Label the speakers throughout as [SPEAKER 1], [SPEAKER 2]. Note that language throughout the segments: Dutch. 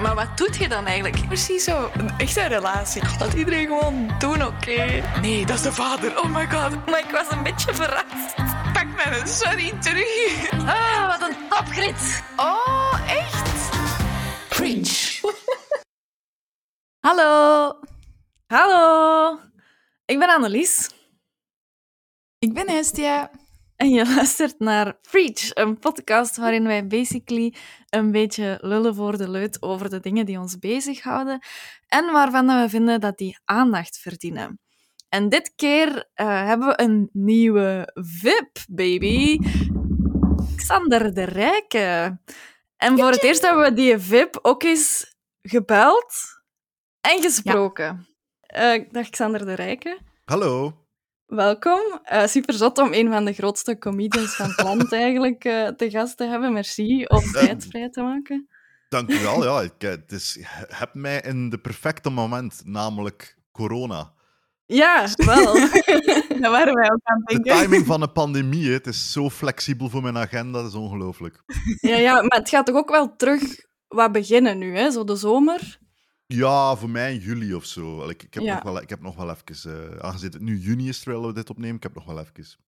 [SPEAKER 1] Maar wat doet je dan eigenlijk?
[SPEAKER 2] Precies zo, een echte relatie. Dat iedereen gewoon doen, oké? Nee, dat is de vader. Oh my god.
[SPEAKER 1] Maar ik was een beetje verrast.
[SPEAKER 2] Pak mijn sorry terug.
[SPEAKER 1] Ah, wat een topgrit.
[SPEAKER 2] Oh, echt?
[SPEAKER 1] Preach.
[SPEAKER 3] Hallo. Hallo. Ik ben Annelies.
[SPEAKER 2] Ik ben Hestia.
[SPEAKER 3] En je luistert naar Preach, een podcast waarin wij basically een beetje lullen voor de leut over de dingen die ons bezighouden en waarvan we vinden dat die aandacht verdienen. En dit keer uh, hebben we een nieuwe VIP, baby. Xander de Rijke. En voor het eerst hebben we die VIP ook eens gebeld en gesproken. Ja. Uh, dag Xander de Rijke.
[SPEAKER 4] Hallo.
[SPEAKER 3] Welkom. Uh, super zot om een van de grootste comedians van het land eigenlijk uh, te gast te hebben. Merci om tijd vrij te maken.
[SPEAKER 4] Dank u wel. Ja, ik het is, heb mij in de perfecte moment, namelijk corona.
[SPEAKER 3] Ja, wel. Daar waren wij ook aan het denken.
[SPEAKER 4] De timing van een pandemie, het is zo flexibel voor mijn agenda, dat is ongelooflijk.
[SPEAKER 3] Ja, ja, maar het gaat toch ook wel terug wat beginnen nu, hè? Zo de zomer.
[SPEAKER 4] Ja, voor mij juli of zo. Ik, ik, heb, ja. nog wel, ik heb nog wel even... Uh, aangezien het nu juni is terwijl we dit opnemen, ik heb nog wel even...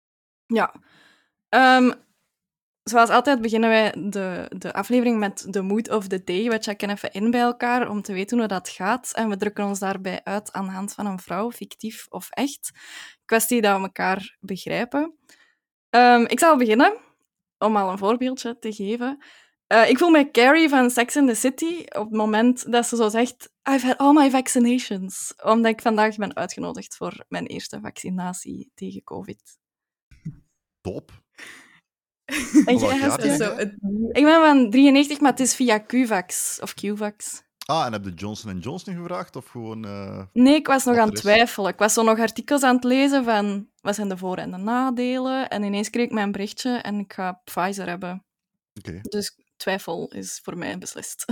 [SPEAKER 3] Ja. Um, zoals altijd beginnen wij de, de aflevering met de mood of the day. We checken even in bij elkaar om te weten hoe dat gaat. En we drukken ons daarbij uit aan de hand van een vrouw, fictief of echt. Kwestie dat we elkaar begrijpen. Um, ik zal beginnen, om al een voorbeeldje te geven. Uh, ik voel me Carrie van Sex in the City op het moment dat ze zo zegt I've had all my vaccinations. Omdat ik vandaag ben uitgenodigd voor mijn eerste vaccinatie tegen COVID.
[SPEAKER 4] Top.
[SPEAKER 3] En jij hebt zo het... Ik ben van 93, maar het is via QVax of QVax.
[SPEAKER 4] Ah, en heb je Johnson Johnson gevraagd of gewoon... Uh,
[SPEAKER 3] nee, ik was nog aan het twijfelen. Ik was zo nog artikels aan het lezen van wat zijn de voor- en de nadelen. En ineens kreeg ik mijn berichtje en ik ga Pfizer hebben.
[SPEAKER 4] Okay.
[SPEAKER 3] Dus twijfel is voor mij beslist.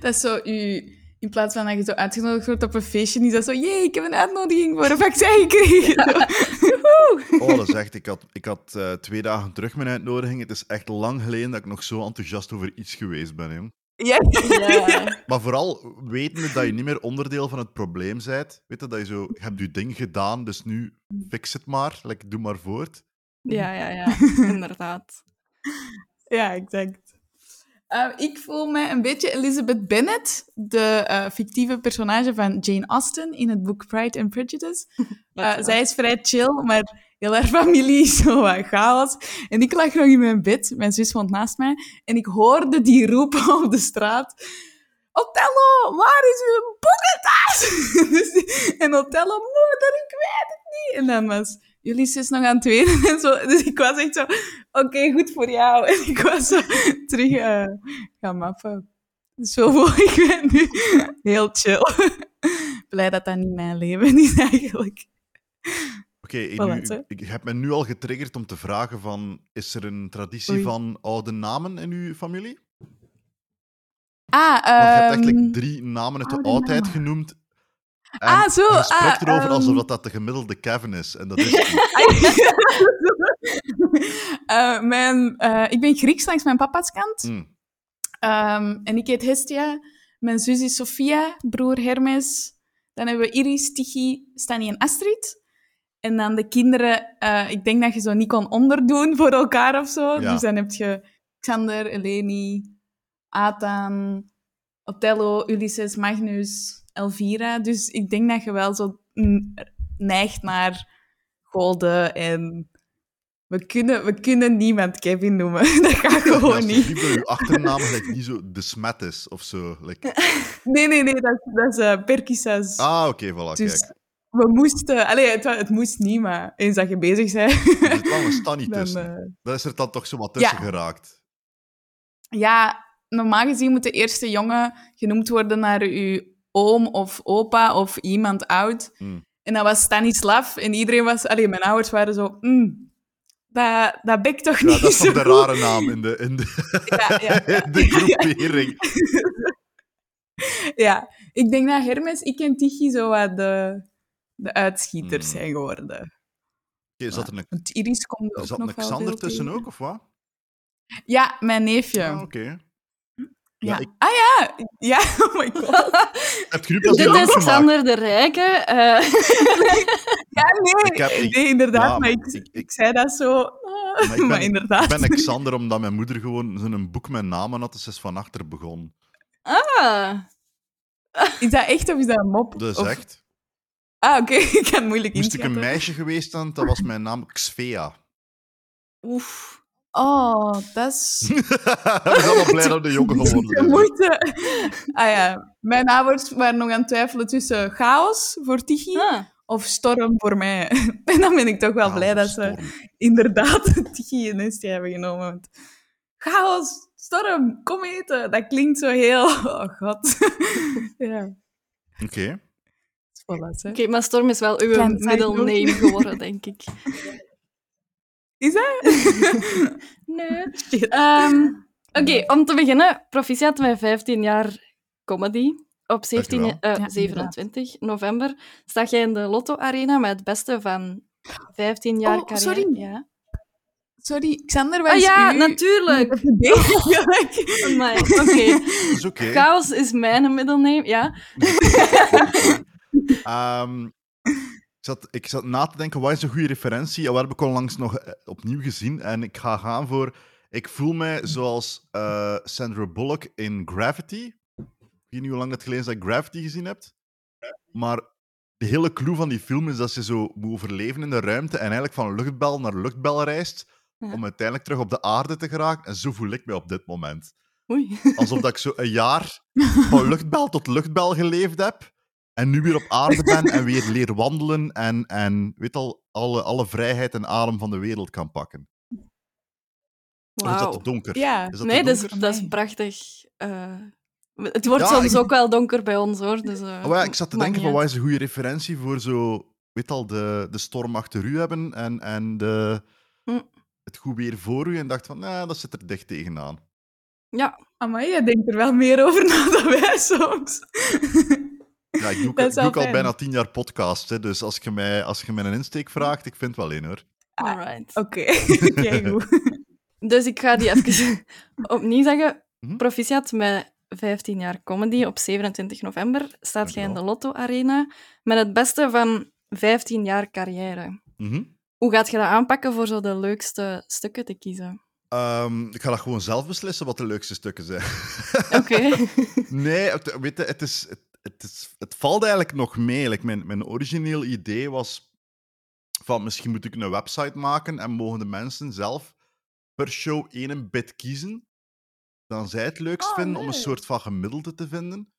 [SPEAKER 2] dat is zo, u, in plaats van dat je zo uitgenodigd wordt op een feestje, is dat zo, jee, ik heb een uitnodiging voor een vaccin gekregen.
[SPEAKER 4] oh, dat is echt, ik had, ik had uh, twee dagen terug mijn uitnodiging. Het is echt lang geleden dat ik nog zo enthousiast over iets geweest ben. Jong.
[SPEAKER 2] Ja.
[SPEAKER 3] ja.
[SPEAKER 4] Maar vooral wetende dat je niet meer onderdeel van het probleem bent. Weet je, dat je zo, je hebt je ding gedaan, dus nu fix het maar. Like, doe maar voort.
[SPEAKER 3] Ja, ja, ja, inderdaad.
[SPEAKER 2] ja, exact. Uh, ik voel mij een beetje Elizabeth Bennet, de uh, fictieve personage van Jane Austen in het boek Pride and Prejudice. Uh, zij is vrij chill, maar heel haar familie is zo wat chaos. En ik lag nog in mijn bed, mijn zus woont naast mij, en ik hoorde die roepen op de straat. Othello, waar is uw boekentas? en Othello, moeder, ik weet het niet. En dan was jullie is nog aan het wenen en zo. Dus ik was echt zo, oké, okay, goed voor jou. En ik was zo terug uh, gaan mappen. Zo voel ik me nu heel chill. Blij dat dat niet mijn leven is eigenlijk.
[SPEAKER 4] Oké, okay, ik heb me nu al getriggerd om te vragen van, is er een traditie Oei. van oude namen in uw familie?
[SPEAKER 2] Ah,
[SPEAKER 4] Want je hebt
[SPEAKER 2] um,
[SPEAKER 4] eigenlijk drie namen uit de oudheid genoemd en
[SPEAKER 2] ah, zo.
[SPEAKER 4] Je spreekt
[SPEAKER 2] ah,
[SPEAKER 4] erover
[SPEAKER 2] um...
[SPEAKER 4] alsof dat de gemiddelde Kevin is. En dat is
[SPEAKER 2] uh, mijn, uh, ik ben Grieks langs mijn papa's kant.
[SPEAKER 4] Mm.
[SPEAKER 2] Um, en ik heet Hestia. Mijn zus is Sofia, broer Hermes. Dan hebben we Iris, Tichy, Stani en Astrid. En dan de kinderen, uh, ik denk dat je zo niet kon onderdoen voor elkaar of zo.
[SPEAKER 4] Ja.
[SPEAKER 2] Dus dan heb je Xander, Eleni, Athan, Othello, Ulysses, Magnus, Elvira. Dus ik denk dat je wel zo neigt naar Golden en... We kunnen, we kunnen niemand Kevin noemen. Dat gaat gewoon
[SPEAKER 4] ja,
[SPEAKER 2] niet.
[SPEAKER 4] uw achternaam like, niet zo de smet is of zo. Like...
[SPEAKER 2] Nee, nee, nee. Dat, dat is uh, Perkisas.
[SPEAKER 4] Ah, oké, okay, voilà,
[SPEAKER 2] dus
[SPEAKER 4] kijk.
[SPEAKER 2] we moesten... Allee, het, het, moest niet, maar eens dat je bezig bent...
[SPEAKER 4] Er zit wel een
[SPEAKER 2] dan,
[SPEAKER 4] tussen.
[SPEAKER 2] uh...
[SPEAKER 4] Dat is er dan toch zo wat tussen
[SPEAKER 2] Ja.
[SPEAKER 4] geraakt.
[SPEAKER 2] Ja, normaal gezien moet de eerste jongen genoemd worden naar uw oom of opa of iemand oud.
[SPEAKER 4] Mm.
[SPEAKER 2] En dat was Stanislav. En iedereen was... Allee, mijn ouders waren zo... Mm, dat, dat ben ik toch
[SPEAKER 4] Ja,
[SPEAKER 2] niet
[SPEAKER 4] dat is toch de
[SPEAKER 2] goed."
[SPEAKER 4] rare naam in de, in de,
[SPEAKER 2] Ja, ja,
[SPEAKER 4] in de groepering.
[SPEAKER 2] ja, ik denk dat Hermes, ik en Tichy zo wat de, de uitschieters
[SPEAKER 4] Hmm.
[SPEAKER 2] zijn geworden.
[SPEAKER 4] Oké, zat er een,
[SPEAKER 2] Want Iris komt
[SPEAKER 4] er
[SPEAKER 2] ook
[SPEAKER 4] zat
[SPEAKER 2] nog
[SPEAKER 4] een Xander tussen ook, of wat?
[SPEAKER 2] Ja, mijn neefje.
[SPEAKER 4] Ah, oké.
[SPEAKER 2] Ja,
[SPEAKER 4] ik-
[SPEAKER 2] Ah ja! Ja, oh my god.
[SPEAKER 4] Heb je nu pas
[SPEAKER 3] Dit is? Xander de Rijke. eh,
[SPEAKER 2] Ja, nee.
[SPEAKER 4] Ik heb- ik-
[SPEAKER 2] nee, inderdaad.
[SPEAKER 4] ja,
[SPEAKER 2] maar
[SPEAKER 4] maar
[SPEAKER 2] ik,
[SPEAKER 4] ik-
[SPEAKER 2] zei dat zo... ah,
[SPEAKER 4] Maar ik ben,
[SPEAKER 2] inderdaad.
[SPEAKER 4] ik ben Alexander omdat mijn moeder gewoon zo'n boek met namen had, dus ze is van achter begonnen.
[SPEAKER 3] ah,
[SPEAKER 2] Is dat echt of is dat een mop?
[SPEAKER 4] Dus
[SPEAKER 2] Of-
[SPEAKER 4] echt.
[SPEAKER 2] Ah, oké. ik het moeilijk
[SPEAKER 4] Moest ik een meisje geweest zijn, dat was mijn naam Xvea.
[SPEAKER 3] oef.
[SPEAKER 2] Oh, dat is...
[SPEAKER 4] Ik ben wel blij dat de jongen geworden
[SPEAKER 2] moeite. Ah ja, mijn ouders waren nog aan het twijfelen tussen chaos voor Tichy
[SPEAKER 3] Ah,
[SPEAKER 2] of storm voor mij. En dan ben ik toch wel
[SPEAKER 4] Ah,
[SPEAKER 2] blij dat ze
[SPEAKER 4] storm.
[SPEAKER 2] inderdaad Tichy in Estie hebben genomen. Want chaos, storm, kom eten. Dat klinkt zo heel... Oh god. ja,
[SPEAKER 4] Oké.
[SPEAKER 2] voilà. hè.
[SPEAKER 3] Oké, maar Storm is wel uw
[SPEAKER 2] Klein
[SPEAKER 3] middle
[SPEAKER 2] side note.
[SPEAKER 3] name geworden, denk ik.
[SPEAKER 2] Is dat?
[SPEAKER 3] Nee. Ehm, Oké, om te beginnen, proficiat met 15 jaar comedy. Op 17,
[SPEAKER 4] Dankjewel.
[SPEAKER 3] eh,
[SPEAKER 2] Ja,
[SPEAKER 3] 27 november sta jij in de Lotto Arena met het beste van 15 jaar
[SPEAKER 2] Oh,
[SPEAKER 3] carrière.
[SPEAKER 2] sorry.
[SPEAKER 3] Ja.
[SPEAKER 2] Sorry, Xander, wat
[SPEAKER 3] Ah ja,
[SPEAKER 2] uw-
[SPEAKER 3] natuurlijk. Amai, Oké,
[SPEAKER 4] is oké.
[SPEAKER 3] chaos is mijn middle name, ja.
[SPEAKER 4] Ehm, ik, zat, ik zat na te denken, wat is een goede referentie? En wat heb ik onlangs nog eh, opnieuw gezien? En ik ga gaan voor... Ik voel mij zoals eh, Sandra Bullock in Gravity. Ik weet niet hoe lang het geleden is dat Gravity gezien hebt. Maar de hele clue van die film is dat ze zo moet overleven in de ruimte en eigenlijk van luchtbel naar luchtbel reist
[SPEAKER 3] Ja.
[SPEAKER 4] om uiteindelijk terug op de aarde te geraken. En zo voel ik mij op dit moment.
[SPEAKER 3] Oei.
[SPEAKER 4] Alsof dat ik zo een jaar van luchtbel tot luchtbel geleefd heb. En nu weer op aarde ben en weer leer wandelen. En, en weet al, alle, alle vrijheid en adem van de wereld kan pakken. Of is dat te donker?
[SPEAKER 2] Ja.
[SPEAKER 4] Is dat
[SPEAKER 3] Nee, dat is, dat is prachtig. eh, het wordt
[SPEAKER 4] Ja,
[SPEAKER 3] soms
[SPEAKER 4] ik-
[SPEAKER 3] ook wel donker bij ons, hoor. Dus, eh,
[SPEAKER 4] Oh, ja, ik zat te denken van wat is een goede referentie voor zo, weet al, de, de storm achter u hebben en, en de,
[SPEAKER 3] Hm.
[SPEAKER 4] het goed weer voor u. En dacht van, nou, dat zit er dicht tegenaan.
[SPEAKER 3] Ja,
[SPEAKER 2] Amai, jij denkt er wel meer over na dan wij soms.
[SPEAKER 4] Ja, ik doe, ook-
[SPEAKER 2] Dat is
[SPEAKER 4] ik doe al bijna tien jaar podcast, hè, dus als je, mij, als je mij een insteek vraagt, ik vind wel in hoor.
[SPEAKER 2] Ah,
[SPEAKER 3] alright.
[SPEAKER 2] Oké, goed.
[SPEAKER 3] Dus ik ga die even opnieuw zeggen.
[SPEAKER 4] Mhm.
[SPEAKER 3] Proficiat met 15 jaar comedy op 27 november staat jij in de. Lotto Arena met het beste van 15 jaar carrière.
[SPEAKER 4] Mhm.
[SPEAKER 3] Hoe gaat je dat aanpakken voor zo de leukste stukken te kiezen?
[SPEAKER 4] Ehm, ik ga dat gewoon zelf beslissen wat de leukste stukken zijn.
[SPEAKER 3] Oké.
[SPEAKER 4] nee, het, weet je, het, is, het, het, is, het valt eigenlijk nog mee. Like, mijn, mijn origineel idee was van misschien moet ik een website maken en mogen de mensen zelf per show één bit kiezen. Dan zij het leukst
[SPEAKER 2] Oh,
[SPEAKER 4] vinden om een soort van gemiddelde te vinden.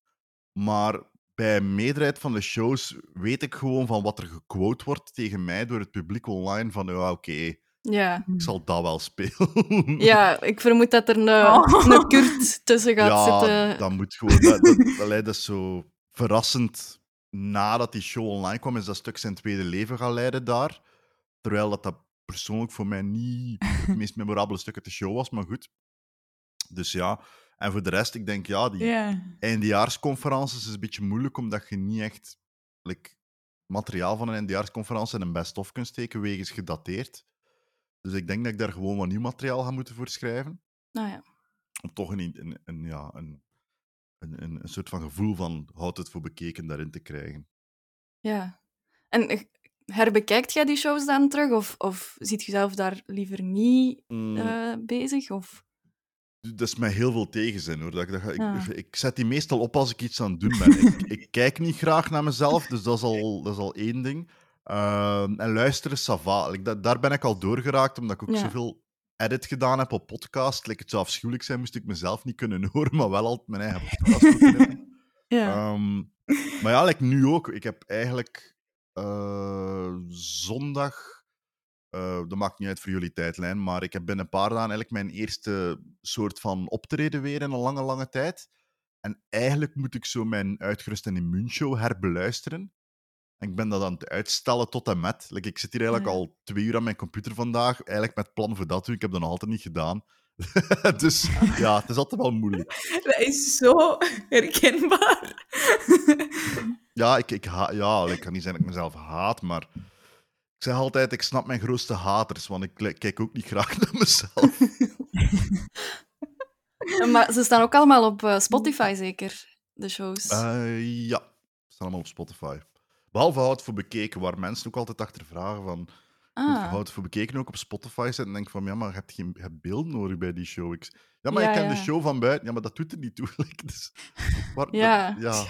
[SPEAKER 4] Maar bij een meerderheid van de shows weet ik gewoon van wat er gequote wordt tegen mij door het publiek online. Van ja, oké,
[SPEAKER 3] ja.
[SPEAKER 4] ik zal dat wel spelen.
[SPEAKER 3] ja, ik vermoed dat er een,
[SPEAKER 2] Oh.
[SPEAKER 3] een Kurt tussen gaat
[SPEAKER 4] ja,
[SPEAKER 3] zitten.
[SPEAKER 4] dat moet gewoon. Dat, dat, is zo verrassend. Nadat die show online kwam, is dat stuk zijn tweede leven gaan leiden daar. Terwijl dat, dat persoonlijk voor mij niet het meest memorabele stuk uit de show was, maar goed. Dus ja, en voor de rest, ik denk ja, die eindejaarsconferences is een beetje moeilijk, omdat je niet echt like, materiaal van een eindejaarsconferentie in een best-of kunt steken, wegens gedateerd. Dus ik denk dat ik daar gewoon wat nieuw materiaal ga moeten voor schrijven
[SPEAKER 3] Nou ja.
[SPEAKER 4] om toch een, een, een, ja, een, een, een, een soort van gevoel van houdt het voor bekeken daarin te krijgen.
[SPEAKER 3] ja. En herbekijkt jij die shows dan terug? Of, of ziet je zelf daar liever niet
[SPEAKER 4] Mm,
[SPEAKER 3] eh, bezig? Of...
[SPEAKER 4] Dat is mij heel veel tegenzin hoor. Dat, ik- dat, ga- ik,
[SPEAKER 3] Ah.
[SPEAKER 4] ik zet die meestal op als ik iets aan het doen ben. ik, ik kijk niet graag naar mezelf, dus dat is al, dat is al één ding. Ehm, en luisteren, sava. Like, dat- daar ben ik al doorgeraakt, omdat ik ook
[SPEAKER 3] Ja.
[SPEAKER 4] zoveel edit gedaan heb op podcast. Like, het zou afschuwelijk zijn, moest ik mezelf niet kunnen horen, maar wel altijd mijn eigen podcast knippen.
[SPEAKER 3] Ja.
[SPEAKER 4] Ehm, maar ja, like nu ook. Ik heb eigenlijk eh, zondag. eh, dat maakt niet uit voor jullie tijdlijn, maar ik heb binnen een paar dagen eigenlijk mijn eerste soort van optreden weer in een lange, lange tijd. En eigenlijk moet ik zo mijn uitgerust en immuunshow herbeluisteren. Ik ben dat aan het uitstellen tot en met. Like, ik zit hier eigenlijk
[SPEAKER 3] Ja.
[SPEAKER 4] al twee uur aan mijn computer vandaag, eigenlijk met plan voor dat doen. Ik heb dat nog altijd niet gedaan. dus ja, het is altijd wel moeilijk.
[SPEAKER 2] Dat is zo herkenbaar.
[SPEAKER 4] Ja, ik, ik, ha- ja, ik kan niet zeggen dat ik mezelf haat, maar ik zeg altijd, ik snap mijn grootste haters, want ik kijk ook niet graag naar mezelf.
[SPEAKER 3] Maar ze staan ook allemaal op eh, Spotify, zeker, de shows.
[SPEAKER 4] Eh, ja, ze staan allemaal op Spotify. Behalve hout voor bekeken, waar mensen ook altijd achter vragen van...
[SPEAKER 3] Ah,
[SPEAKER 4] hout voor bekeken ook op Spotify zetten? En denk van, ja, maar je hebt geen je hebt beeld nodig bij die show. Ik, ja, maar
[SPEAKER 3] Ja,
[SPEAKER 4] je kent
[SPEAKER 3] ja.
[SPEAKER 4] de show van buiten. Ja, maar dat doet er niet toe. dus, dat-
[SPEAKER 3] Ja.
[SPEAKER 4] ja.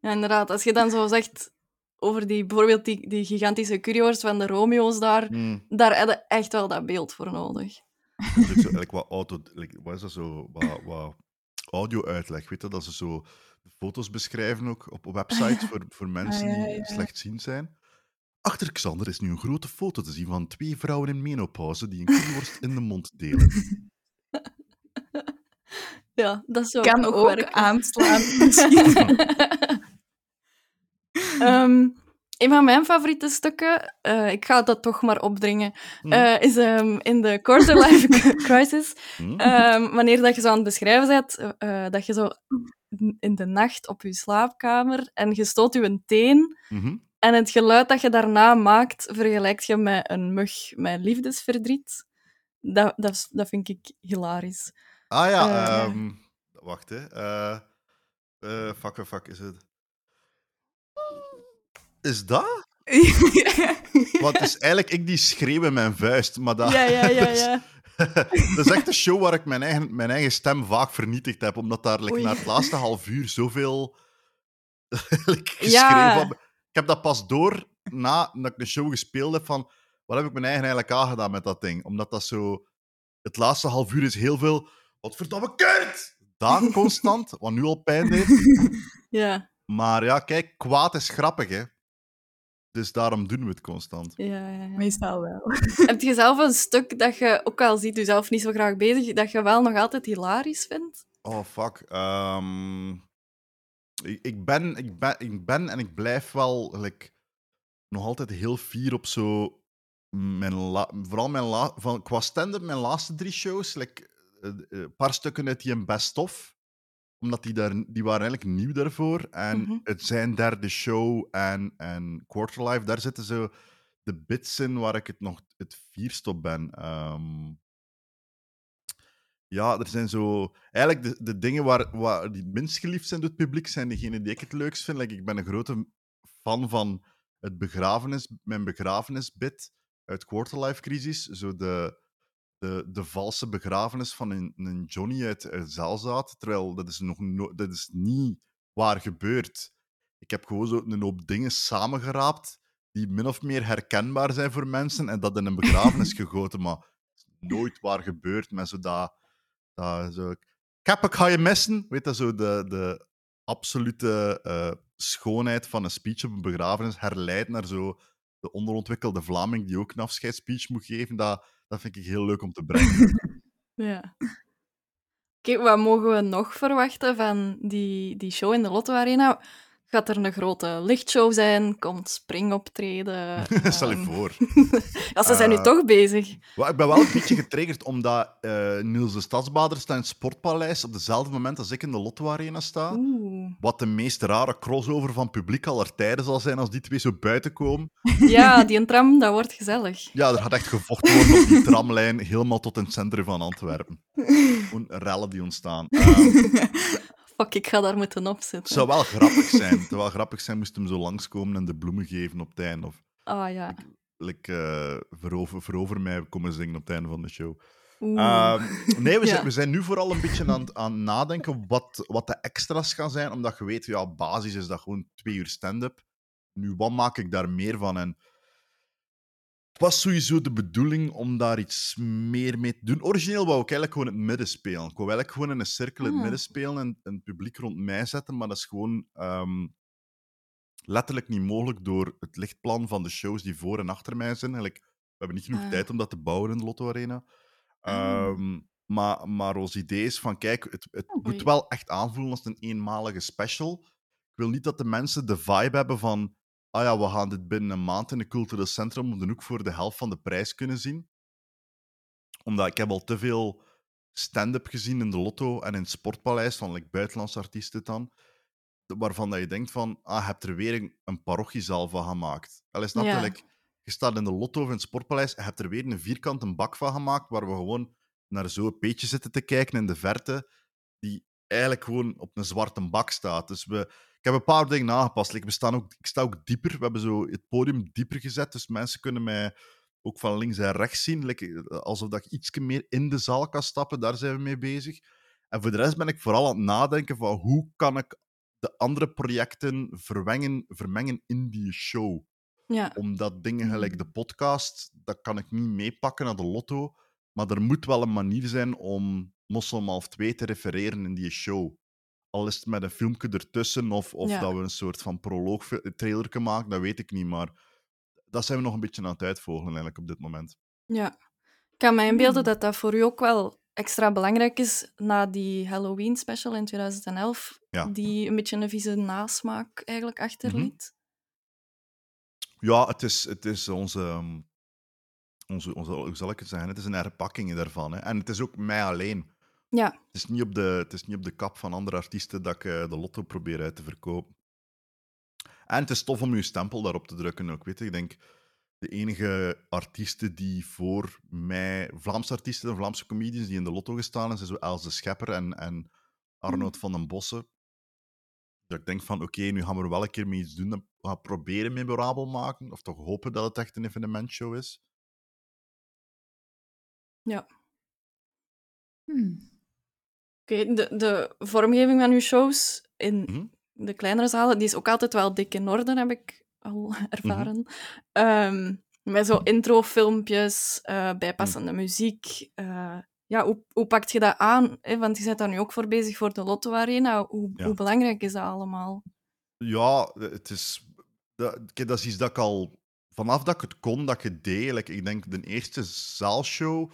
[SPEAKER 3] ja, inderdaad. Als je dan zo zegt over die, bijvoorbeeld die, die gigantische curryworst van de Romeo's daar,
[SPEAKER 4] Hmm.
[SPEAKER 3] daar heb je echt wel dat beeld voor nodig.
[SPEAKER 4] Dus ik zo, eigenlijk wat auto, like, wat is dat zo, wat, wat audio-uitleg, weet je, dat ze zo de foto's beschrijven ook op websites voor, voor mensen
[SPEAKER 2] Ah, ja,
[SPEAKER 4] die
[SPEAKER 2] ja.
[SPEAKER 4] slechtziend zijn. Achter Xander is nu een grote foto te zien van twee vrouwen in menopauze die een curryworst in de mond delen.
[SPEAKER 3] Ja, dat zou
[SPEAKER 2] kan
[SPEAKER 3] ook
[SPEAKER 2] ook
[SPEAKER 3] werken.
[SPEAKER 2] aanslaan. misschien.
[SPEAKER 3] Ehm, een van mijn favoriete stukken, eh, ik ga dat toch maar opdringen,
[SPEAKER 4] Hm.
[SPEAKER 3] eh, is ehm, in de quarter-life crisis.
[SPEAKER 4] Hm?
[SPEAKER 3] Ehm, wanneer dat je zo aan het beschrijven bent, eh, dat je zo in de nacht op je slaapkamer en je stoot je teen
[SPEAKER 4] Mhm.
[SPEAKER 3] en het geluid dat je daarna maakt, vergelijkt je met een mug met liefdesverdriet. Dat, dat, dat vind ik hilarisch.
[SPEAKER 4] Ah ja,
[SPEAKER 3] Eh,
[SPEAKER 4] ehm, wacht hè. Eh eh, fuck, fuck, is het... Is dat? Want het is eigenlijk ik die schreeuw in mijn vuist, maar dat...
[SPEAKER 3] Ja, ja, ja,
[SPEAKER 4] is-
[SPEAKER 3] ja.
[SPEAKER 4] dat is echt een show waar ik mijn eigen, mijn eigen stem vaak vernietigd heb, omdat daar like, na het laatste half uur zoveel like, geschreeuw
[SPEAKER 3] Ja.
[SPEAKER 4] van- Ik heb dat pas door na dat ik de show gespeeld heb van wat heb ik mijn eigen eigenlijk aangedaan met dat ding. Omdat dat zo... Het laatste half uur is heel veel... Wat verdomme kut! Daar constant, wat nu al pijn deed.
[SPEAKER 3] Ja,
[SPEAKER 4] Maar ja, kijk, kwaad is grappig, hè. Dus daarom doen we het constant.
[SPEAKER 3] ja, ja, ja.
[SPEAKER 2] Meestal wel.
[SPEAKER 3] Heb je zelf een stuk dat je, ook al ziet je zelf niet zo graag bezig, dat je wel nog altijd hilarisch vindt?
[SPEAKER 4] Oh, fuck. Ehm, ik, ik, ben, ik, ben, ik ben en ik blijf wel like, nog altijd heel fier op zo. Mijn la- vooral mijn la- van, qua stand-up, mijn laatste drie shows. Like, eh, eh, een paar stukken uit die een best-of. Omdat die, daar, die waren eigenlijk nieuw daarvoor. En
[SPEAKER 3] Mhm.
[SPEAKER 4] het zijn derde show en, en Quarterlife, daar zitten zo de bits in waar ik het nog het vierst op ben. Ehm, ja, er zijn zo... Eigenlijk de, de dingen waar, waar die het minst geliefd zijn door het publiek, zijn degenen die ik het leukst vind. Like, ik ben een grote fan van het begrafenis, mijn begrafenisbit uit Quarterlife Crisis. Zo de, de, de valse begrafenis van een, een Johnny uit, uit Zelzaat. Terwijl dat is, nog no- dat is niet waar gebeurd. Ik heb gewoon zo een hoop dingen samengeraapt die min of meer herkenbaar zijn voor mensen en dat in een begrafenis gegoten, maar is nooit waar gebeurd met zo dat, dat zo, Kap, ik ga je missen. Weet dat zo de, de absolute eh, schoonheid van een speech op een begrafenis herleidt naar zo de onderontwikkelde Vlaming die ook een afscheidsspeech moet geven. Dat, dat vind ik heel leuk om te brengen.
[SPEAKER 3] Ja. Oké, wat mogen we nog verwachten van die, die show in de Lotto Arena? Gaat er een grote lichtshow zijn? Komt Spring optreden?
[SPEAKER 4] Stel je
[SPEAKER 3] Ehm,
[SPEAKER 4] voor.
[SPEAKER 3] Ja, ze zijn nu
[SPEAKER 4] Eh,
[SPEAKER 3] toch bezig.
[SPEAKER 4] Ik ben wel een beetje getriggerd omdat eh, Niels de Stadsbader staat in het Sportpaleis op dezelfde moment als ik in de Lotto Arena sta.
[SPEAKER 3] Oeh.
[SPEAKER 4] Wat de meest rare crossover van publiek aller tijden zal zijn als die twee zo buiten komen.
[SPEAKER 3] Ja, die tram, dat wordt gezellig.
[SPEAKER 4] Ja, er gaat echt gevochten worden op die tramlijn, helemaal tot in het centrum van Antwerpen. Gewoon rellen die ontstaan.
[SPEAKER 3] Fuck, ik ga daar moeten
[SPEAKER 4] het
[SPEAKER 3] opzitten.
[SPEAKER 4] zou wel grappig zijn. Het zou wel grappig zijn moest hem zo langskomen en de bloemen geven op het einde. Of
[SPEAKER 3] Ah ja.
[SPEAKER 4] like, eh, verover, verover mij komen zingen op het einde van de show. Ehm, nee, we,
[SPEAKER 3] Ja.
[SPEAKER 4] zijn, we zijn nu vooral een beetje aan, het- aan het nadenken wat, wat de extra's gaan zijn. Omdat je weet, ja, basis is dat gewoon twee uur stand-up. Nu, wat maak ik daar meer van? En het was sowieso de bedoeling om daar iets meer mee te doen. Origineel wou ik eigenlijk gewoon het midden spelen. Ik wou eigenlijk gewoon in een cirkel in het
[SPEAKER 3] Ah.
[SPEAKER 4] midden spelen en, en het publiek rond mij zetten. Maar dat is gewoon ehm, letterlijk niet mogelijk door het lichtplan van de shows die voor en achter mij zijn. Eigenlijk, we hebben niet genoeg
[SPEAKER 3] Ah.
[SPEAKER 4] tijd om dat te bouwen in de Lotto Arena.
[SPEAKER 3] Ah.
[SPEAKER 4] Ehm, maar, maar ons idee is van, kijk, het, het
[SPEAKER 3] Oh,
[SPEAKER 4] moet wel echt aanvoelen als een eenmalige special. Ik wil niet dat de mensen de vibe hebben van, ah ja, we gaan dit binnen een maand in een cultureel centrum op de hoek voor de helft van de prijs kunnen zien. Omdat ik heb al te veel stand-up gezien in de Lotto en in het Sportpaleis, van like, buitenlandse artiesten dan, waarvan dat je denkt van, ah, je hebt er weer een, een parochiezaal van gemaakt. Je?
[SPEAKER 3] Ja.
[SPEAKER 4] Like, je staat in de Lotto of in het Sportpaleis en je hebt er weer een vierkante bak van gemaakt waar we gewoon naar zo'n peetje zitten te kijken in de verte, die eigenlijk gewoon op een zwarte bak staat. Dus we, heb een paar dingen aangepast. Like, we staan ook, ik sta ook dieper. We hebben zo het podium dieper gezet, dus mensen kunnen mij ook van links en rechts zien. Like, alsof dat ik iets meer in de zaal kan stappen, daar zijn we mee bezig. En voor de rest ben ik vooral aan het nadenken van hoe kan ik de andere projecten vermengen, vermengen in die show.
[SPEAKER 3] Ja.
[SPEAKER 4] Omdat dingen gelijk de podcast, dat kan ik niet meepakken naar de lotto. Maar er moet wel een manier zijn om Moslem half 2 te refereren in die show. Al is het met een filmpje ertussen, of, of
[SPEAKER 3] Ja.
[SPEAKER 4] dat we een soort van proloog-trailer maken, dat weet ik niet. Maar dat zijn we nog een beetje aan het uitvogelen eigenlijk op dit moment.
[SPEAKER 3] Ja. Ik kan me inbeelden
[SPEAKER 2] Hmm.
[SPEAKER 3] dat dat voor u ook wel extra belangrijk is na die Halloween special in 2011,
[SPEAKER 4] Ja.
[SPEAKER 3] die een beetje een vieze nasmaak eigenlijk achterliet.
[SPEAKER 4] Ja, het is, het is onze, ehm, onze, onze. Hoe zal ik het zeggen? Het is een herpakking daarvan. Hè. En het is ook mij alleen.
[SPEAKER 3] Ja,
[SPEAKER 4] Het is, niet op de, het is niet op de kap van andere artiesten dat ik eh, de lotto probeer uit te verkopen. En het is tof om je stempel daarop te drukken ook. Weet je. Ik denk, de enige artiesten die voor mij, Vlaamse artiesten en Vlaamse comedians die in de lotto gestaan zijn, zijn zo Els de Schepper en, en Arnoud van den Bossen. Dat ik denk van, oké, nu gaan we er wel een keer mee iets doen. Dat we gaan proberen memorabel maken. Of toch hopen dat het echt een evenementshow is.
[SPEAKER 3] ja.
[SPEAKER 2] Hmm.
[SPEAKER 3] Oké, de, de vormgeving van uw shows in
[SPEAKER 4] Mhm.
[SPEAKER 3] de kleinere zalen, die is ook altijd wel dik in orde, heb ik al
[SPEAKER 4] Mhm.
[SPEAKER 3] ervaren. Ehm, met zo introfilmpjes, eh
[SPEAKER 4] Mhm.
[SPEAKER 3] bijpassende muziek. eh, ja, hoe, hoe pakt je dat aan? Hè? Want je bent daar nu ook voor bezig voor de Lotto Arena. Hoe,
[SPEAKER 4] Ja.
[SPEAKER 3] hoe belangrijk is dat allemaal?
[SPEAKER 4] Ja, het is. Dat, kijk, dat is iets dat ik al. Vanaf dat ik het kon, dat ik het deed. like, ik denk de eerste zaalshow.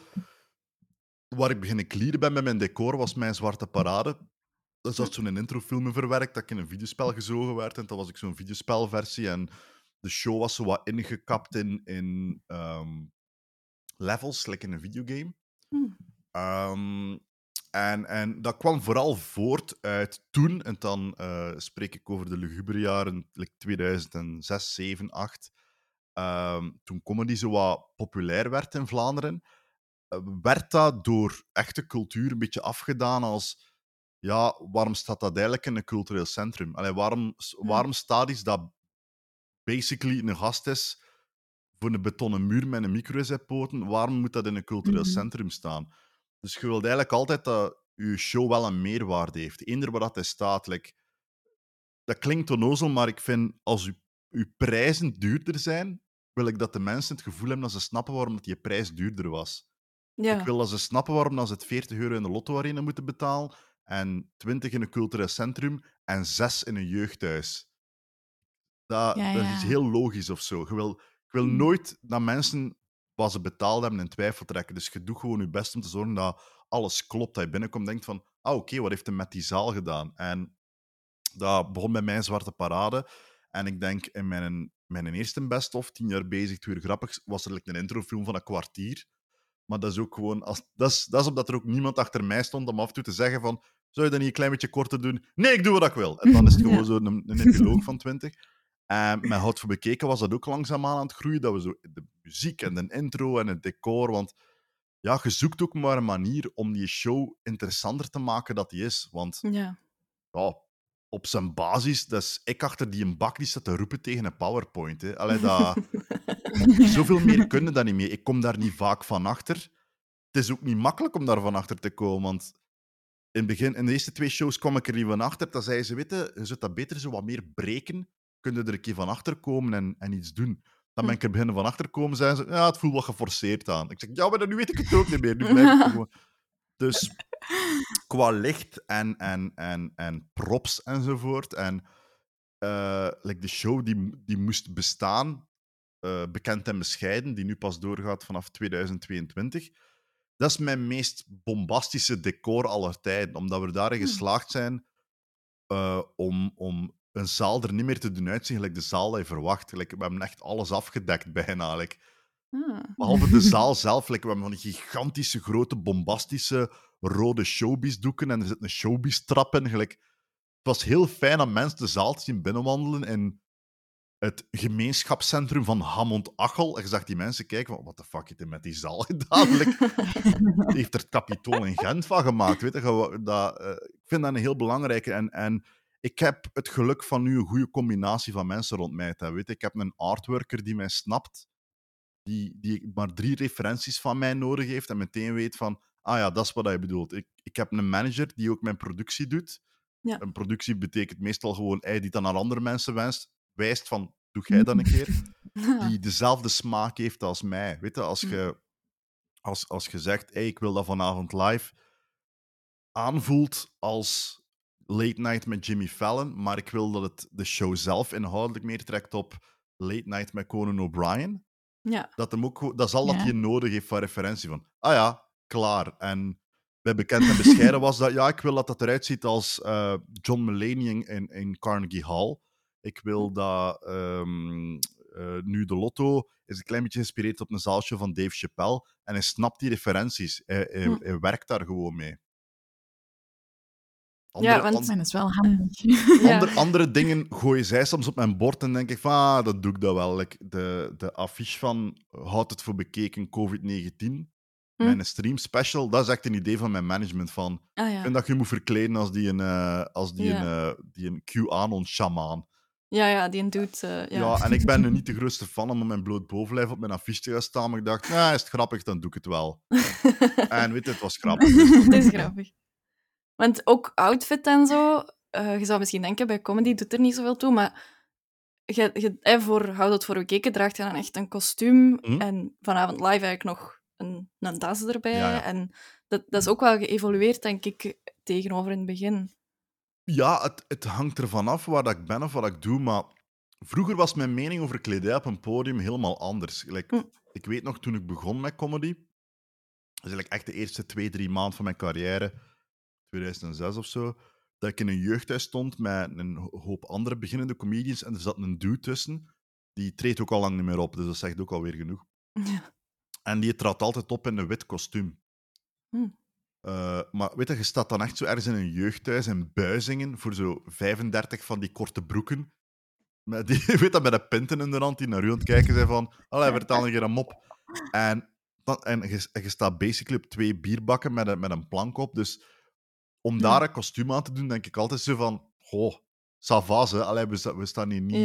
[SPEAKER 4] Waar ik beginnen clearen ben met mijn decor, was mijn Zwarte Parade. Dat zat zo'n introfilm in verwerkt, dat ik in een videospel gezogen werd. En dat was ik zo'n videospelversie. En de show was zo wat ingekapt in, in ehm, levels, like in een videogame.
[SPEAKER 3] Hmm.
[SPEAKER 4] Ehm, en, en dat kwam vooral voort uit toen, en dan eh, spreek ik over de lugubre jaren like 2006, 7, 8. ehm, toen comedy zo wat populair werd in Vlaanderen, werd dat door echte cultuur een beetje afgedaan als ja, waarom staat dat eigenlijk in een cultureel centrum? Allee, waarom, waarom staat iets dat basically een gast is voor een betonnen muur met een micro poten, waarom moet dat in een cultureel
[SPEAKER 2] Mhm.
[SPEAKER 4] centrum staan? Dus je wilt eigenlijk altijd dat je show wel een meerwaarde heeft. Eender waar dat hij staat. like, dat klinkt onnozel, maar ik vind als je, je prijzen duurder zijn, wil ik dat de mensen het gevoel hebben dat ze snappen waarom dat die prijs duurder was.
[SPEAKER 3] Ja,
[SPEAKER 4] Ik wil dat ze snappen waarom dat ze het 40 euro in de Lotto Arena moeten betalen en 20 in een cultureel centrum en 6 in een jeugdhuis. Dat,
[SPEAKER 2] Ja,
[SPEAKER 4] dat is heel logisch of zo. Je wil, ik wil
[SPEAKER 2] Hmm.
[SPEAKER 4] nooit dat mensen wat ze betaald hebben in twijfel trekken. Dus je doet gewoon je best om te zorgen dat alles klopt. Dat je binnenkomt en denkt van, ah oké, wat heeft hij met die zaal gedaan? En dat begon bij mijn Zwarte Parade. En ik denk in mijn, mijn eerste best-of, tien jaar bezig, twee uur grappig, was er like een introfilm van een kwartier. Maar dat is ook gewoon... Als, dat, is, dat is omdat er ook niemand achter mij stond om af en toe te zeggen van zou je dat niet een klein beetje korter doen? Nee, ik doe wat ik wil. En dan is het gewoon
[SPEAKER 2] Ja.
[SPEAKER 4] zo een, een epiloog van 20. En met Hout voor Bekeken was dat ook langzaamaan aan het groeien. Dat we zo de muziek en de intro en het decor... Want ja, je zoekt ook maar een manier om die show interessanter te maken dat die is. Want
[SPEAKER 3] ja.
[SPEAKER 4] ja, op zijn basis, dat is ik achter die een bak die staat te roepen tegen een PowerPoint. Hè. Allee, dat, zoveel meer kunnen dat niet meer. Ik kom daar niet vaak van achter. Het is ook niet makkelijk om daar van achter te komen, want in, het begin, in de eerste twee shows kwam ik er niet van achter. Dan zei ze, weet je, dat beter zo wat meer breken. Kun je er een keer van achter komen en, en iets doen. Dan ben ik er beginnen van achter komen, zeiden ze, ja, het voelt wat geforceerd aan. Ik zeg, ja, maar dan- nu weet ik het ook niet meer. Nu blijf ik gewoon... Dus qua licht en, en, en, en props enzovoort. En eh, like de show die, die moest bestaan, eh, bekend en bescheiden, die nu pas doorgaat vanaf 2022. Dat is mijn meest bombastische decor aller tijden, omdat we daarin
[SPEAKER 3] Hmm.
[SPEAKER 4] geslaagd zijn eh, om, om een zaal er niet meer te doen uitzien gelijk de zaal dat je verwacht. Like, we hebben echt alles afgedekt bijna. Like,
[SPEAKER 3] Ah.
[SPEAKER 4] Behalve de zaal zelf. like, we hebben van die gigantische, grote, bombastische rode showbiz-doeken en er zit een showbiz-trap in. Gelijk, het was heel fijn om mensen de zaal te zien binnenwandelen in het gemeenschapscentrum van Hammond-Achel. En je zag die mensen kijken van, wat de fuck heeft hij met die zaal die heeft er het kapitool in Gent van gemaakt. Weet je, dat, uh, ik vind dat een heel belangrijke. En, en ik heb het geluk van nu een goede combinatie van mensen rond mij te hebben. Weet je. Ik heb een artworker die mij snapt, die, die maar drie referenties van mij nodig heeft en meteen weet van, ah ja, dat is wat hij bedoelt. Ik, ik heb een manager die ook mijn productie doet.
[SPEAKER 3] Ja.
[SPEAKER 4] Een productie betekent meestal gewoon hij die dan naar andere mensen wenst, wijst van, doe jij dat een keer? Die dezelfde smaak heeft als mij. Weet je, als je, als, als je zegt, hey, ik wil dat vanavond live, aanvoelt als Late Night met Jimmy Fallon, maar ik wil dat het de show zelf inhoudelijk meer trekt op Late Night met Conan O'Brien.
[SPEAKER 3] Ja.
[SPEAKER 4] Dat, hem ook, dat is al dat
[SPEAKER 2] Ja.
[SPEAKER 4] hij nodig heeft voor referentie van, ah ja, klaar. En bij Bekend en Bescheiden was dat, ja, ik wil dat dat eruit ziet als eh, John Mulaney in, in Carnegie Hall. Ik wil dat ehm, eh, nu de Lotto is een klein beetje geïnspireerd op een zaaltje van Dave Chappelle. En hij snapt die referenties. Hij, hij,
[SPEAKER 3] Hm.
[SPEAKER 4] hij werkt daar gewoon mee.
[SPEAKER 3] Ja, want-
[SPEAKER 2] dat is wel handig.
[SPEAKER 3] Ja.
[SPEAKER 4] andere, andere dingen gooien zij soms op mijn bord en denk ik van, ah, dat doe ik dat wel. Like de, de affiche van Houd het voor bekeken COVID-19,
[SPEAKER 3] Hm.
[SPEAKER 4] mijn stream special, dat is echt een idee van mijn management van,
[SPEAKER 3] Ah
[SPEAKER 4] ik
[SPEAKER 3] ja.
[SPEAKER 4] vind dat je moet verkleden als die een, eh, als die
[SPEAKER 3] Ja.
[SPEAKER 4] een, eh, die een QAnon-shamaan.
[SPEAKER 3] Ja, ja, die doet... eh,
[SPEAKER 4] Ja.
[SPEAKER 3] ja.
[SPEAKER 4] en ik ben nu niet de grootste fan om mijn bloot bovenlijf op mijn affiche te gaan staan, maar ik dacht, nou, is het grappig, dan doe ik het wel. en weet je, het was grappig.
[SPEAKER 3] Het is grappig. Want ook outfit en zo, eh, je zou misschien denken, bij comedy doet er niet zoveel toe, maar je, je, eh, voor Houd het voor bekeken draagt je dan echt een kostuum
[SPEAKER 4] Mhm.
[SPEAKER 3] en vanavond live eigenlijk nog een, een das erbij.
[SPEAKER 4] Ja, ja.
[SPEAKER 3] En dat, dat is ook wel geëvolueerd, denk ik, tegenover in het begin.
[SPEAKER 4] Ja, het, het hangt ervan af waar dat ik ben of wat ik doe, maar vroeger was mijn mening over kledij op een podium helemaal anders. Like,
[SPEAKER 3] Hm.
[SPEAKER 4] Ik weet nog, toen ik begon met comedy, dat is eigenlijk echt de eerste twee, drie maanden van mijn carrière, 2006 of zo, dat ik in een jeugdhuis stond met een ho- hoop andere beginnende comedians en er zat een dude tussen, die treedt ook al lang niet meer op, dus dat zegt ook alweer genoeg.
[SPEAKER 3] Ja.
[SPEAKER 4] En die trad altijd op in een wit kostuum.
[SPEAKER 3] Hm.
[SPEAKER 4] Eh, maar weet je, je staat dan echt zo ergens in een jeugdhuis in Buizingen voor zo 35 van die korte broeken. Met, die, weet dat, met een pinten in de hand die naar u aan het kijken zijn van allee, vertel een keer een mop. En, dan, en je, staat basically op twee bierbakken met een, met een plank op. Dus om daar een kostuum aan te doen, denk ik altijd zo van goh, savas, hè. Allee, we, sta- we staan hier niet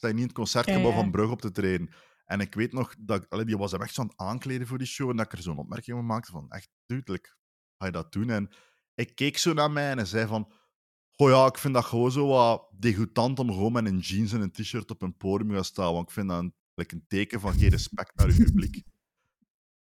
[SPEAKER 4] niet in het concertgebouw van Brugge op te treden. En ik weet nog, dat, allee, die was hem echt zo aan het aankleden voor die show. En dat ik er zo'n opmerking van maakte van, echt, duidelijk, ga je dat doen? En ik keek zo naar mij en hij zei van, goh ja, ik vind dat gewoon zo wat degoutant om gewoon met een jeans en een t-shirt op een podium te gaan staan. Want ik vind dat een, like een teken van geen respect naar je publiek.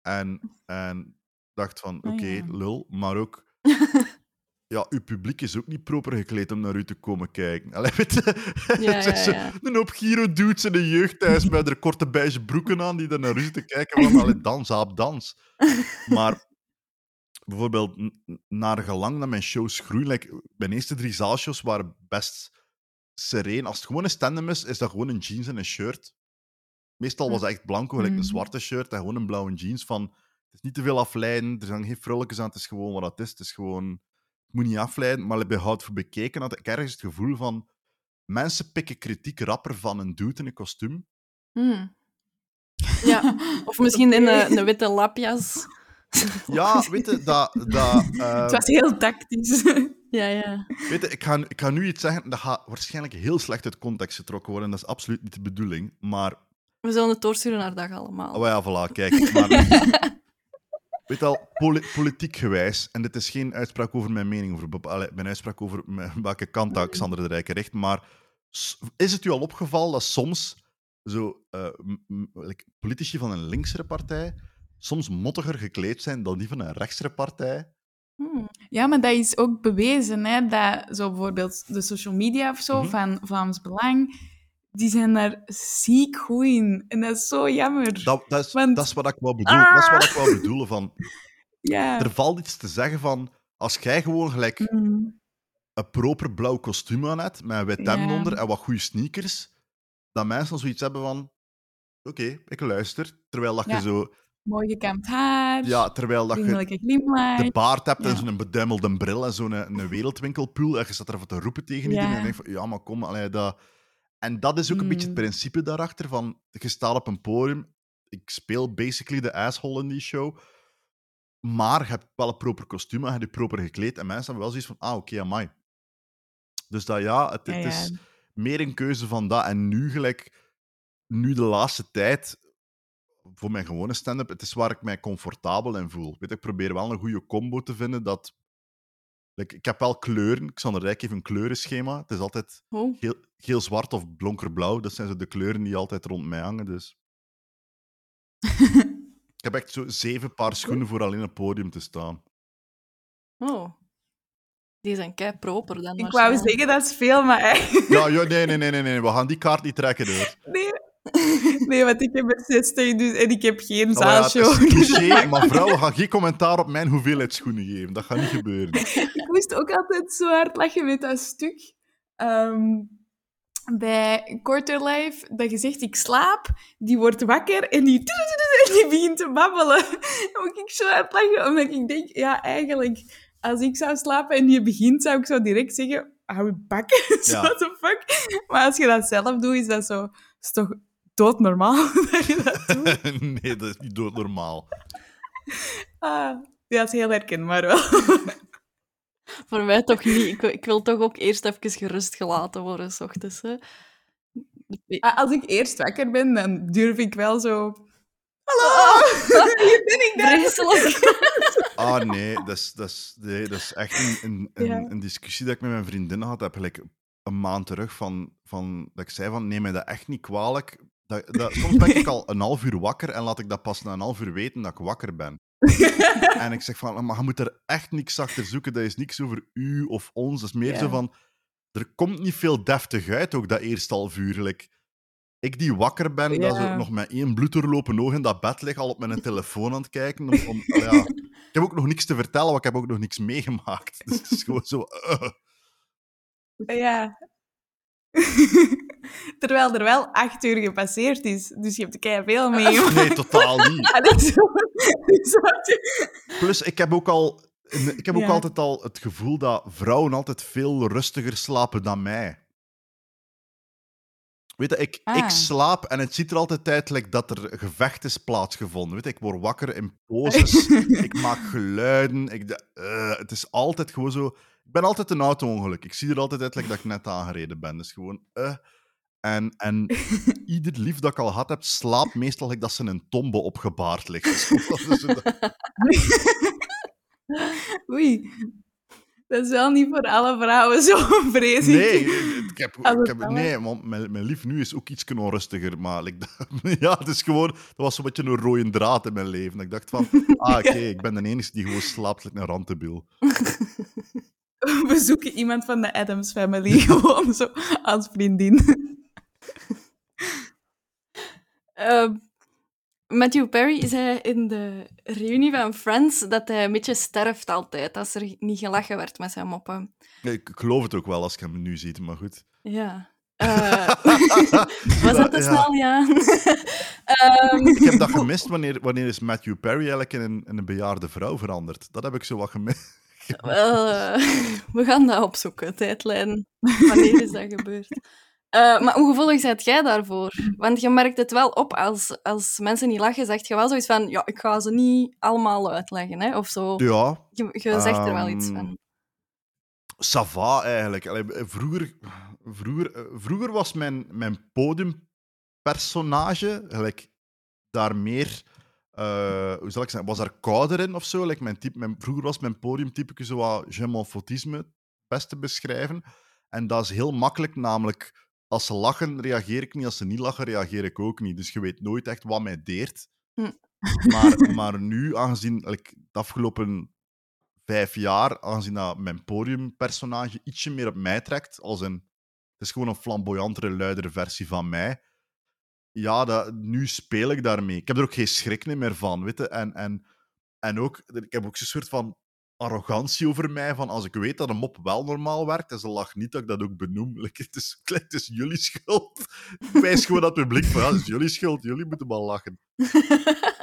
[SPEAKER 4] En, en dacht van,
[SPEAKER 2] Ah,
[SPEAKER 4] oké,
[SPEAKER 2] ja.
[SPEAKER 4] lul, maar ook... Ja, uw publiek is ook niet proper gekleed om naar u te komen kijken. Allee, weet je,
[SPEAKER 3] Ja, ja,
[SPEAKER 4] zo-
[SPEAKER 3] ja.
[SPEAKER 4] een hoop Giro-dudes in een jeugdhuis met er korte beige broeken aan die daar naar u zitten kijken van, allee, dans, aap, dans. Maar bijvoorbeeld, naar gelang dat mijn shows groeien, like, mijn eerste drie zaalshows waren best sereen. Als het gewoon een stand-up is, is dat gewoon een jeans en een shirt. Meestal was het echt blanco, gelijk een
[SPEAKER 2] Mhm.
[SPEAKER 4] zwarte shirt en gewoon een blauwe jeans. Van, het is niet te veel afleiden, er zijn geen vrolijkes aan, het is gewoon wat het is. Het is gewoon, het moet niet afleiden, maar bij Hout voor bekeken had ik ergens het gevoel van, mensen pikken kritiek rapper van een dude in een kostuum.
[SPEAKER 3] Hm. Ja, of misschien in een, een witte lapjas.
[SPEAKER 4] Ja, weet je, dat... dat
[SPEAKER 2] Het was heel tactisch.
[SPEAKER 3] Ja, ja.
[SPEAKER 4] Weet je, ik ga, ik ga nu iets zeggen, dat gaat waarschijnlijk heel slecht uit context getrokken worden. Dat is absoluut niet de bedoeling. Maar,
[SPEAKER 3] We zullen het doorsturen naar dag allemaal.
[SPEAKER 4] oh ja, voilà, kijk. Maar, weet al, poli- politiek gewijs, en dit is geen uitspraak over mijn mening, over, bepa- allee, mijn uitspraak over welke kant dat Xander de Rijke richt, maar is het u al opgevallen dat soms zo, eh, like, politici van een linksere partij soms mottiger gekleed zijn dan die van een rechtsere partij?
[SPEAKER 3] Hm.
[SPEAKER 2] Ja, maar dat is ook bewezen, hè, dat zo bijvoorbeeld de social media of zo
[SPEAKER 4] Mhm.
[SPEAKER 2] van Vlaams Belang, die zijn daar ziek goed in. En dat is zo jammer.
[SPEAKER 4] Dat, dat, is,
[SPEAKER 2] Want-
[SPEAKER 4] dat is wat ik wel bedoel. Dat is wat ik wel bedoel van...
[SPEAKER 2] ja.
[SPEAKER 4] Er valt iets te zeggen van... Als jij gewoon gelijk
[SPEAKER 2] Mm.
[SPEAKER 4] een proper blauw kostuum aan hebt, met een wit
[SPEAKER 2] Ja.
[SPEAKER 4] onder en wat goede sneakers, dat mensen zoiets hebben van... Oké, ik luister. Terwijl dat
[SPEAKER 2] Ja.
[SPEAKER 4] je zo...
[SPEAKER 2] Mooi gekamd haar,
[SPEAKER 4] Ja, terwijl dat je
[SPEAKER 2] glimlach.
[SPEAKER 4] de baard hebt en
[SPEAKER 2] Ja.
[SPEAKER 4] zo'n beduimelde bril en zo'n een wereldwinkelpoel en je staat er even te roepen tegen
[SPEAKER 2] Ja.
[SPEAKER 4] iedereen en je denkt van... Ja, maar kom, allee, dat... En dat is ook een beetje het
[SPEAKER 2] Hmm.
[SPEAKER 4] principe daarachter van, je staat op een podium, ik speel basically de asshole in die show, maar je hebt wel een proper kostuum en je hebt je proper gekleed en mensen hebben wel zoiets van, ah, oké, amai. Dus dat ja, het,
[SPEAKER 2] Ja,
[SPEAKER 4] het
[SPEAKER 2] ja.
[SPEAKER 4] is meer een keuze van dat. En nu gelijk, nu de laatste tijd, voor mijn gewone stand-up, het is waar ik mij comfortabel in voel. Weet, ik probeer wel een goede combo te vinden dat... like, ik heb wel kleuren. Xander Rijk heeft een kleurenschema. Het is altijd
[SPEAKER 3] Oh.
[SPEAKER 4] geel, geel-zwart of donkerblauw. Dat zijn zo de kleuren die altijd rond mij hangen. Dus. ik heb echt zo zeven paar schoenen voor alleen op het podium te staan.
[SPEAKER 3] oh. Die zijn kei proper dan
[SPEAKER 2] Ik wou zeggen, dat is veel, maar eigenlijk...
[SPEAKER 4] Ja, ja nee, nee, nee, nee, nee. We gaan die kaart niet trekken, hoor.
[SPEAKER 2] Nee. Nee, want ik heb er 60 dus, en ik heb geen
[SPEAKER 4] Oh ja,
[SPEAKER 2] zaalshow.
[SPEAKER 4] is
[SPEAKER 2] dus
[SPEAKER 4] maar vrouwen gaan geen commentaar op mijn hoeveelheid schoenen geven. Dat gaat niet gebeuren.
[SPEAKER 2] Ik moest ook altijd zo hard lachen met dat stuk. Ehm, bij Quarterlife, dat je zegt, ik slaap, die wordt wakker en die, en die begint te babbelen. Dan moet ik zo hard lachen, omdat ik denk, ja, eigenlijk, als ik zou slapen en die begint, zou ik zo direct zeggen, hou je bakken,
[SPEAKER 4] Ja.
[SPEAKER 2] what the fuck. Maar als je dat zelf doet, is dat zo, is toch doodnormaal dat je dat doet.
[SPEAKER 4] nee, dat is niet doodnormaal.
[SPEAKER 2] Ah, ja, dat is heel herkenbaar wel.
[SPEAKER 3] Voor mij toch niet. Ik, wil- ik wil toch ook eerst even gerust gelaten worden, s ochtends. Hè.
[SPEAKER 2] Ah, Als ik eerst wakker ben, dan durf ik wel zo... Hallo! Hier ben ik dan.
[SPEAKER 3] Vreselijk.
[SPEAKER 4] Ah, nee, dat is, dat is, nee, dat is echt een, een, een,
[SPEAKER 2] Ja.
[SPEAKER 4] een discussie dat ik met mijn vriendin had. Heb gelijk een maand terug van, van dat ik zei van neem mij dat echt niet kwalijk. Dat, dat, soms ben ik al een half uur wakker en laat ik dat pas na een half uur weten dat ik wakker ben. en ik zeg van, maar je moet er echt niks achter zoeken. Dat is niks over u of ons. Dat is meer
[SPEAKER 2] Ja.
[SPEAKER 4] zo van, er komt niet veel deftig uit, ook dat eerste half uur. Like, ik die wakker ben, dat
[SPEAKER 2] Ja.
[SPEAKER 4] zo nog met één bloeddoorlopen oog in dat bed lig, al op mijn telefoon aan het kijken. Om, ja. Ik heb ook nog niks te vertellen, want ik heb ook nog niks meegemaakt. Dus het is gewoon zo... uh.
[SPEAKER 2] Ja. Terwijl er wel acht uur gepasseerd is. Dus je hebt kei veel mee.
[SPEAKER 4] Nee, totaal niet.
[SPEAKER 2] Je?
[SPEAKER 4] Plus, ik heb ook al... Ik heb ook
[SPEAKER 2] Ja.
[SPEAKER 4] altijd al het gevoel dat vrouwen altijd veel rustiger slapen dan mij. Weet je, ik,
[SPEAKER 2] Ah.
[SPEAKER 4] ik slaap en het ziet er altijd uit dat er gevecht is plaatsgevonden. Weet je, ik word wakker in poses, ik maak geluiden. Ik, de- eh, het is altijd gewoon zo... Ik ben altijd een auto-ongeluk. Ik zie er altijd uit dat ik net aangereden ben. Dus gewoon... eh. En, en ieder lief dat ik al gehad heb, slaapt meestal like, dat ze in een tombe opgebaard ligt. Dus dat
[SPEAKER 2] Oei. Dat is wel niet voor alle vrouwen zo, vrees ik.
[SPEAKER 4] Nee, ik heb, ik heb, nee want mijn, mijn lief nu is ook iets onrustiger. Maar dat- ja, het is gewoon, dat was zo'n beetje een rode draad in mijn leven. Ik dacht van, ah oké, ik ben de enige die gewoon slaapt like een rantebiel.
[SPEAKER 2] We zoeken iemand van de Adams Family gewoon zo als vriendin.
[SPEAKER 3] Ehm, Matthew Perry zei in de reunie van Friends dat hij een beetje sterft altijd als er niet gelachen werd met zijn moppen.
[SPEAKER 4] Ik, ik geloof het ook wel als je hem nu ziet, maar goed.
[SPEAKER 3] Ja. Eh, was dat te
[SPEAKER 4] Ja.
[SPEAKER 3] snel? Ja. Ehm,
[SPEAKER 4] Ik heb dat gemist. Wanneer, wanneer is Matthew Perry eigenlijk in een, in een bejaarde vrouw veranderd? Dat heb ik zo wat gemist.
[SPEAKER 3] Wel, eh, we gaan dat opzoeken, tijdlijn. Wanneer is dat gebeurd? Eh, maar hoe gevoelig bent jij daarvoor? Want je merkt het wel op als, als mensen niet lachen, zeg je wel zoiets van ja, ik ga ze niet allemaal uitleggen, hè, of zo.
[SPEAKER 4] Ja,
[SPEAKER 3] Je, je zegt er wel iets
[SPEAKER 4] Ehm,
[SPEAKER 3] van.
[SPEAKER 4] ça va eigenlijk. Allee, vroeger, vroeger, eh, vroeger was mijn, mijn podiumpersonage gelijk, daar meer... eh, hoe zal ik zeggen? Was daar kouder in of zo? Like mijn type, mijn, vroeger was mijn podiumtype zo wat je best te beschrijven. En dat is heel makkelijk, namelijk als ze lachen, reageer ik niet. Als ze niet lachen, reageer ik ook niet. Dus je weet nooit echt wat mij deert.
[SPEAKER 3] Hm.
[SPEAKER 4] Maar, maar nu, aangezien like, de afgelopen vijf jaar, aangezien dat mijn podiumpersonage ietsje meer op mij trekt, als een, het is gewoon een flamboyantere, luidere versie van mij. Ja, dat, nu speel ik daarmee. Ik heb er ook geen schrik meer van, weet je. En, en, en ook, ik heb ook zo'n soort van arrogantie over mij, van als ik weet dat een mop wel normaal werkt, en ze lacht niet dat ik dat ook benoem. Like, het, is, het is jullie schuld. Wijs gewoon dat publiek van, ja, het is jullie schuld, jullie moeten wel lachen.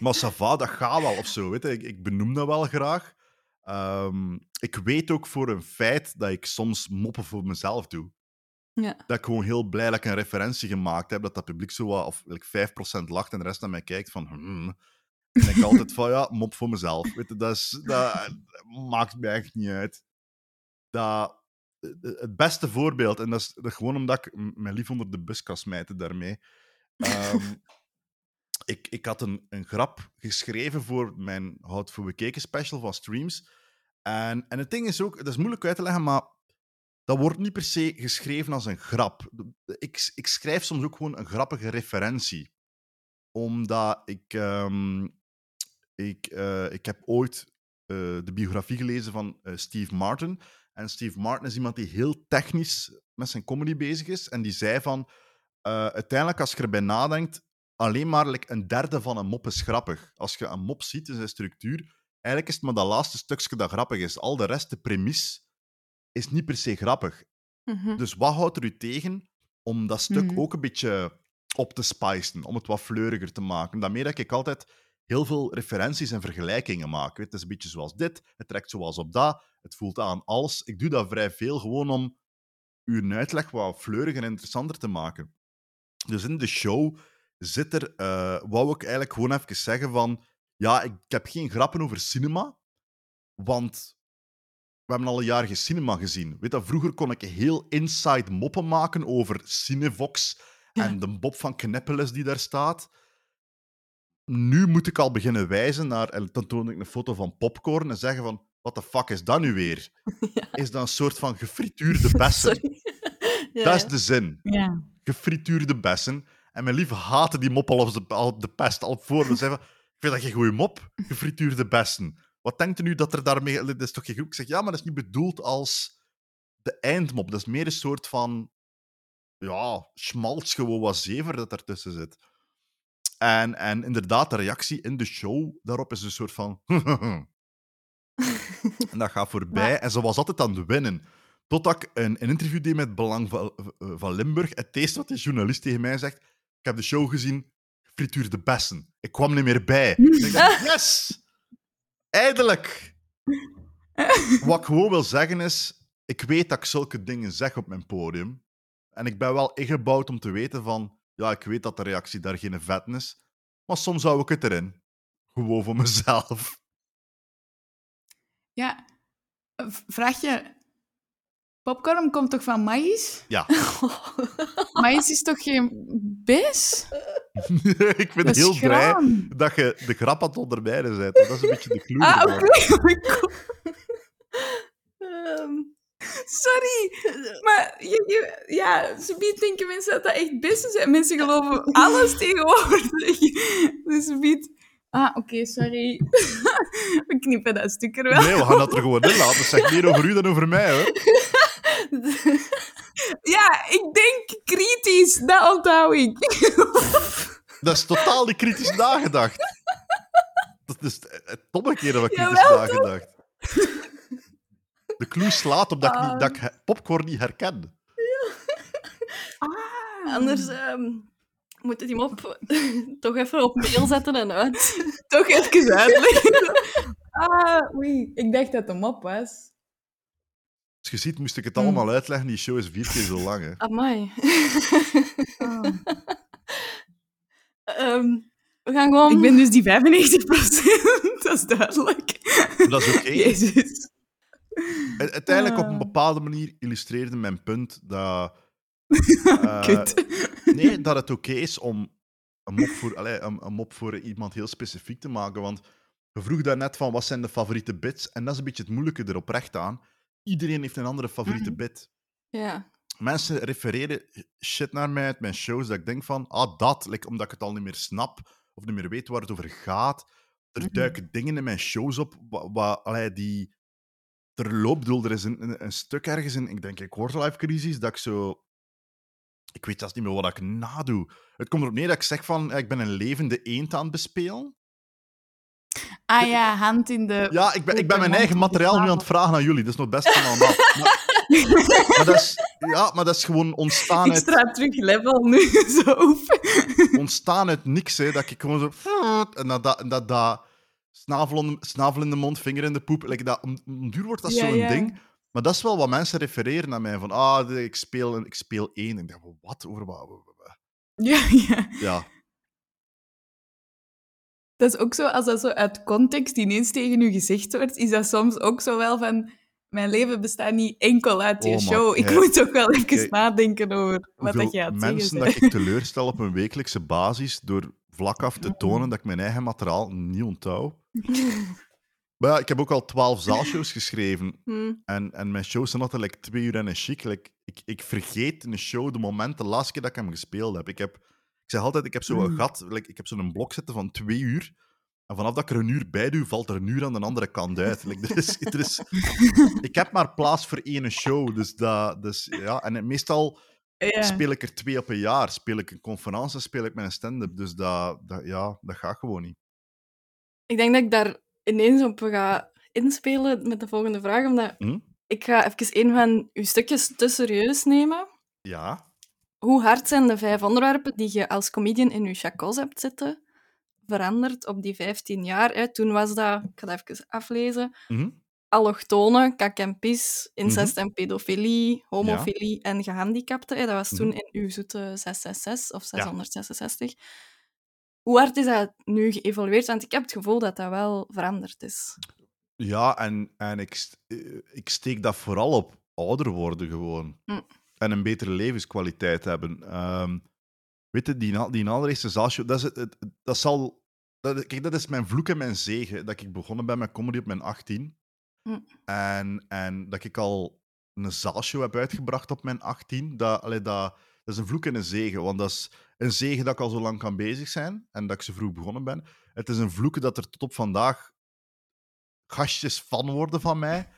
[SPEAKER 4] Maar ça va, dat gaat wel of zo. Weet je. Ik, ik benoem dat wel graag. Ehm, ik weet ook voor een feit dat ik soms moppen voor mezelf doe.
[SPEAKER 3] Ja.
[SPEAKER 4] dat ik gewoon heel blij dat ik een referentie gemaakt heb, dat dat publiek zo wat, of like, 5% lacht en de rest naar mij kijkt van hmm. En ik altijd van, ja, mop voor mezelf. Weet je, dat, is, dat maakt mij echt niet uit. Dat, het beste voorbeeld, en dat is, dat gewoon omdat ik mijn lief onder de bus kan smijten daarmee. Ehm, ik, ik had een, een grap geschreven voor mijn Hout voor Bekeken special van streams. En, en het ding is ook, dat is moeilijk uit te leggen, maar dat wordt niet per se geschreven als een grap. Ik, ik schrijf soms ook gewoon een grappige referentie. Omdat ik... ehm, ik, eh, ik heb ooit eh, de biografie gelezen van eh, Steve Martin. En Steve Martin is iemand die heel technisch met zijn comedy bezig is. En die zei van... uiteindelijk, als je erbij nadenkt, alleen maar like, een derde van een mop is grappig. Als je een mop ziet in zijn structuur, eigenlijk is het maar dat laatste stukje dat grappig is. Al de rest, de premise, is niet per se grappig.
[SPEAKER 3] Mhm.
[SPEAKER 4] Dus wat houdt er u tegen om dat stuk
[SPEAKER 2] Mhm.
[SPEAKER 4] ook een beetje op te spicen, om het wat fleuriger te maken? Daarmee dat ik altijd heel veel referenties en vergelijkingen maak. Weet, Het is een beetje zoals dit, het trekt zoals op dat, het voelt aan als. Ik doe dat vrij veel gewoon om uw uitleg wat fleuriger en interessanter te maken. Dus in de show zit er, eh, wou ik eigenlijk gewoon even zeggen van, ja, ik, ik heb geen grappen over cinema, want we hebben al een jaar geen cinema gezien. Weet je, vroeger kon ik heel inside moppen maken over Cinevox en de Bob van Kneppeles die daar staat. Nu moet ik al beginnen wijzen naar, en dan toon ik een foto van popcorn en zeggen van, wat de fuck is dat nu weer? Is dat een soort van gefrituurde bessen?
[SPEAKER 3] Ja,
[SPEAKER 4] dat is
[SPEAKER 3] ja.
[SPEAKER 4] de zin.
[SPEAKER 2] Ja.
[SPEAKER 4] Gefrituurde bessen. En mijn lieve haatte die mop al op de, al op de pest, al voor. me. zei van, ik vind dat geen goede mop, gefrituurde bessen. Wat denkt u nu dat er daarmee... Dat is toch geen goed? Ik zeg, ja, maar dat is niet bedoeld als de eindmop. Dat is meer een soort van... Ja, schmaltz, gewoon wat zever dat ertussen zit. En, en inderdaad, de reactie in de show daarop is een soort van... en dat gaat voorbij. En ze was altijd aan het winnen. Totdat ik een, een interview deed met Belang van, van Limburg. Het eerste wat die journalist tegen mij zegt... Ik heb de show gezien, frituur de bessen. Ik kwam niet meer bij. Ik dacht, yes! Eindelijk! Wat ik gewoon wil zeggen is... Ik weet dat ik zulke dingen zeg op mijn podium. En ik ben wel ingebouwd om te weten van... Ja, ik weet dat de reactie daar geen vet is. Maar soms hou ik het erin. Gewoon voor mezelf.
[SPEAKER 2] Ja. Eh, Vraag je... Popcorn komt toch van maïs?
[SPEAKER 4] Ja.
[SPEAKER 2] Maïs is toch geen bis?
[SPEAKER 4] ik ben
[SPEAKER 2] Dat is
[SPEAKER 4] heel blij dat je de grap aan het bent. Dat is een beetje de clue.
[SPEAKER 2] Ah, oké.
[SPEAKER 3] Ehm,
[SPEAKER 2] Sorry. Maar je, je- ja, subiet denken mensen dat dat echt bessen zijn. Mensen geloven alles tegenwoordig. Dus subiet... Ah, oké, sorry. We knippen dat stuk er wel.
[SPEAKER 4] Nee, we gaan dat er gewoon in laten. Dat zegt meer over u dan over mij, hoor.
[SPEAKER 2] Ja, ik denk kritisch. Dat onthoud ik.
[SPEAKER 4] Dat is totaal niet kritisch nagedacht. Dat is het omgekeerde van kritisch
[SPEAKER 2] Jawel,
[SPEAKER 4] nagedacht. De clue slaat op dat ik, niet, dat ik popcorn niet herken.
[SPEAKER 3] Anders ehm moet je die mop toch even op mail zetten en uit.
[SPEAKER 2] Toch even uitleggen. Ah, oei. Ik dacht dat het een mop was.
[SPEAKER 4] Als je ziet, moest ik het
[SPEAKER 2] Hmm.
[SPEAKER 4] allemaal uitleggen. Die show is vier keer zo lang. Hè.
[SPEAKER 3] Amai.
[SPEAKER 2] Ah.
[SPEAKER 3] Ehm, we gaan gewoon...
[SPEAKER 2] Ik ben dus die 95%. dat is duidelijk.
[SPEAKER 4] Dat is oké.
[SPEAKER 2] Jezus.
[SPEAKER 4] Uiteindelijk, op een
[SPEAKER 2] Ah.
[SPEAKER 4] bepaalde manier, illustreerde mijn punt dat... eh, nee, dat het oké is om een mop, voor, allee, een, een mop voor iemand heel specifiek te maken. Want je vroeg daarnet van wat zijn de favoriete bits. En dat is een beetje het moeilijke er oprecht aan. Iedereen heeft een andere favoriete
[SPEAKER 2] Mhm.
[SPEAKER 4] bit.
[SPEAKER 3] Ja.
[SPEAKER 4] Mensen refereren shit naar mij uit mijn shows dat ik denk van, ah, dat, like, omdat ik het al niet meer snap of niet meer weet waar het over gaat. Er
[SPEAKER 2] Mhm.
[SPEAKER 4] duiken dingen in mijn shows op wa- wa- allee, die er loopt. bedoel, Er is een, een, een stuk ergens in, ik denk, een quarterlife crisis, dat ik zo... Ik weet zelfs niet meer wat ik nadoe. Het komt erop neer dat ik zeg van, eh, ik ben een levende eend aan het bespelen.
[SPEAKER 2] Ah ja, hand in de...
[SPEAKER 4] Ja, ik ben, ik ben mijn eigen materiaal nu aan het vragen aan jullie. Dat is nog best van allemaal. Maar, maar, dat is, ja, maar dat is gewoon ontstaan uit...
[SPEAKER 2] Extra terug level nu. Zo.
[SPEAKER 4] ontstaan uit niks. Hè, dat ik gewoon zo. En dat, dat, dat, dat snavel, snavel in de mond, vinger in de poep. Like dat, om, om duur wordt dat
[SPEAKER 2] Ja,
[SPEAKER 4] zo'n
[SPEAKER 2] ja.
[SPEAKER 4] ding. Maar dat is wel wat mensen refereren naar mij. Van, ah, ik speel, ik speel één. Ik dacht, wat? Over wat?
[SPEAKER 2] Ja, ja.
[SPEAKER 4] Ja,
[SPEAKER 2] Dat is ook zo, als dat zo uit context ineens tegen u gezegd wordt, is dat soms ook zo wel van... Mijn leven bestaat niet enkel uit die
[SPEAKER 4] Oh,
[SPEAKER 2] show. Ik moet ook wel even
[SPEAKER 4] kijk,
[SPEAKER 2] nadenken over wat dat je aan het
[SPEAKER 4] mensen dat ik teleurstel op een wekelijkse basis door vlak af te tonen dat ik mijn eigen materiaal niet onthoud. Maar ja, ik heb ook al twaalf zaalshows geschreven.
[SPEAKER 3] Hm.
[SPEAKER 4] En, en mijn shows zijn altijd like, twee uur en een chic. Like, ik, ik vergeet in een show de moment, de laatste keer dat ik hem gespeeld heb. Ik, heb, ik zeg altijd, ik heb zo'n
[SPEAKER 2] Mm.
[SPEAKER 4] gat, like, ik heb zo'n blok zitten van twee uur. En vanaf dat ik er een uur bij doe, valt er een uur aan de andere kant uit. Like, er is, er is, ik heb maar plaats voor één show. Dus dat, dus, ja. En meestal speel ik er twee op een jaar. Speel ik een conferentie, speel ik mijn stand-up. Dus dat, dat, ja, dat gaat gewoon niet.
[SPEAKER 3] Ik denk dat ik daar ineens op ga inspelen met de volgende vraag, omdat
[SPEAKER 4] Hm?
[SPEAKER 3] ik ga even een van uw stukjes te serieus nemen.
[SPEAKER 4] Ja.
[SPEAKER 3] Hoe hard zijn de vijf onderwerpen die je als comedian in je chacos hebt zitten veranderd op die 15 jaar? Hè? Toen was dat, ik ga dat even aflezen,
[SPEAKER 4] Mhm.
[SPEAKER 3] allochtonen, kak en pis, incest en pedofilie, homofilie en gehandicapten. Dat was toen
[SPEAKER 4] Mhm.
[SPEAKER 3] in uw zoete 666 of
[SPEAKER 4] Ja.
[SPEAKER 3] 666. Hoe hard is dat nu geëvolueerd? Want ik heb het gevoel dat dat wel veranderd is.
[SPEAKER 4] Ja, en, en ik, eh, ik steek dat vooral op ouder worden gewoon.
[SPEAKER 3] Hm.
[SPEAKER 4] En een betere levenskwaliteit hebben. Ehm, weet je, die, die allereerste zaalshow, dat, is het, het- dat zal... Dat, kijk, dat is mijn vloek en mijn zegen. Dat ik begonnen ben met comedy op mijn 18.
[SPEAKER 3] Hm.
[SPEAKER 4] En, en dat ik al een zaalshow heb uitgebracht op mijn 18. Dat, allee, dat, dat is een vloek en een zegen. Want dat is een zegen dat ik al zo lang kan bezig zijn. En dat ik zo vroeg begonnen ben. Het is een vloek dat er tot op vandaag gastjes fan worden van mij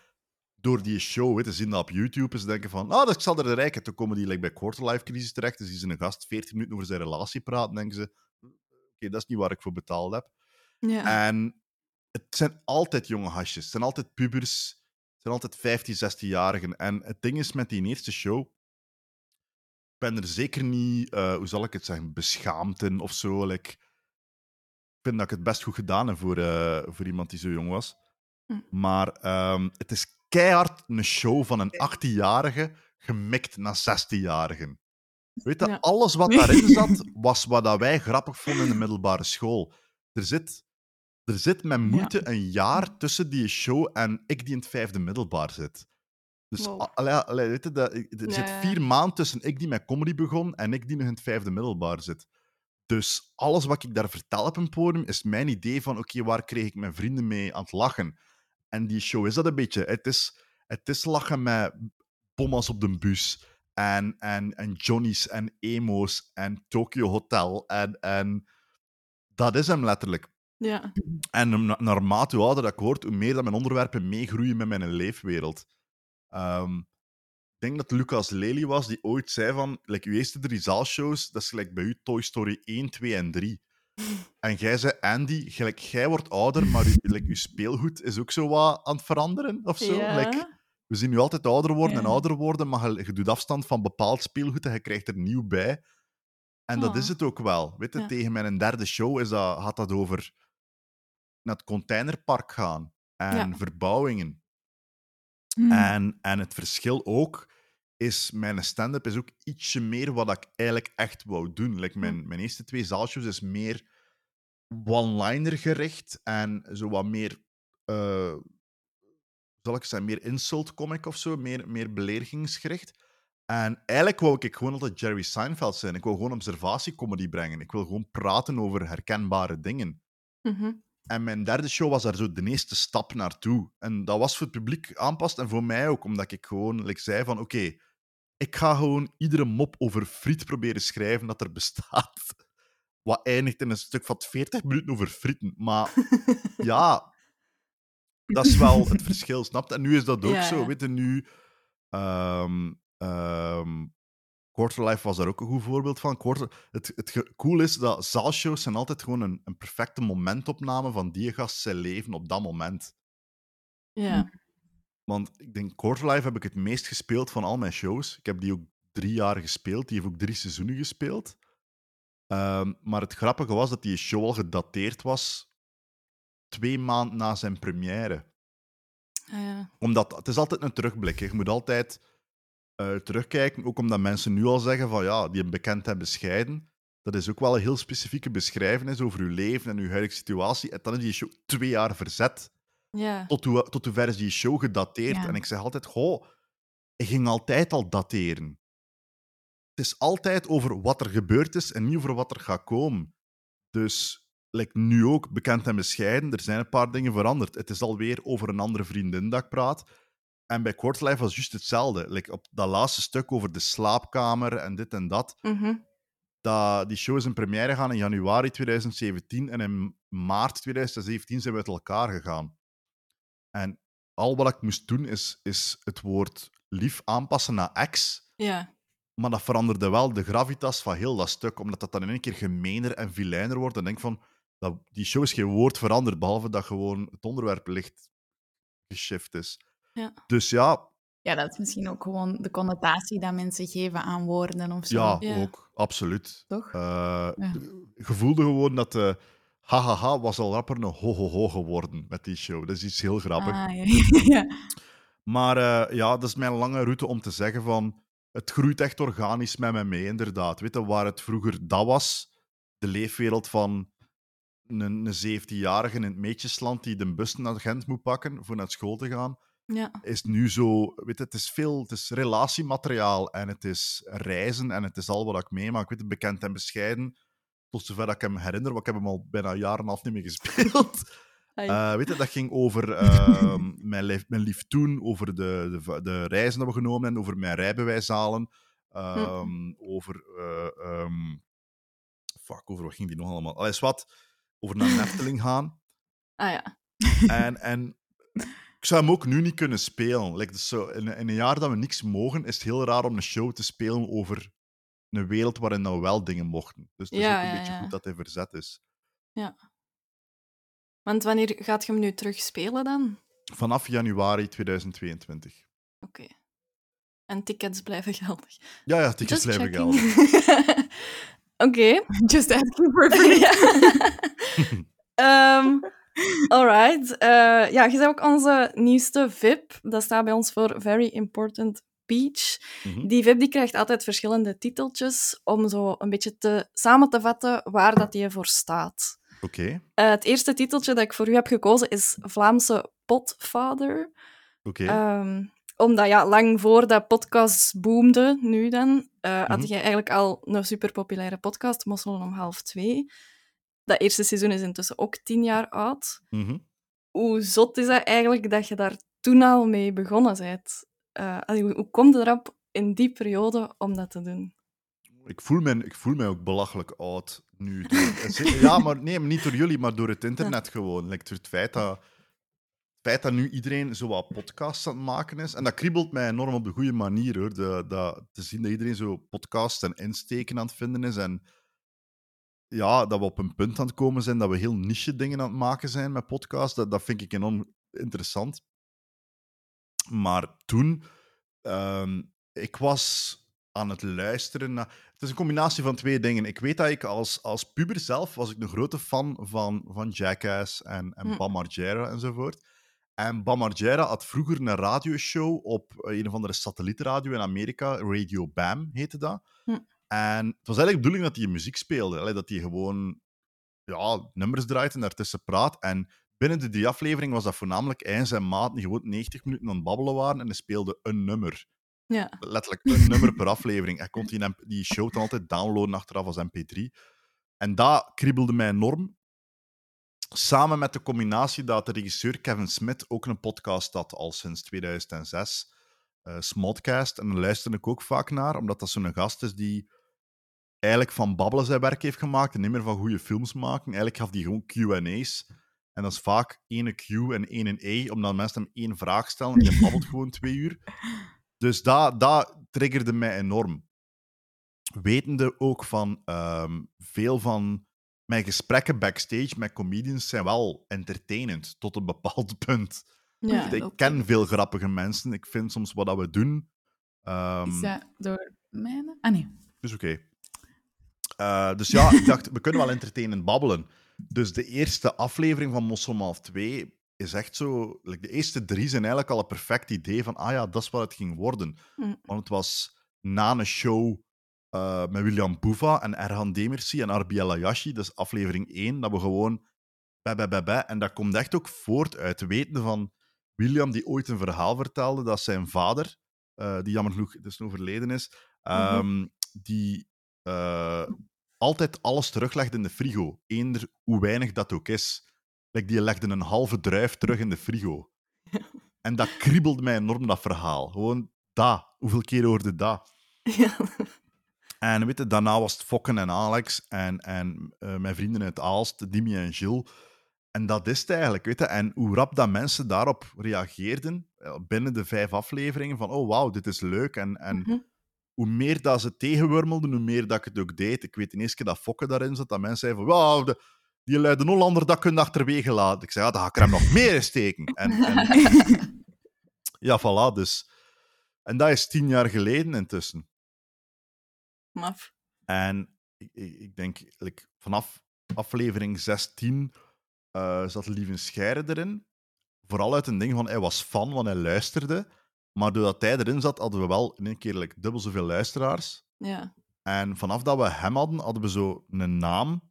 [SPEAKER 4] door die show hè, te zien dat op YouTube en ze denken van, ah, dat ik zal er rijken. Toen komen die like, bij Quarterlife Crisis terecht, dus zien ze een gast 14 minuten over zijn relatie praten, denken ze, oké, dat is niet waar ik voor betaald heb.
[SPEAKER 3] Ja.
[SPEAKER 4] En het zijn altijd jonge hasjes, het zijn altijd pubers, het zijn altijd 15, 16-jarigen. En het ding is met die eerste show, ben er zeker niet, eh, hoe zal ik het zeggen, beschaamd in of zo. Like, ik vind dat ik het best goed gedaan heb voor, eh, voor iemand die zo jong was.
[SPEAKER 3] Hm.
[SPEAKER 4] Maar ehm, het is keihard een show van een 18-jarige gemikt naar 16-jarigen. Weet je,
[SPEAKER 3] Ja.
[SPEAKER 4] alles wat daarin zat, was wat dat wij grappig vonden in de middelbare school. Er zit, er zit met moeite een jaar tussen die show en ik die in het vijfde middelbaar zit. Dus
[SPEAKER 3] Wow.
[SPEAKER 4] a- allee, allee, weet je, dat, er zit vier maanden tussen ik die met comedy begon en ik die nog in het vijfde middelbaar zit. Dus alles wat ik daar vertel op een podium is mijn idee van oké, waar kreeg ik mijn vrienden mee aan het lachen? En die show is dat een beetje. Het is, het is lachen met bommas op de bus en, en, en Johnny's en emo's en Tokyo Hotel en, en dat is hem letterlijk.
[SPEAKER 3] ja.
[SPEAKER 4] En na- naarmate hoe ouder dat ik word, hoe meer dat mijn onderwerpen meegroeien met mijn leefwereld. Ehm, ik denk dat Lucas Lely was die ooit zei van, like, uw eerste drie zaalshows, dat is gelijk bij u Toy Story 1, 2 en 3. En jij zei, Andy, gelijk, jij wordt ouder, maar uw, like, uw speelgoed is ook zo wat aan het veranderen, of zo.
[SPEAKER 3] Ja.
[SPEAKER 4] Like, we zien nu altijd ouder worden en ouder worden, maar je, je doet afstand van bepaald speelgoed en je krijgt er nieuw bij. En dat
[SPEAKER 3] Oh.
[SPEAKER 4] is het ook wel. Weet je,
[SPEAKER 3] Ja.
[SPEAKER 4] tegen mijn derde show is dat, gaat dat over naar het containerpark gaan en verbouwingen.
[SPEAKER 2] Hm.
[SPEAKER 4] En, en het verschil ook is, mijn stand-up is ook ietsje meer wat ik eigenlijk echt wou doen. Like mijn, mijn eerste twee zaalshows is meer one-liner gericht en zo wat meer, eh, zal ik zeggen, meer insult comic of zo, meer, meer beledigingsgericht. En eigenlijk wou ik gewoon altijd Jerry Seinfeld zijn. Ik wil gewoon observatiecomedy brengen. Ik wil gewoon praten over herkenbare dingen.
[SPEAKER 3] Mhm.
[SPEAKER 4] En mijn derde show was daar zo de eerste stap naartoe. En dat was voor het publiek aanpast en voor mij ook, omdat ik gewoon like, zei van oké, ik ga gewoon iedere mop over friet proberen schrijven dat er bestaat. Wat eindigt in een stuk van 40 minuten over frieten. Maar ja, dat is wel het verschil, snapt? En nu is dat ook
[SPEAKER 3] Ja,
[SPEAKER 4] zo.
[SPEAKER 3] ja.
[SPEAKER 4] Weet je, nu... ehm, Quarterlife was daar ook een goed voorbeeld van. Quarter, het, het cool is dat zaalshows zijn altijd gewoon een, een perfecte momentopname van die gast zijn leven op dat moment.
[SPEAKER 3] Ja.
[SPEAKER 4] Want ik denk, Quarterlife heb ik het meest gespeeld van al mijn shows. Ik heb die ook drie jaar gespeeld. Die heeft ook drie seizoenen gespeeld. Ehm, maar het grappige was dat die show al gedateerd was twee maanden na zijn première.
[SPEAKER 3] Ah, ja.
[SPEAKER 4] Omdat het is altijd een terugblik. hè. Je moet altijd eh, terugkijken, ook omdat mensen nu al zeggen van ja, die een bekend en bescheiden. Dat is ook wel een heel specifieke beschrijvenis over uw leven en uw huidige situatie. En dan is die show twee jaar verzet.
[SPEAKER 3] ja.
[SPEAKER 4] Tot, hoe, tot hoever is die show gedateerd?
[SPEAKER 2] Ja.
[SPEAKER 4] En ik zeg altijd, goh, ik ging altijd al dateren. Het is altijd over wat er gebeurd is en niet over wat er gaat komen. Dus, like nu ook, bekend en bescheiden, er zijn een paar dingen veranderd. Het is alweer over een andere vriendin dat ik praat. En bij Quarterlife was juist hetzelfde. Like op dat laatste stuk over de slaapkamer en dit en dat.
[SPEAKER 3] Mhm.
[SPEAKER 4] dat die show is in première gaan in januari 2017 en in maart 2017 zijn we uit elkaar gegaan. En al wat ik moest doen is, is het woord lief aanpassen naar ex,
[SPEAKER 3] ja.
[SPEAKER 4] maar dat veranderde wel de gravitas van heel dat stuk, omdat dat dan in één keer gemeener en vilijner wordt. En ik denk van, dat, die show is geen woord veranderd, behalve dat gewoon het onderwerp licht geshift is.
[SPEAKER 3] Ja.
[SPEAKER 4] Dus ja,
[SPEAKER 2] Ja, dat is misschien ook gewoon de connotatie dat mensen geven aan woorden of zo.
[SPEAKER 4] Ja,
[SPEAKER 3] Ja.
[SPEAKER 4] ook. Absoluut.
[SPEAKER 2] Toch?
[SPEAKER 4] Eh,
[SPEAKER 2] Ja.
[SPEAKER 4] Je voelde gewoon dat de hahaha was al rapper een ho-ho-ho geworden met die show. Dat is iets heel grappig.
[SPEAKER 2] Ah, ja. ja.
[SPEAKER 4] Maar eh, ja, dat is mijn lange route om te zeggen van... Het groeit echt organisch met mij mee, inderdaad. Weet je, waar het vroeger dat was, de leefwereld van een, een 17-jarige in het meetjesland die de bus naar Gent moet pakken voor naar school te gaan,
[SPEAKER 3] ja.
[SPEAKER 4] is nu zo... Weet je, het is veel... Het is relatiemateriaal en het is reizen en het is al wat ik meemaak. Ik weet het, bekend en bescheiden. Tot zover dat ik hem herinner, want ik heb hem al bijna een jaar en half niet meer gespeeld. Eh, weet je, dat ging over ehm, mijn, lief, mijn lief toen, over de, de, de reizen dat we genomen hebben, over mijn rijbewijshalen, ehm, over... eh, ehm, fuck, over wat ging die nog allemaal? Alles wat. Over naar Nefteling gaan.
[SPEAKER 3] ah ja.
[SPEAKER 4] En, en ik zou hem ook nu niet kunnen spelen. Like, dus zo, in, in een jaar dat we niks mogen, is het heel raar om een show te spelen over een wereld waarin we wel dingen mochten. Dus het is
[SPEAKER 3] Ja,
[SPEAKER 4] ook een
[SPEAKER 3] ja,
[SPEAKER 4] beetje
[SPEAKER 3] ja.
[SPEAKER 4] goed dat hij verzet is.
[SPEAKER 3] Want wanneer gaat je hem nu terug spelen dan?
[SPEAKER 4] Vanaf januari 2022.
[SPEAKER 3] Oké. En tickets blijven geldig.
[SPEAKER 4] Ja, ja, tickets
[SPEAKER 3] Just
[SPEAKER 4] blijven
[SPEAKER 3] checking.
[SPEAKER 4] gelden.
[SPEAKER 3] Oké.
[SPEAKER 2] Just asking for a friend.
[SPEAKER 3] Alright. Eh, ja, je bent ook onze nieuwste VIP. Dat staat bij ons voor Very Important Peach.
[SPEAKER 4] Mhm.
[SPEAKER 3] Die VIP die krijgt altijd verschillende titeltjes om zo een beetje te, samen te vatten waar dat die voor staat.
[SPEAKER 4] Oké,
[SPEAKER 3] Eh, het eerste titeltje dat ik voor u heb gekozen is Vlaamse Potfather.
[SPEAKER 4] oké.
[SPEAKER 3] Ehm, omdat ja, lang voordat podcasts boomden, nu dan, eh, had
[SPEAKER 4] Mhm.
[SPEAKER 3] jij eigenlijk al een superpopulaire podcast, Mosselen om half twee. Dat eerste seizoen is intussen ook tien jaar oud.
[SPEAKER 4] Mhm.
[SPEAKER 3] Hoe zot is dat eigenlijk dat je daar toen al mee begonnen bent? Eh, hoe, hoe komt je erop in die periode om dat te doen?
[SPEAKER 4] Ik, voel mij, ik voel mij ook belachelijk oud nu. Ja, maar nee, maar niet door jullie, maar door het internet gewoon. Like, door het feit dat, het feit dat nu iedereen zo wat podcasts aan het maken is. En dat kriebelt mij enorm op de goede manier, hoor. De, te zien dat iedereen zo podcasts en insteken aan het vinden is. En ja, dat we op een punt aan het komen zijn dat we heel niche dingen aan het maken zijn met podcasts. Dat, dat vind ik enorm interessant. Maar toen, ehm, ik was aan het luisteren naar... Het is een combinatie van twee dingen. Ik weet dat ik als, als puber zelf was ik een grote fan van, van Jackass en, en
[SPEAKER 3] Hm.
[SPEAKER 4] Bam Margera enzovoort. En Bam Margera had vroeger een radioshow op eh, een of andere satellietradio in Amerika. Radio Bam heette dat.
[SPEAKER 3] Hm.
[SPEAKER 4] En het was eigenlijk de bedoeling dat hij muziek speelde. Allee, dat hij gewoon ja, nummers draait en daartussen praat. En binnen de drie afleveringen was dat voornamelijk hij en zijn maat die gewoon 90 minuten aan het babbelen waren en hij speelde een nummer.
[SPEAKER 3] Ja.
[SPEAKER 4] Letterlijk een nummer per aflevering. Hij kon die, die show dan altijd downloaden achteraf als mp3. En dat kriebelde mij enorm. Samen met de combinatie dat de regisseur Kevin Smith ook een podcast had al sinds 2006. eh Smodcast. En daar luisterde ik ook vaak naar, omdat dat zo'n gast is die eigenlijk van babbelen zijn werk heeft gemaakt en niet meer van goede films maken. Eigenlijk gaf hij gewoon Q&A's. En dat is vaak één Q en één E, omdat mensen hem één vraag stellen en die babbelt gewoon twee uur. Dus dat, dat triggerde mij enorm. Wetende ook van ehm, veel van mijn gesprekken backstage met comedians zijn wel entertainend tot een bepaald punt.
[SPEAKER 3] ja
[SPEAKER 4] ik ken veel grappige mensen. Ik vind soms wat dat we doen. ehm,
[SPEAKER 2] Is dat door mij? Ah, nee.
[SPEAKER 4] dus oké. Eh, dus ja, ik dacht, we kunnen wel entertainend babbelen. Dus de eerste aflevering van Mosselmaaf 2 is echt zo... like, de eerste drie zijn eigenlijk al een perfect idee van ah ja, dat is wat het ging worden.
[SPEAKER 3] Mm.
[SPEAKER 4] Want het was na een show eh, met William Boeva en Erhan Demirci en Arbi Elayashi, dus aflevering 1, dat we gewoon... Bij, en dat komt echt ook voort uit weten van William, die ooit een verhaal vertelde dat zijn vader, eh, die jammer genoeg dus overleden is, ehm, die eh, altijd alles teruglegt in de frigo. Eender hoe weinig dat ook is. Like, die legde een halve druif terug in de frigo. En dat kriebelde mij enorm, dat verhaal. Gewoon dat. Hoeveel keer hoorde dat?
[SPEAKER 3] Ja.
[SPEAKER 4] En weet je, daarna was het Fokken en Alex en, en eh, mijn vrienden uit Aalst, Dimi en Gilles. En dat is het eigenlijk, weet je. En hoe rap dat mensen daarop reageerden, eh, binnen de vijf afleveringen, van oh wauw, dit is leuk. En, en
[SPEAKER 3] Mhm.
[SPEAKER 4] Hoe meer dat ze tegenwurmelden, hoe meer dat ik het ook deed. Ik weet de eerste keer dat Fokken daarin zat, dat mensen zeiden van wauw, de, die luide Hollander, dat kun je achterwege laten. Ik zei, ja, dan ga ik er hem nog meer in steken. En, en ja, voilà, dus... En dat is tien jaar geleden intussen.
[SPEAKER 3] Maf.
[SPEAKER 4] En ik, denk, like, vanaf aflevering 16 eh, zat Lieven Scheire erin. Vooral uit een ding van, hij was fan, want hij luisterde. Maar doordat hij erin zat, hadden we wel in één keer like, dubbel zoveel luisteraars.
[SPEAKER 3] Ja.
[SPEAKER 4] En vanaf dat we hem hadden, hadden we zo een naam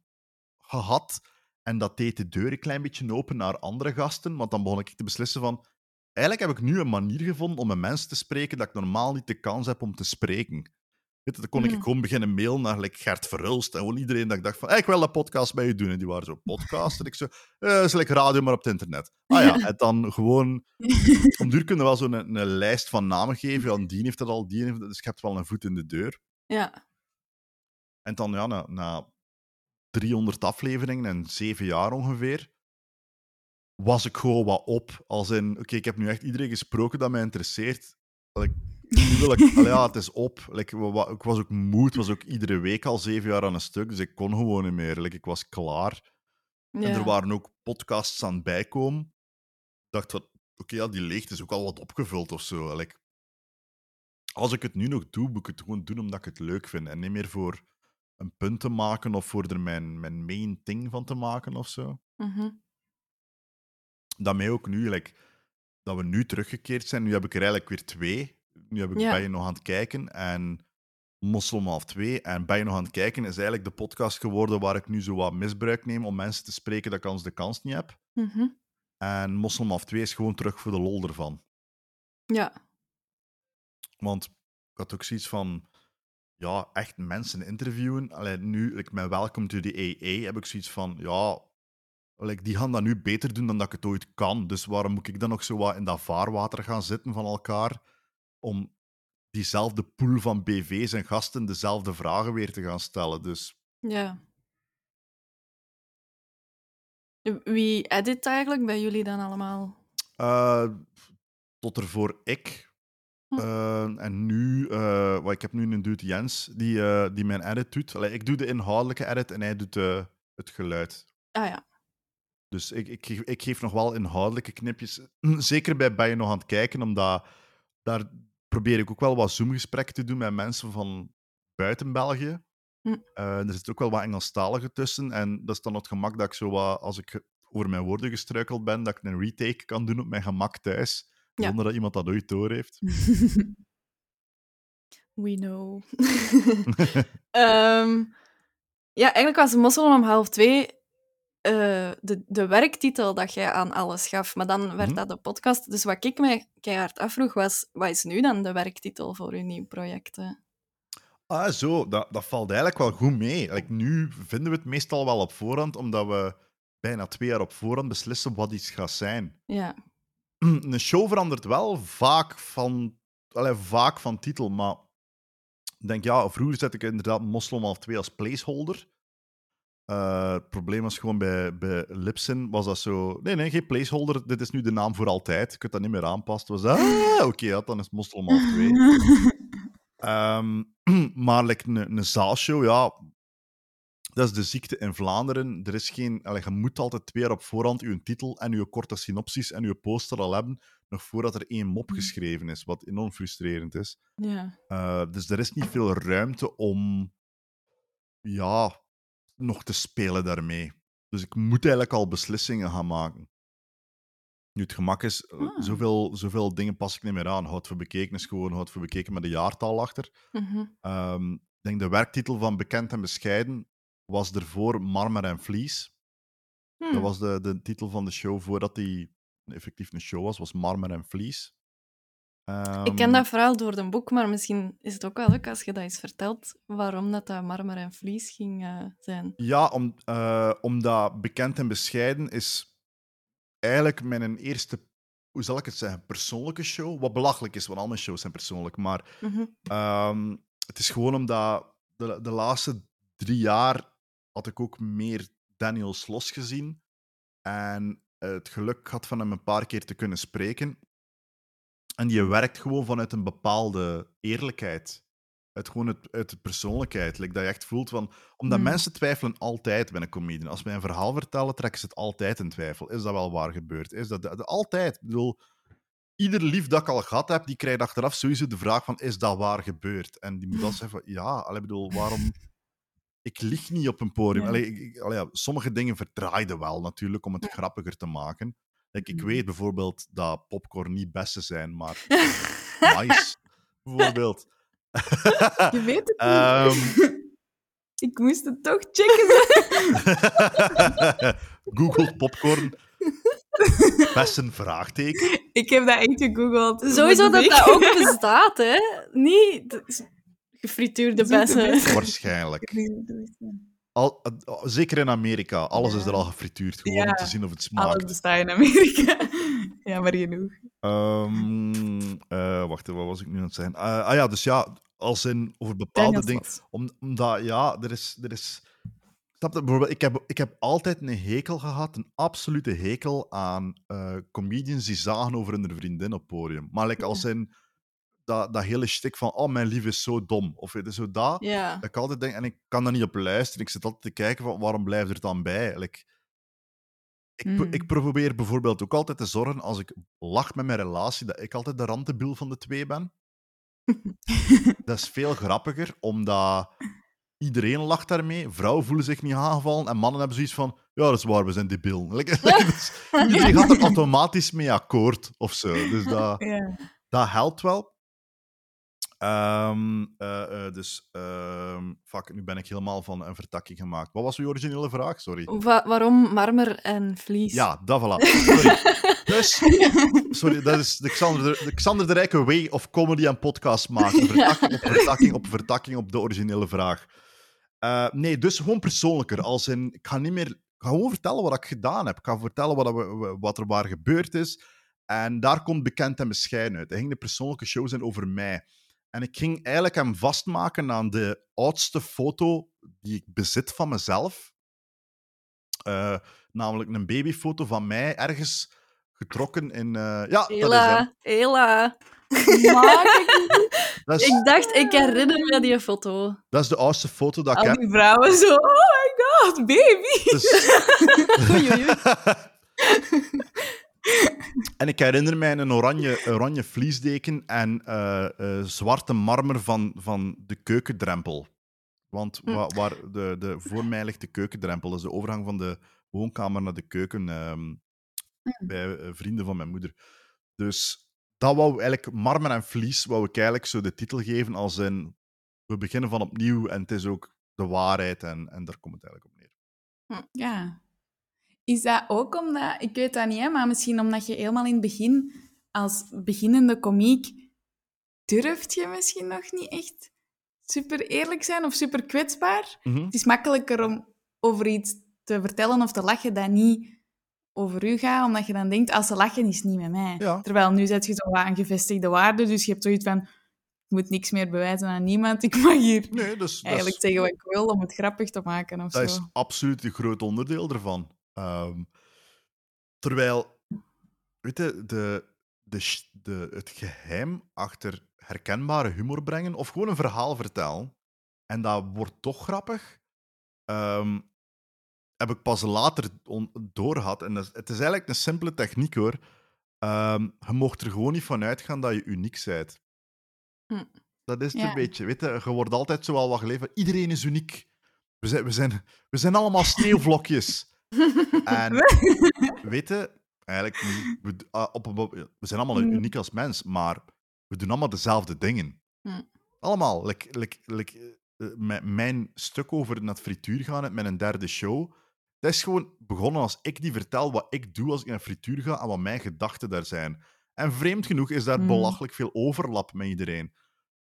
[SPEAKER 4] gehad. En dat deed de deur een klein beetje open naar andere gasten. Want dan begon ik te beslissen van... Eigenlijk heb ik nu een manier gevonden om met mensen te spreken dat ik normaal niet de kans heb om te spreken. Weet je, dan kon ik
[SPEAKER 3] Mhm.
[SPEAKER 4] gewoon beginnen mailen naar like, Gert Verhulst en gewoon iedereen dat ik dacht van, hey, ik wil een podcast bij je doen. En die waren zo, podcast? En ik zo, eh, is like radio, maar op het internet. Ah ja, en dan gewoon... Om duur kunnen we wel zo'n een, een lijst van namen geven. Ja, die heeft dat al, die heeft dat. Dus je hebt wel een voet in de deur.
[SPEAKER 3] Ja.
[SPEAKER 4] En dan, ja, na, na 300 afleveringen en zeven jaar ongeveer, was ik gewoon wat op. Als in, oké, ik heb nu echt iedereen gesproken dat mij interesseert. Like, nu wil ik, allee, ja, het is op. Like, wa- wa- ik was ook moe, het was ook iedere week al zeven jaar aan een stuk, dus ik kon gewoon niet meer. Like, ik was klaar.
[SPEAKER 3] ja.
[SPEAKER 4] En er waren ook podcasts aan het bijkomen. Ik dacht oké, ja, die leegte is ook al wat opgevuld of zo. Like, als ik het nu nog doe, moet ik het gewoon doen omdat ik het leuk vind. En niet meer voor een punt te maken of voor er mijn, mijn main thing van te maken of zo.
[SPEAKER 3] Mhm.
[SPEAKER 4] Dat mij ook nu, like, dat we nu teruggekeerd zijn. Nu heb ik er eigenlijk weer twee. Nu heb ik
[SPEAKER 3] Ja.
[SPEAKER 4] bij je nog aan het kijken en Moslem half twee. En bij je nog aan het kijken is eigenlijk de podcast geworden waar ik nu zo wat misbruik neem om mensen te spreken dat ik anders de kans niet heb.
[SPEAKER 3] Mhm.
[SPEAKER 4] En Moslem half 2 is gewoon terug voor de lol ervan.
[SPEAKER 3] Ja.
[SPEAKER 4] Want ik had ook zoiets van, ja, echt mensen interviewen. Alleen nu, like, met Welcome to the AA, heb ik zoiets van, ja, like, die gaan dat nu beter doen dan dat ik het ooit kan. Dus waarom moet ik dan nog zo wat in dat vaarwater gaan zitten van elkaar? Om diezelfde pool van BV's en gasten dezelfde vragen weer te gaan stellen. Dus
[SPEAKER 3] Ja. Wie edit eigenlijk bij jullie dan allemaal?
[SPEAKER 4] Eh, tot ervoor ik.
[SPEAKER 3] Hm.
[SPEAKER 4] Eh, en nu, eh, wat ik heb nu een dude Jens, die, die mijn edit doet. Allee, ik doe de inhoudelijke edit en hij doet het geluid.
[SPEAKER 3] Ah ja.
[SPEAKER 4] Dus ik, ik, geef, ik geef nog wel inhoudelijke knipjes. Zeker bij Ben je nog aan het kijken, omdat daar probeer ik ook wel wat Zoom-gesprekken te doen met mensen van buiten België.
[SPEAKER 3] Hm.
[SPEAKER 4] Eh, er zit ook wel wat Engelstaligen tussen. En dat is dan het gemak dat ik zo wat, als ik over mijn woorden gestruikeld ben, dat ik een retake kan doen op mijn gemak thuis.
[SPEAKER 3] Ja.
[SPEAKER 4] Zonder dat iemand dat ooit door heeft.
[SPEAKER 3] We know. Ehm, ja, eigenlijk was Mossel om half twee eh, de, de werktitel dat jij aan alles gaf. Maar dan werd
[SPEAKER 4] Mhm.
[SPEAKER 3] dat de podcast. Dus wat ik mij keihard afvroeg was, wat is nu dan de werktitel voor uw nieuw project? eh?
[SPEAKER 4] Ah, zo. Dat, dat valt eigenlijk wel goed mee. Like, nu vinden we het meestal wel op voorhand, omdat we bijna twee jaar op voorhand beslissen wat iets gaat zijn.
[SPEAKER 3] Ja.
[SPEAKER 4] een show verandert wel vaak van, allee, vaak van titel, maar ik denk, ja, vroeger zette ik inderdaad Moslem half 2 als placeholder. Eh, het probleem was gewoon bij, bij Lipsin, was dat zo... Nee, nee, geen placeholder, dit is nu de naam voor altijd. Je kunt dat niet meer aanpassen. Was dat, ah, oké, ja, dan is Moslem half 2. Ehm, maar like, een, een zaalshow, ja, dat is de ziekte in Vlaanderen. Er is geen, allee, je moet altijd twee jaar op voorhand je titel en je korte synopsis en je poster al hebben, nog voordat er één mop geschreven is, wat enorm frustrerend is.
[SPEAKER 3] ja.
[SPEAKER 4] Eh, dus er is niet veel ruimte om ja, nog te spelen daarmee. Dus ik moet eigenlijk al beslissingen gaan maken. Nu, het gemak is, eh,
[SPEAKER 2] Ah.
[SPEAKER 4] zoveel, zoveel dingen pas ik niet meer aan. Houd voor bekeken is gewoon houd voor bekeken met een jaartal achter.
[SPEAKER 3] Mhm.
[SPEAKER 4] Ehm, ik denk de werktitel van Bekend en Bescheiden was ervoor Marmer en Vlies.
[SPEAKER 3] Hmm.
[SPEAKER 4] Dat was de, de titel van de show voordat die effectief een show was, was Marmer en Vlies.
[SPEAKER 3] Ik ken
[SPEAKER 4] Ehm,
[SPEAKER 3] dat verhaal door een boek, maar misschien is het ook wel leuk als je dat eens vertelt, waarom dat, dat marmer en vlies ging eh, zijn.
[SPEAKER 4] Ja, om, eh, omdat Bekend en Bescheiden is eigenlijk mijn eerste, hoe zal ik het zeggen, persoonlijke show. Wat belachelijk is, want al mijn shows zijn persoonlijk. Maar
[SPEAKER 3] Mhm.
[SPEAKER 4] Ehm, het is gewoon omdat de, de laatste drie jaar had ik ook meer Daniel Sloss gezien. En het geluk had van hem een paar keer te kunnen spreken. En die werkt gewoon vanuit een bepaalde eerlijkheid. Uit gewoon het, uit de persoonlijkheid. Like dat je echt voelt van... Omdat
[SPEAKER 2] Hmm.
[SPEAKER 4] mensen twijfelen altijd bij een comedian. Als wij een verhaal vertellen, trekken ze het altijd in twijfel. Is dat wel waar gebeurd? Is dat, altijd. Ik bedoel, ieder lief dat ik al gehad heb, die krijgt achteraf sowieso de vraag van, is dat waar gebeurd? En die moet dan zeggen van, ja, bedoel, waarom... Ik lieg niet op een podium.
[SPEAKER 2] Ja.
[SPEAKER 4] Allee, ik, ik- allee, ja, sommige dingen verdraaiden wel, natuurlijk, om het grappiger te maken. Like, ik
[SPEAKER 2] Mhm.
[SPEAKER 4] weet bijvoorbeeld dat popcorn niet bessen zijn, maar nice. bijvoorbeeld.
[SPEAKER 2] Je weet het niet.
[SPEAKER 4] Ehm,
[SPEAKER 2] Ik moest het toch checken.
[SPEAKER 4] Google popcorn. Bessen, vraagteken.
[SPEAKER 2] Ik heb dat echt gegoogeld.
[SPEAKER 3] Sowieso dat
[SPEAKER 2] Ik-
[SPEAKER 3] dat ook bestaat, hè? Niet de- gefrituurde bessen.
[SPEAKER 4] Waarschijnlijk. Al, eh, zeker in Amerika. Alles is er al gefrituurd. Gewoon
[SPEAKER 2] Ja.
[SPEAKER 4] om te zien of het
[SPEAKER 2] Alles
[SPEAKER 4] smaakt.
[SPEAKER 2] bestaat in Amerika. Ja, maar genoeg.
[SPEAKER 4] Ehm, eh, wacht, even, wat was ik nu aan het zeggen? Eh, ah ja, dus ja, als in over bepaalde dingen. Om, omdat, ja, er is. Er is snap bijvoorbeeld, ik heb, ik heb altijd een hekel gehad, een absolute hekel aan eh, comedians die zagen over hun vriendin op podium. Maar like, als in dat, dat hele stuk van, oh, mijn lief is zo dom. Of weet je, zo dat.
[SPEAKER 3] Ja.
[SPEAKER 4] Dat ik altijd denk, en ik kan daar niet op luisteren. Ik zit altijd te kijken van, waarom blijft er dan bij? Like, ik, pro-
[SPEAKER 2] Hmm.
[SPEAKER 4] ik probeer bijvoorbeeld ook altijd te zorgen, als ik lach met mijn relatie, dat ik altijd de rantebiel van de twee ben. dat is veel grappiger, omdat iedereen lacht daarmee. Vrouwen voelen zich niet aangevallen en mannen hebben zoiets van, ja, dat is waar, we zijn debiel. Like, dus iedereen gaat er automatisch mee akkoord, of zo. Dus dat,
[SPEAKER 2] Ja.
[SPEAKER 4] dat helpt wel. Ehm, eh, eh, dus, ehm, fuck, nu ben ik helemaal van een vertakking gemaakt. Wat was uw originele vraag? Sorry.
[SPEAKER 3] Wa- waarom marmer en vlies?
[SPEAKER 4] Ja, dat voilà. Sorry. Dus, sorry, dat is de Xander de, de Xander de Rijke way of comedy en podcast maken. Vertakking op vertakking op vertakking op de originele vraag. Eh, nee, dus gewoon persoonlijker. Als in, ik ga niet meer... Ik ga gewoon vertellen wat ik gedaan heb. Ik ga vertellen wat, er- wat er waar gebeurd is. En daar komt bekend en bescheiden uit. Hij ging de persoonlijke show zijn over mij. En ik ging eigenlijk hem vastmaken aan de oudste foto die ik bezit van mezelf. Eh, namelijk een babyfoto van mij ergens getrokken in. eh, ja, dat is, hem.
[SPEAKER 3] Hela, hela.
[SPEAKER 2] Maak ik
[SPEAKER 4] is,
[SPEAKER 3] Ik dacht, ik herinner me die foto.
[SPEAKER 4] dat is de oudste foto dat ik
[SPEAKER 2] al
[SPEAKER 4] heb.
[SPEAKER 2] die vrouwen zo... Oh my god, baby!
[SPEAKER 4] Dus-
[SPEAKER 3] Oei, oei, oei.
[SPEAKER 4] en ik herinner mij een oranje, oranje vliesdeken en eh, eh, zwarte marmer van, van de keukendrempel. Want
[SPEAKER 3] Hm.
[SPEAKER 4] wa- waar de, de, voor mij ligt de keukendrempel. Dat is de overgang van de woonkamer naar de keuken ehm, bij eh, vrienden van mijn moeder. Dus dat wou eigenlijk, marmer en vlies, wou ik eigenlijk zo de titel geven als in we beginnen van opnieuw en het is ook de waarheid en, en daar komt het eigenlijk op neer.
[SPEAKER 2] Ja. Is dat ook omdat... Ik weet dat niet, hè, maar misschien omdat je helemaal in het begin, als beginnende komiek, durft je misschien nog niet echt super eerlijk zijn of super kwetsbaar.
[SPEAKER 4] Mhm.
[SPEAKER 2] Het is makkelijker om over iets te vertellen of te lachen dat niet over u gaat, omdat je dan denkt, als ze lachen, is het niet met mij.
[SPEAKER 4] Ja.
[SPEAKER 2] Terwijl nu zet je zo een gevestigde waarde, dus je hebt zoiets van, ik moet niks meer bewijzen aan niemand, ik mag hier
[SPEAKER 4] Nee, dus,
[SPEAKER 2] eigenlijk zeggen wat ik wil om het grappig te maken of
[SPEAKER 4] Dat
[SPEAKER 2] zo.
[SPEAKER 4] is absoluut een groot onderdeel ervan. Ehm, terwijl, weet je, de, de, de, het geheim achter herkenbare humor brengen of gewoon een verhaal vertellen, en dat wordt toch grappig, ehm, heb ik pas later doorgehad. En dat het is eigenlijk een simpele techniek hoor. Ehm, je mocht er gewoon niet van uitgaan dat je uniek bent.
[SPEAKER 3] Hm.
[SPEAKER 4] Dat is het
[SPEAKER 2] Ja.
[SPEAKER 4] een beetje. Weet je, je wordt altijd zo wel wat geleefd. Iedereen is uniek. We zijn, we zijn, we zijn allemaal sneeuwvlokjes. En weet je, Eigenlijk. We, ah, op we zijn allemaal
[SPEAKER 2] Mm.
[SPEAKER 4] uniek als mens, maar we doen allemaal dezelfde dingen.
[SPEAKER 3] Hm.
[SPEAKER 4] Allemaal. Like, like, like, eh, eh, mijn- stuk over naar het frituur gaan met mijn derde show, dat is gewoon begonnen als ik die vertel wat ik doe als ik naar frituur ga en wat mijn gedachten daar zijn. En vreemd genoeg is daar
[SPEAKER 2] Mm.
[SPEAKER 4] belachelijk veel overlap met iedereen.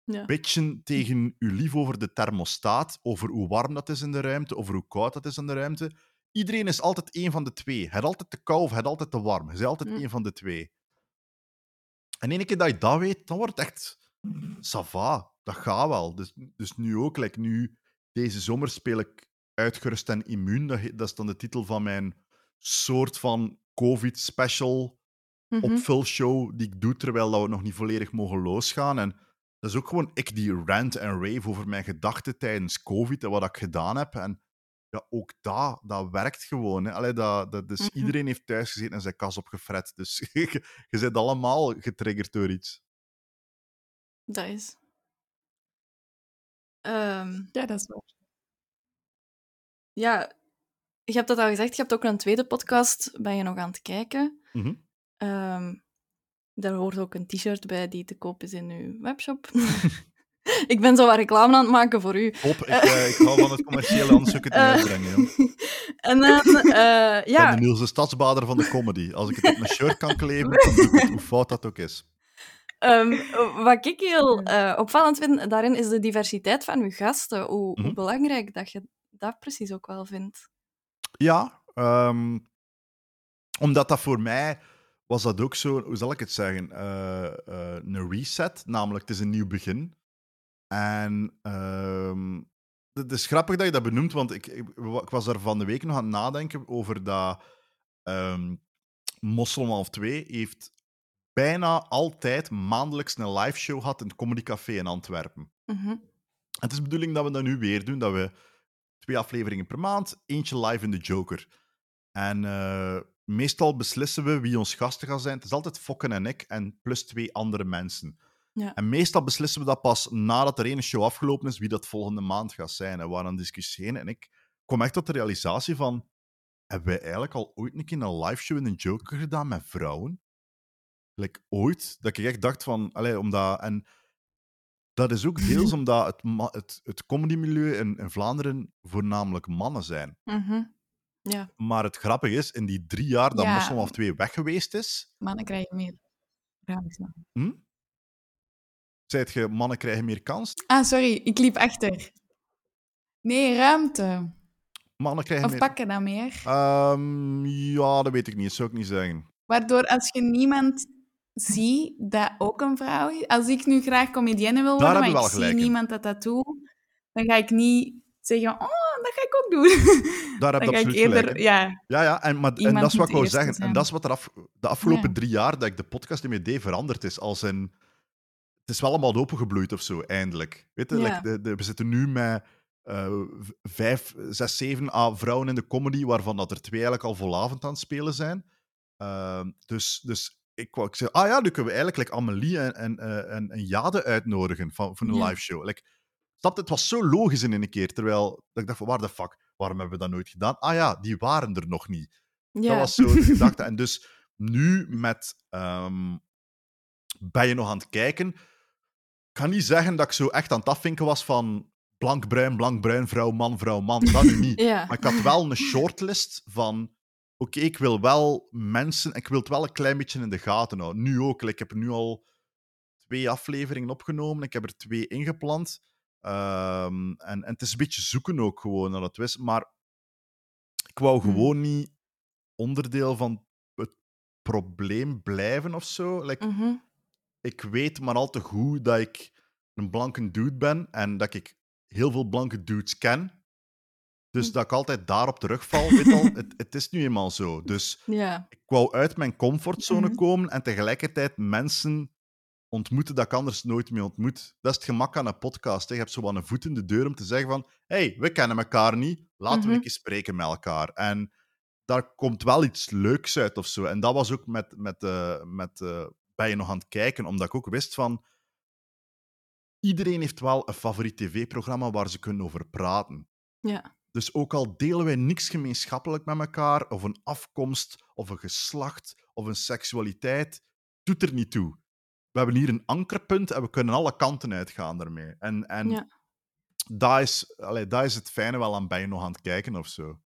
[SPEAKER 3] Ja.
[SPEAKER 4] Bitchen tegen uw lief over de thermostaat, over hoe warm dat is in de ruimte, over hoe koud dat is in de ruimte. Iedereen is altijd één van de twee. Het altijd te koud of het altijd te warm. Je bent altijd
[SPEAKER 3] Mm.
[SPEAKER 4] één van de twee. En ene keer dat je dat weet, dan wordt het echt... Sava, dat gaat wel. Dus, dus nu ook, like nu, deze zomer speel ik uitgerust en immuun. Dat, dat is dan de titel van mijn soort van COVID-special
[SPEAKER 3] Mhm.
[SPEAKER 4] opvulshow die ik doe terwijl dat we nog niet volledig mogen losgaan. En dat is ook gewoon ik die rant en rave over mijn gedachten tijdens COVID en wat ik gedaan heb. En ja, ook dat, dat werkt gewoon. Hè. Allee, dat, dat, dus
[SPEAKER 3] Mhm.
[SPEAKER 4] iedereen heeft thuis gezeten en zijn kas opgefret. Dus je, je bent allemaal getriggerd door iets.
[SPEAKER 3] Dat is. Ehm,
[SPEAKER 2] Ja, dat is waar.
[SPEAKER 3] ja, je hebt dat al gezegd. Je hebt ook een tweede podcast. Ben je nog aan het kijken? Ehm, daar hoort ook een t-shirt bij die te koop is in uw webshop. ik ben zo wat reclame aan het maken voor u.
[SPEAKER 4] Top, ik, eh, ik hou van het commerciële, anders ik het niet uitbrengen. joh.
[SPEAKER 3] en dan,
[SPEAKER 4] Ik ben
[SPEAKER 3] ja,
[SPEAKER 4] de Niels de Stadsbader van de comedy. Als ik het op mijn shirt kan kleven, dan doe ik het, hoe fout dat ook is.
[SPEAKER 3] Ehm, wat ik heel eh, opvallend vind daarin is de diversiteit van uw gasten. Hoe, hoe
[SPEAKER 4] Mhm.
[SPEAKER 3] belangrijk dat je dat precies ook wel vindt.
[SPEAKER 4] Ja, ehm, omdat dat voor mij was dat ook zo, hoe zal ik het zeggen, een reset. Namelijk, het is een nieuw begin. En ehm, het is grappig dat je dat benoemt, want ik, ik, ik was er van de week nog aan het nadenken over dat ehm Mosselman 2 heeft bijna altijd maandelijks een live show gehad in het Comedy Café in Antwerpen. En het is de bedoeling dat we dat nu weer doen, dat we twee afleveringen per maand, eentje live in de Joker. En eh, meestal beslissen we wie ons gasten gaan zijn. Het is altijd Fokken en ik en plus twee andere mensen.
[SPEAKER 3] Ja.
[SPEAKER 4] En meestal beslissen we dat pas nadat er ene show afgelopen is, wie dat volgende maand gaat zijn. En we waren aan discussiëren en ik kwam echt tot de realisatie van, hebben wij eigenlijk al ooit een keer een live show in de Joker gedaan met vrouwen? Like, ooit? Dat ik echt dacht van, allee, omdat... En dat is ook deels omdat het, het, het comedymilieu in, in Vlaanderen voornamelijk mannen zijn.
[SPEAKER 3] Mhm. Ja.
[SPEAKER 4] Maar het grappige is, in die drie jaar dat
[SPEAKER 2] Ja.
[SPEAKER 4] Moslem of 2 weg geweest is,
[SPEAKER 2] Mannen krijgen meer ruimte.
[SPEAKER 4] hm? Zijt je, mannen krijgen meer kans,
[SPEAKER 2] Ah, sorry, ik liep achter. Nee, ruimte.
[SPEAKER 4] mannen krijgen
[SPEAKER 2] Of
[SPEAKER 4] meer...
[SPEAKER 2] pakken dan meer.
[SPEAKER 4] Ehm, ja, dat weet ik niet, dat zou ik niet zeggen.
[SPEAKER 2] Waardoor als je niemand ziet dat ook een vrouw is... Als ik nu graag comedienne wil worden, maar ik zie
[SPEAKER 4] in.
[SPEAKER 2] niemand dat dat doet, dan ga ik niet zeggen, oh, dat ga ik ook doen.
[SPEAKER 4] Daar heb je absoluut
[SPEAKER 2] eerder...
[SPEAKER 4] gelijk.
[SPEAKER 2] Ja,
[SPEAKER 4] Ja, ja en, maar, en dat is wat ik wou zeggen. En dat is wat er af, de afgelopen
[SPEAKER 2] Ja.
[SPEAKER 4] drie jaar dat ik de podcast mee deed veranderd is. Als een, het is wel allemaal opengebloeid of zo, eindelijk. Weet je,
[SPEAKER 3] Ja.
[SPEAKER 4] like de, de- we zitten nu met eh, vijf, zes, zeven ah, vrouwen in de comedy, waarvan dat er twee eigenlijk al volavond aan het spelen zijn. Ehm, dus, dus ik ik zei, ah ja, nu kunnen we eigenlijk like, Amelie en, en, eh, en, en Jade uitnodigen van, voor een
[SPEAKER 3] Ja.
[SPEAKER 4] live show. Like, je, het was zo logisch in een keer, terwijl dat ik dacht van, waar de fuck, waarom hebben we dat nooit gedaan? Ah ja, die waren er nog niet.
[SPEAKER 3] ja.
[SPEAKER 4] Dat was zo de gedachte. En dus nu met ehm, ben je nog aan het kijken? Ik kan niet zeggen dat ik zo echt aan het afvinken was van blank, bruin, blank, bruin, vrouw, man, vrouw, man. Dat nu niet.
[SPEAKER 3] Ja.
[SPEAKER 4] Maar ik had wel een shortlist van... Oké, ik wil wel mensen... Ik wil het wel een klein beetje in de gaten houden. Nu ook. like, Ik heb nu al twee afleveringen opgenomen. Ik heb er twee ingepland. Ehm, en, en het is een beetje zoeken ook gewoon naar het wist. Maar ik wou
[SPEAKER 3] Hmm.
[SPEAKER 4] gewoon niet onderdeel van het probleem blijven of zo. Like,
[SPEAKER 3] Mhm.
[SPEAKER 4] Ik weet maar al te goed dat ik een blanke dude ben en dat ik heel veel blanke dudes ken. Dus
[SPEAKER 3] Hm.
[SPEAKER 4] dat ik altijd daarop terugval. Weet al, het, het is nu eenmaal zo. Dus
[SPEAKER 3] Ja.
[SPEAKER 4] ik wou uit mijn comfortzone
[SPEAKER 2] Mhm.
[SPEAKER 4] komen en tegelijkertijd mensen ontmoeten dat ik anders nooit meer ontmoet. Dat is het gemak aan een podcast. hè. Je hebt zo wat een voet in de deur om te zeggen van hey, we kennen elkaar niet, laten we
[SPEAKER 3] Mhm.
[SPEAKER 4] een keer spreken met elkaar. En daar komt wel iets leuks uit of zo. En dat was ook met, met, eh, met eh, ben je nog aan het kijken, omdat ik ook wist van iedereen heeft wel een favoriet tv-programma waar ze kunnen over praten.
[SPEAKER 3] Ja.
[SPEAKER 4] Dus ook al delen wij niks gemeenschappelijk met elkaar, of een afkomst, of een geslacht, of een seksualiteit, doet er niet toe. We hebben hier een ankerpunt en we kunnen alle kanten uitgaan daarmee. En, en
[SPEAKER 3] Ja.
[SPEAKER 4] dat, is, allee, dat is het fijne wel aan bij nog aan het kijken of zo.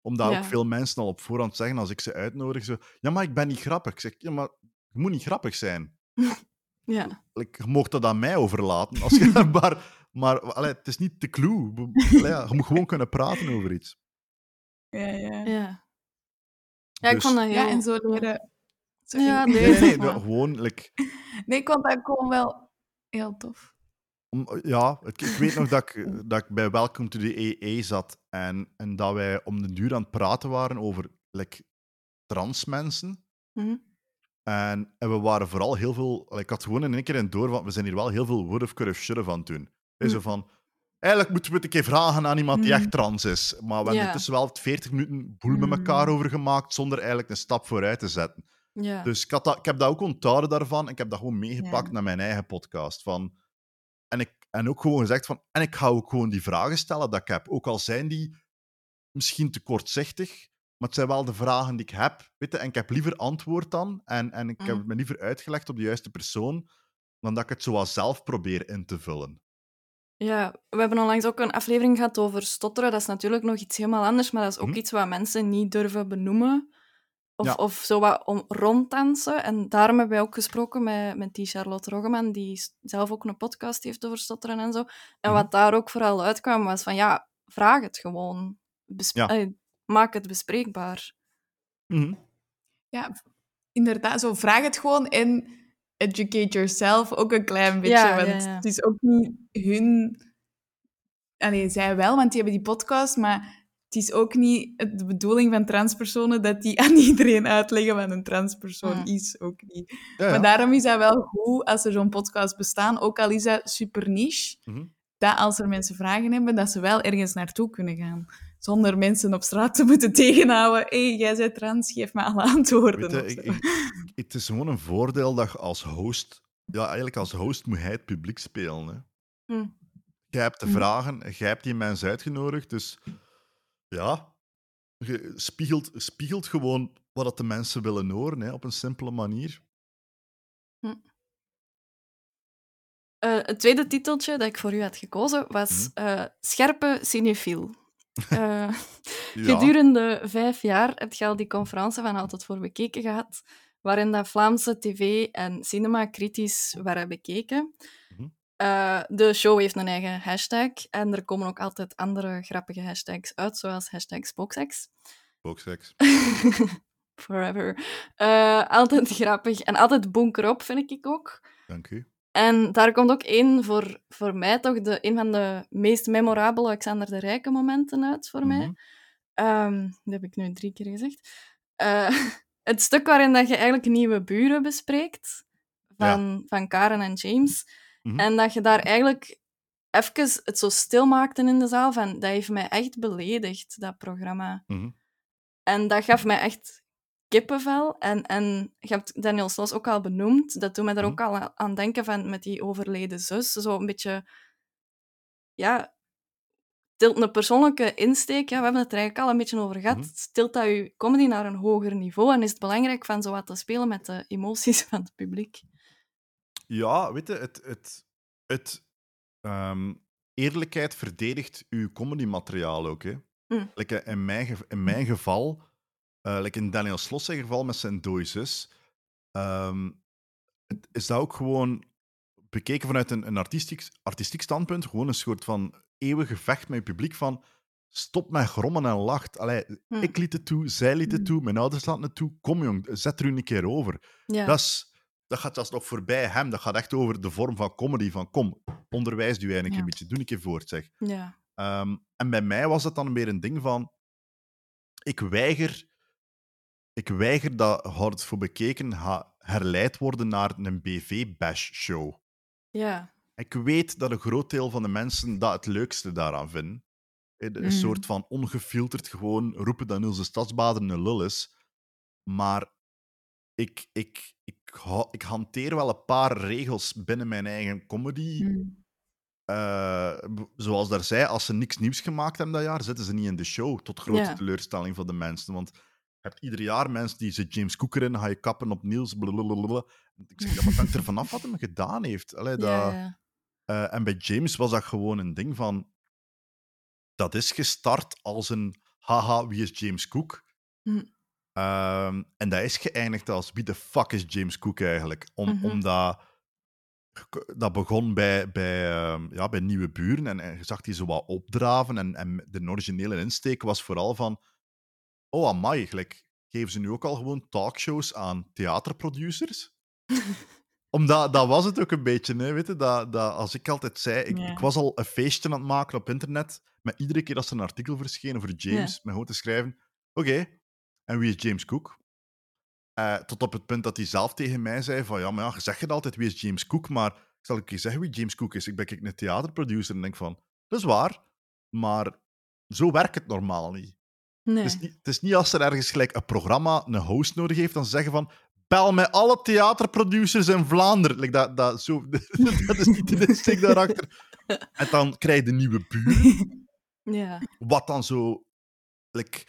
[SPEAKER 4] Omdat
[SPEAKER 3] Ja.
[SPEAKER 4] ook veel mensen al op voorhand zeggen, als ik ze uitnodig, zo, ja, maar ik ben niet grappig. Ik zeg, ja, maar je moet niet grappig zijn.
[SPEAKER 3] Ja.
[SPEAKER 4] Like, je mocht dat aan mij overlaten. Als je, maar maar allee, het is niet de clue. Allee, je moet gewoon kunnen praten over iets.
[SPEAKER 2] Ja, ja.
[SPEAKER 3] Ja. Ja, ik
[SPEAKER 4] Dus-
[SPEAKER 3] vond dat heel...
[SPEAKER 2] Ja, en zo leren... Sorry.
[SPEAKER 3] Ja,
[SPEAKER 4] Nee,
[SPEAKER 3] nee,
[SPEAKER 4] nee, gewoon... Like,
[SPEAKER 2] Nee, ik vond dat gewoon wel heel tof.
[SPEAKER 4] om, ja, ik, ik weet nog dat ik, dat ik bij Welcome to the EE zat en, en dat wij om de duur aan het praten waren over like, trans mensen.
[SPEAKER 3] Mhm.
[SPEAKER 4] En, en we waren vooral heel veel... Ik had gewoon in één keer in door van, we zijn hier wel heel veel would have, could have, should aan het doen. Hey, Zo van... Eigenlijk moeten we het een keer vragen aan iemand die
[SPEAKER 2] Mm.
[SPEAKER 4] echt trans is. Maar we hebben
[SPEAKER 3] Ja.
[SPEAKER 4] intussen wel 40 minuten boel met elkaar
[SPEAKER 2] Mm.
[SPEAKER 4] over gemaakt, zonder eigenlijk een stap vooruit te zetten.
[SPEAKER 3] Ja.
[SPEAKER 4] Dus ik, had dat, ik heb dat ook onthouden daarvan. En ik heb dat gewoon meegepakt naar mijn eigen podcast. Van, en, ik, en ook gewoon gezegd van... En ik ga ook gewoon die vragen stellen dat ik heb. Ook al zijn die misschien te kortzichtig, maar het zijn wel de vragen die ik heb. Weet je, en ik heb liever antwoord dan. En, en ik heb
[SPEAKER 3] Mhm.
[SPEAKER 4] het me liever uitgelegd op de juiste persoon, dan dat ik het zoals zelf probeer in te vullen.
[SPEAKER 3] Ja, we hebben onlangs ook een aflevering gehad over stotteren. Dat is natuurlijk nog iets helemaal anders, maar dat is ook
[SPEAKER 4] Mhm.
[SPEAKER 3] iets wat mensen niet durven benoemen. Of,
[SPEAKER 4] Ja.
[SPEAKER 3] of zo wat om, ronddansen. En daarom hebben wij ook gesproken met, met die Charlotte Roggeman, die zelf ook een podcast heeft over stotteren en zo. En
[SPEAKER 4] Mhm.
[SPEAKER 3] wat daar ook vooral uitkwam, was van ja, vraag het gewoon.
[SPEAKER 4] Ja.
[SPEAKER 3] Maak het bespreekbaar.
[SPEAKER 4] Mhm.
[SPEAKER 2] Ja, inderdaad. Zo vraag het gewoon en educate yourself ook een klein beetje.
[SPEAKER 3] Ja,
[SPEAKER 2] want
[SPEAKER 3] ja.
[SPEAKER 2] het is ook niet hun... Allee, zij wel, want die hebben die podcast, maar het is ook niet de bedoeling van transpersonen dat die aan iedereen uitleggen wat een transpersoon is. Ook niet.
[SPEAKER 4] Ja, ja.
[SPEAKER 2] Maar daarom is dat wel goed als er zo'n podcast bestaan, ook al is dat super niche,
[SPEAKER 4] Mhm.
[SPEAKER 2] dat als er mensen vragen hebben, dat ze wel ergens naartoe kunnen gaan. Zonder mensen op straat te moeten tegenhouden. Hé, hey, jij bent trans, geef me alle antwoorden.
[SPEAKER 4] Je, ik- ik- het is gewoon een voordeel dat je als host... Ja, eigenlijk als host moet hij het publiek spelen. Hè.
[SPEAKER 3] Hm.
[SPEAKER 4] Jij hebt de
[SPEAKER 2] Hm.
[SPEAKER 4] vragen, jij hebt die mensen uitgenodigd, dus ja, je spiegelt, spiegelt gewoon wat dat de mensen willen horen, hè, op een simpele manier.
[SPEAKER 3] Eh, het tweede titeltje dat ik voor u had gekozen was
[SPEAKER 4] Mhm.
[SPEAKER 3] eh, Scherpe cinefiel. Eh,
[SPEAKER 4] Ja,
[SPEAKER 3] Gedurende vijf jaar heb je al die conferentie van Altijd voor Bekeken gehad, waarin dat Vlaamse tv en cinema kritisch werden bekeken.
[SPEAKER 4] Mhm.
[SPEAKER 3] Eh, de show heeft een eigen hashtag en er komen ook altijd andere grappige hashtags uit, zoals hashtag spooksex.
[SPEAKER 4] Spooksex.
[SPEAKER 3] Forever. Eh, altijd grappig en altijd bonkerop, vind ik ook.
[SPEAKER 4] Dank u.
[SPEAKER 3] En daar komt ook één voor, voor mij toch de, een van de meest memorabele Alexander de Rijke momenten uit voor mij.
[SPEAKER 4] Mhm.
[SPEAKER 3] Ehm, dat heb ik nu drie keer gezegd. Eh, het stuk waarin dat je eigenlijk nieuwe buren bespreekt van, van Karen en James.
[SPEAKER 4] Mhm.
[SPEAKER 3] En dat je daar eigenlijk even het zo stil maakte in de zaal. Van, dat heeft mij echt beledigd, dat programma.
[SPEAKER 4] Mhm.
[SPEAKER 3] En dat gaf mij echt kippenvel. En, en je hebt Daniel Sloss ook al benoemd. Dat doet mij er
[SPEAKER 4] Mhm.
[SPEAKER 3] ook al aan- denken van met die overleden zus. Zo een beetje... Ja, tilt een persoonlijke insteek. Ja, we hebben het er eigenlijk al een beetje over gehad.
[SPEAKER 4] Mhm.
[SPEAKER 3] Tilt dat je comedy naar een hoger niveau. En is het belangrijk van zo wat te spelen met de emoties van het publiek.
[SPEAKER 4] Ja, weet je, het, het, het, ehm, eerlijkheid verdedigt uw comedymateriaal ook. Hè.
[SPEAKER 3] Mm.
[SPEAKER 4] Like, in, mijn, in mijn geval, like in Daniel Sloss zijn geval met zijn dode zus, ehm, het- is dat ook gewoon bekeken vanuit een, een artistiek, artistiek standpunt, gewoon een soort van eeuwig gevecht met je publiek van stop met grommen en lacht. Allee,
[SPEAKER 3] Mm.
[SPEAKER 4] Ik liet het toe, zij liet het
[SPEAKER 2] Mm.
[SPEAKER 4] toe, mijn ouders laten het toe. Kom jong, zet er u een keer over.
[SPEAKER 3] Ja.
[SPEAKER 4] Dat, is, dat gaat zelfs nog voorbij hem. Dat gaat echt over de vorm van comedy. Van kom, onderwijs u eigenlijk
[SPEAKER 2] Ja.
[SPEAKER 4] een beetje. Doe een keer voort, zeg.
[SPEAKER 3] ja.
[SPEAKER 4] Ehm, en bij mij was het dan meer een ding van... Ik weiger... Ik weiger dat, het voor bekeken, herleid worden naar een BV-bash-show.
[SPEAKER 3] Ja.
[SPEAKER 4] Ik weet dat een groot deel van de mensen dat het leukste daaraan vinden. Een
[SPEAKER 2] Mm.
[SPEAKER 4] soort van ongefilterd gewoon roepen dat Niels de Stadsbader een lul is. Maar ik, ik, ik, ik hanteer wel een paar regels binnen mijn eigen comedy.
[SPEAKER 2] Mm.
[SPEAKER 4] Eh, zoals daar zei, als ze niks nieuws gemaakt hebben dat jaar, zitten ze niet in de show. Tot grote teleurstelling van de mensen. Want hebt ieder jaar mensen die ze James Cook erin, ga je kappen op Niels, blablabla. Ik zeg, ja, maar hangt er vanaf wat hij gedaan heeft. Allee, dat,
[SPEAKER 3] Ja, ja.
[SPEAKER 4] eh, en bij James was dat gewoon een ding van... Dat is gestart als een... Haha, wie is James Cook?
[SPEAKER 3] Hm.
[SPEAKER 4] Ehm, en dat is geëindigd als... Wie de fuck is James Cook eigenlijk? Om,
[SPEAKER 3] Mhm.
[SPEAKER 4] Omdat... Dat begon bij, bij, ehm, ja, bij Nieuwe Buren en, en je zag die zo wat opdraven. En, en de originele insteek was vooral van... Oh, amai, gelijk, geven ze nu ook al gewoon talkshows aan theaterproducers? Omdat dat was het ook een beetje, hè, weet je, dat, dat als ik altijd zei, ik,
[SPEAKER 2] Ja.
[SPEAKER 4] ik was al een feestje aan het maken op internet, met iedere keer als er een artikel verscheen over James, met gewoon te schrijven, oké, en wie is James Cook? Eh, tot op het punt dat hij zelf tegen mij zei van, ja, maar ja, je zegt het altijd, wie is James Cook? Maar ik zal ik je zeggen wie James Cook is. Ik ben kijk, een theaterproducer en denk van, dat is waar, maar zo werkt het normaal niet.
[SPEAKER 3] Nee.
[SPEAKER 4] Het, is niet het is niet als er ergens gelijk een programma een host nodig heeft, dan ze zeggen van bel met alle theaterproducers in Vlaanderen. Like dat, dat, zo, dat is niet de insteek daarachter. En dan krijg je de nieuwe buren,
[SPEAKER 3] Ja.
[SPEAKER 4] wat dan zo... Like,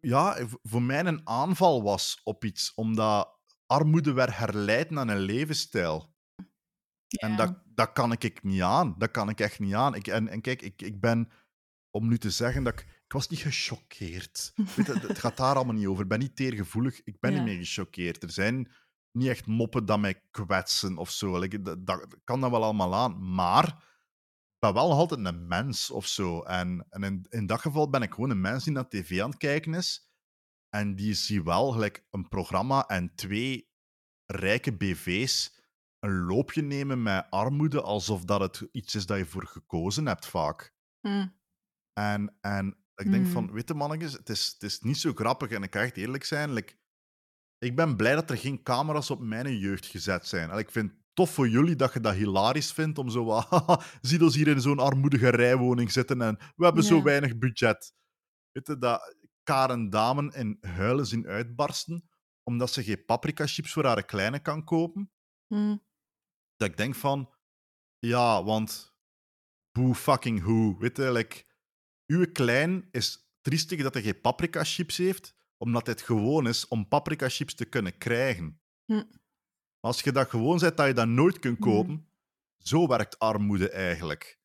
[SPEAKER 4] ja, voor mij een aanval was op iets, omdat armoede werd herleid naar een levensstijl. En dat, dat kan ik, ik niet aan. Dat kan ik echt niet aan. Ik, en, en kijk, ik, ik ben, om nu te zeggen dat ik... Ik was niet gechoqueerd. Weet het gaat daar allemaal niet over. Ik ben niet teergevoelig. Ik ben
[SPEAKER 3] Ja.
[SPEAKER 4] niet meer gechoqueerd. Er zijn niet echt moppen dat mij kwetsen of zo. Like, dat, dat kan dat wel allemaal aan. Maar ik ben wel altijd een mens of zo. En, en in, in dat geval ben ik gewoon een mens die naar tv aan het kijken is. En die zie wel gelijk een programma en twee rijke BV's een loopje nemen met armoede alsof dat het iets is dat je voor gekozen hebt vaak.
[SPEAKER 3] Hm.
[SPEAKER 4] En, en ik denk
[SPEAKER 2] Mm.
[SPEAKER 4] van, weet je mannetjes, het is, het is niet zo grappig en ik ga echt eerlijk zijn. like, ik ben blij dat er geen camera's op mijn jeugd gezet zijn. En ik vind het tof voor jullie dat je dat hilarisch vindt om zo wat... Zie ons hier in zo'n armoedige rijwoning zitten en we hebben zo weinig budget. Weet je, dat Karen Damen in huilen zien uitbarsten omdat ze geen paprika chips voor haar kleine kan kopen
[SPEAKER 3] Hm.
[SPEAKER 4] dat ik denk van, ja, want hoe fucking hoe, weet je, like, uw klein is triestig dat hij geen paprika chips heeft, omdat het gewoon is om paprika chips te kunnen krijgen.
[SPEAKER 3] Hm.
[SPEAKER 4] Als je dat gewoon zet dat je dat nooit kunt
[SPEAKER 2] Mhm.
[SPEAKER 4] kopen, zo werkt armoede eigenlijk.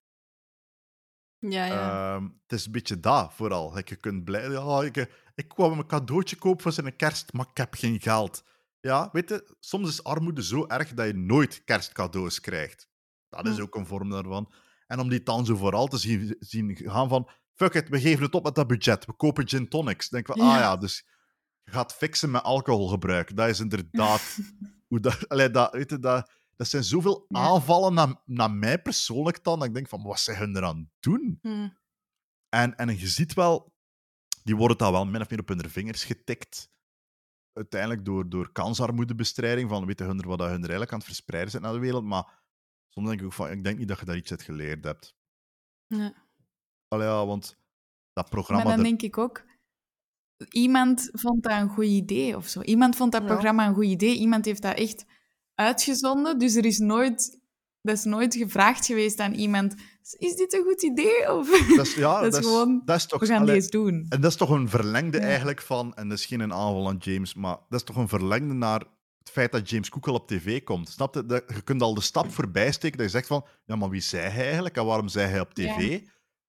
[SPEAKER 3] Ja, ja.
[SPEAKER 4] Ehm, het is een beetje dat, vooral. Je kunt blij... Ja, ik, ik kwam een cadeautje kopen voor zijn kerst, maar ik heb geen geld. Ja, weet je, soms is armoede zo erg dat je nooit kerstcadeaus krijgt. Dat is
[SPEAKER 3] Hm.
[SPEAKER 4] ook een vorm daarvan. En om die dan zo vooral te zien, zien gaan van... Fuck it, we geven het op met dat budget. We kopen gin tonics. Dan denk ik van, ah
[SPEAKER 3] Ja.
[SPEAKER 4] dus je gaat fixen met alcoholgebruik. Dat is inderdaad... hoe dat, allee, dat, weet je, dat, dat zijn zoveel
[SPEAKER 2] Ja.
[SPEAKER 4] aanvallen naar, naar mij persoonlijk dan, dat ik denk van, wat zijn hun eraan doen? En, en je ziet wel, die worden dan wel min of meer op hun vingers getikt. Uiteindelijk door, door kansarmoedebestrijding, van weten hun er wat dat hun er eigenlijk aan het verspreiden zijn naar de wereld. Maar soms denk ik ook van, ik denk niet dat je daar iets uit geleerd hebt.
[SPEAKER 3] Nee.
[SPEAKER 4] Allee, ja, want dat
[SPEAKER 2] Maar
[SPEAKER 4] programma...
[SPEAKER 2] dan
[SPEAKER 4] dat-
[SPEAKER 2] denk ik ook, iemand vond dat een goed idee of zo. Iemand vond dat
[SPEAKER 3] Ja.
[SPEAKER 2] programma een goed idee. Iemand heeft dat echt uitgezonden. Dus er is nooit, dat is nooit gevraagd geweest aan iemand: is dit een goed idee? Of
[SPEAKER 4] dat is, ja,
[SPEAKER 2] dat is gewoon,
[SPEAKER 4] dat is toch...
[SPEAKER 2] we gaan
[SPEAKER 4] allee,
[SPEAKER 2] eens doen.
[SPEAKER 4] En dat is toch een verlengde
[SPEAKER 2] Ja.
[SPEAKER 4] eigenlijk van, en dat is geen aanval aan James, maar dat is toch een verlengde naar het feit dat James Cook al op tv komt. Snap je? Dat, je kunt al de stap voorbij steken dat je zegt van, ja, maar wie zei hij eigenlijk en waarom zei hij op tv?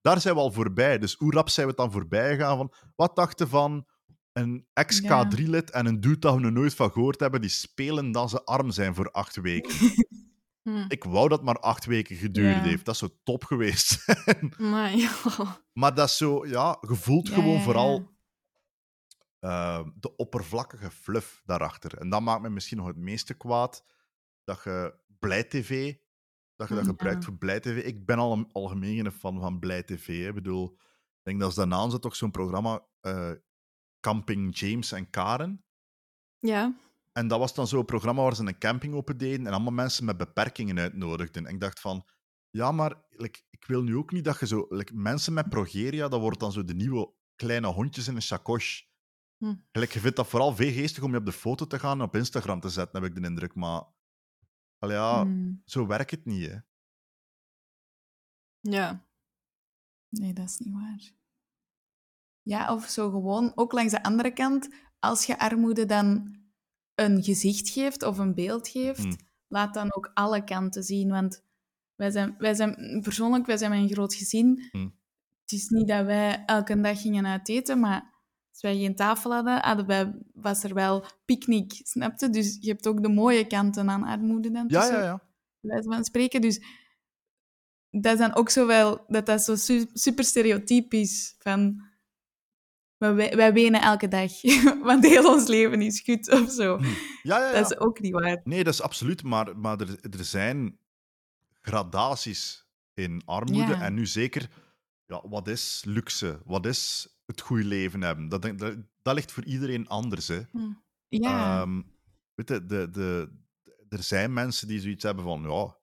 [SPEAKER 4] Daar zijn we al voorbij. Dus hoe rap zijn we dan voorbij gegaan van, wat dachten van een ex-K3-lid en een dude dat we nog nooit van gehoord hebben, die spelen dat ze arm zijn voor acht weken.
[SPEAKER 3] Hm.
[SPEAKER 4] Ik wou dat maar acht weken geduurd
[SPEAKER 2] Ja.
[SPEAKER 4] heeft. Dat zou top geweest zijn.
[SPEAKER 3] Maar ja.
[SPEAKER 4] Maar dat is zo, ja, je voelt
[SPEAKER 2] Ja,
[SPEAKER 4] gewoon
[SPEAKER 2] ja,
[SPEAKER 4] vooral eh, de oppervlakkige fluff daarachter. En dat maakt me misschien nog het meeste kwaad. Dat je Blij TV, dat je dat
[SPEAKER 2] Ja.
[SPEAKER 4] gebruikt voor Blij TV. Ik ben al een algemeen fan van Blij TV. hè. Ik bedoel, ik denk dat ze daarna zit toch zo'n programma eh, Camping James en Karen.
[SPEAKER 3] Ja.
[SPEAKER 4] En dat was dan zo'n programma waar ze een camping open deden en allemaal mensen met beperkingen uitnodigden. En ik dacht van, ja, maar like, ik wil nu ook niet dat je zo... like, mensen met progeria, dat wordt dan zo de nieuwe kleine hondjes in een sacoche.
[SPEAKER 3] Hm.
[SPEAKER 4] Like, je vindt dat vooral veel geestig om je op de foto te gaan en op Instagram te zetten, heb ik de indruk. Maar allee, ja,
[SPEAKER 2] Hmm.
[SPEAKER 4] zo werkt het niet, hè.
[SPEAKER 3] Ja.
[SPEAKER 2] Nee, dat is niet waar. Ja, of zo gewoon, ook langs de andere kant, als je armoede dan een gezicht geeft of een beeld geeft,
[SPEAKER 4] Hmm.
[SPEAKER 2] laat dan ook alle kanten zien. Want wij zijn, wij zijn persoonlijk, wij zijn een groot gezin.
[SPEAKER 4] Hmm.
[SPEAKER 2] Het is niet dat wij elke dag gingen uit eten, maar als wij geen tafel hadden, hadden wij, was er wel picknick, snapte? Dus je hebt ook de mooie kanten aan armoede dan.
[SPEAKER 4] Ja,
[SPEAKER 2] tussen
[SPEAKER 4] ja, ja.
[SPEAKER 2] wijze van spreken. Dus dat is dan ook zo wel, dat dat zo su- super stereotypisch van wij, wij wenen elke dag, want heel ons leven is goed of zo.
[SPEAKER 4] Ja, ja, ja.
[SPEAKER 2] Dat is ook niet waar.
[SPEAKER 4] Nee, dat is absoluut. Maar, maar er, er zijn gradaties in armoede.
[SPEAKER 2] Ja.
[SPEAKER 4] En nu zeker, ja, wat is luxe? Wat is het goede leven hebben? Dat, dat, dat ligt voor iedereen anders. Hè.
[SPEAKER 2] Ja,
[SPEAKER 4] Ehm, weet je, de, de, er zijn mensen die zoiets hebben van, ja,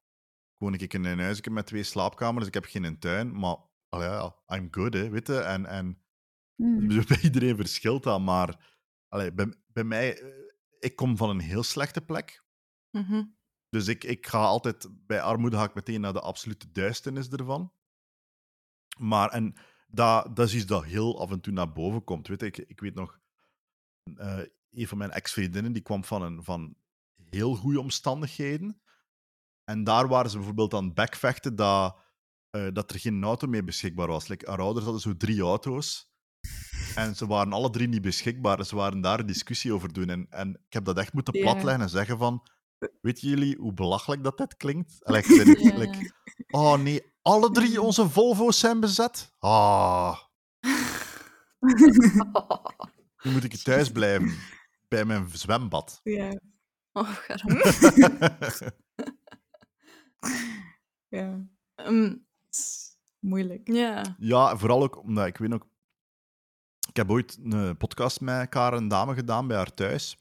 [SPEAKER 4] woon ik in een huisje met twee slaapkamers, ik heb geen tuin, maar allee, ja, I'm good, hè, weet je. En, en
[SPEAKER 2] Mm.
[SPEAKER 4] bij iedereen verschilt dat, maar allee, bij, bij mij, eh, ik kom van een heel slechte plek.
[SPEAKER 3] Mhm.
[SPEAKER 4] Dus ik, ik ga altijd, bij armoede ga ik meteen naar de absolute duisternis ervan. Maar, en dat, dat is iets dat heel af en toe naar boven komt. Weet ik, ik weet nog, eh, een van mijn ex-vriendinnen, die kwam van, een, van heel goede omstandigheden. En daar waren ze bijvoorbeeld aan het backvechten dat, eh, dat er geen auto meer beschikbaar was. Like, haar ouders hadden zo drie auto's. En ze waren alle drie niet beschikbaar. Ze waren daar een discussie over doen. En, en ik heb dat echt moeten
[SPEAKER 2] Ja.
[SPEAKER 4] platleggen en zeggen van... Weten jullie hoe belachelijk dat dit klinkt? Like, like, oh nee, alle drie onze Volvo's zijn bezet? Ah, nu moet ik thuis blijven. Bij mijn zwembad.
[SPEAKER 2] ja,
[SPEAKER 3] Oh,
[SPEAKER 2] ja.
[SPEAKER 3] Ehm,
[SPEAKER 2] moeilijk.
[SPEAKER 3] ja.
[SPEAKER 4] Ja, vooral ook omdat ik weet nog. Ik heb ooit een podcast met Karen Dame gedaan bij haar thuis.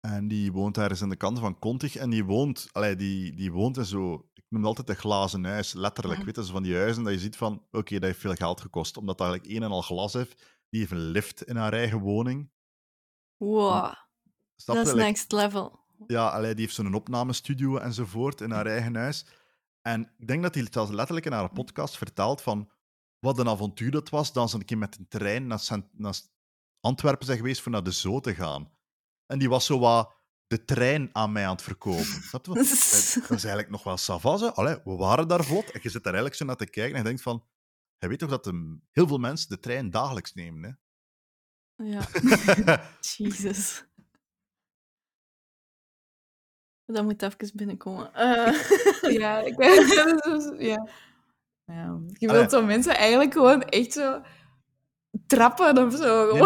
[SPEAKER 4] En die woont ergens aan de kant van Kontig. En die woont, allee, die, die woont in zo. Noem altijd een glazen huis, letterlijk.
[SPEAKER 3] Mhm.
[SPEAKER 4] Weet je, van die huizen dat je ziet van. Oké, dat heeft veel geld gekost. Omdat dat eigenlijk één en al glas heeft. Die heeft een lift in haar eigen woning.
[SPEAKER 3] Wow, dat is next level.
[SPEAKER 4] Ja, allee, die heeft zo'n opnamestudio enzovoort in haar eigen huis. En ik denk dat hij het zelfs letterlijk in haar podcast vertelt van wat een avontuur dat was, dat ze een keer met een trein naar, naar Antwerpen zijn geweest voor naar de Zoo te gaan. En die was zo wat de trein aan mij aan het verkopen. Snap je? wat? Dat, is eigenlijk nog wel savas. Allee, we waren daar vlot. En je zit daar eigenlijk zo naar te kijken en je denkt van... Je weet toch dat de, heel veel mensen de trein dagelijks nemen, hè?
[SPEAKER 3] Ja, Jesus. Dat moet even binnenkomen. Eh,
[SPEAKER 2] Ja, ik ben... ja. ja. Je wilt zo mensen eigenlijk gewoon echt zo trappen of zo.
[SPEAKER 4] Nee,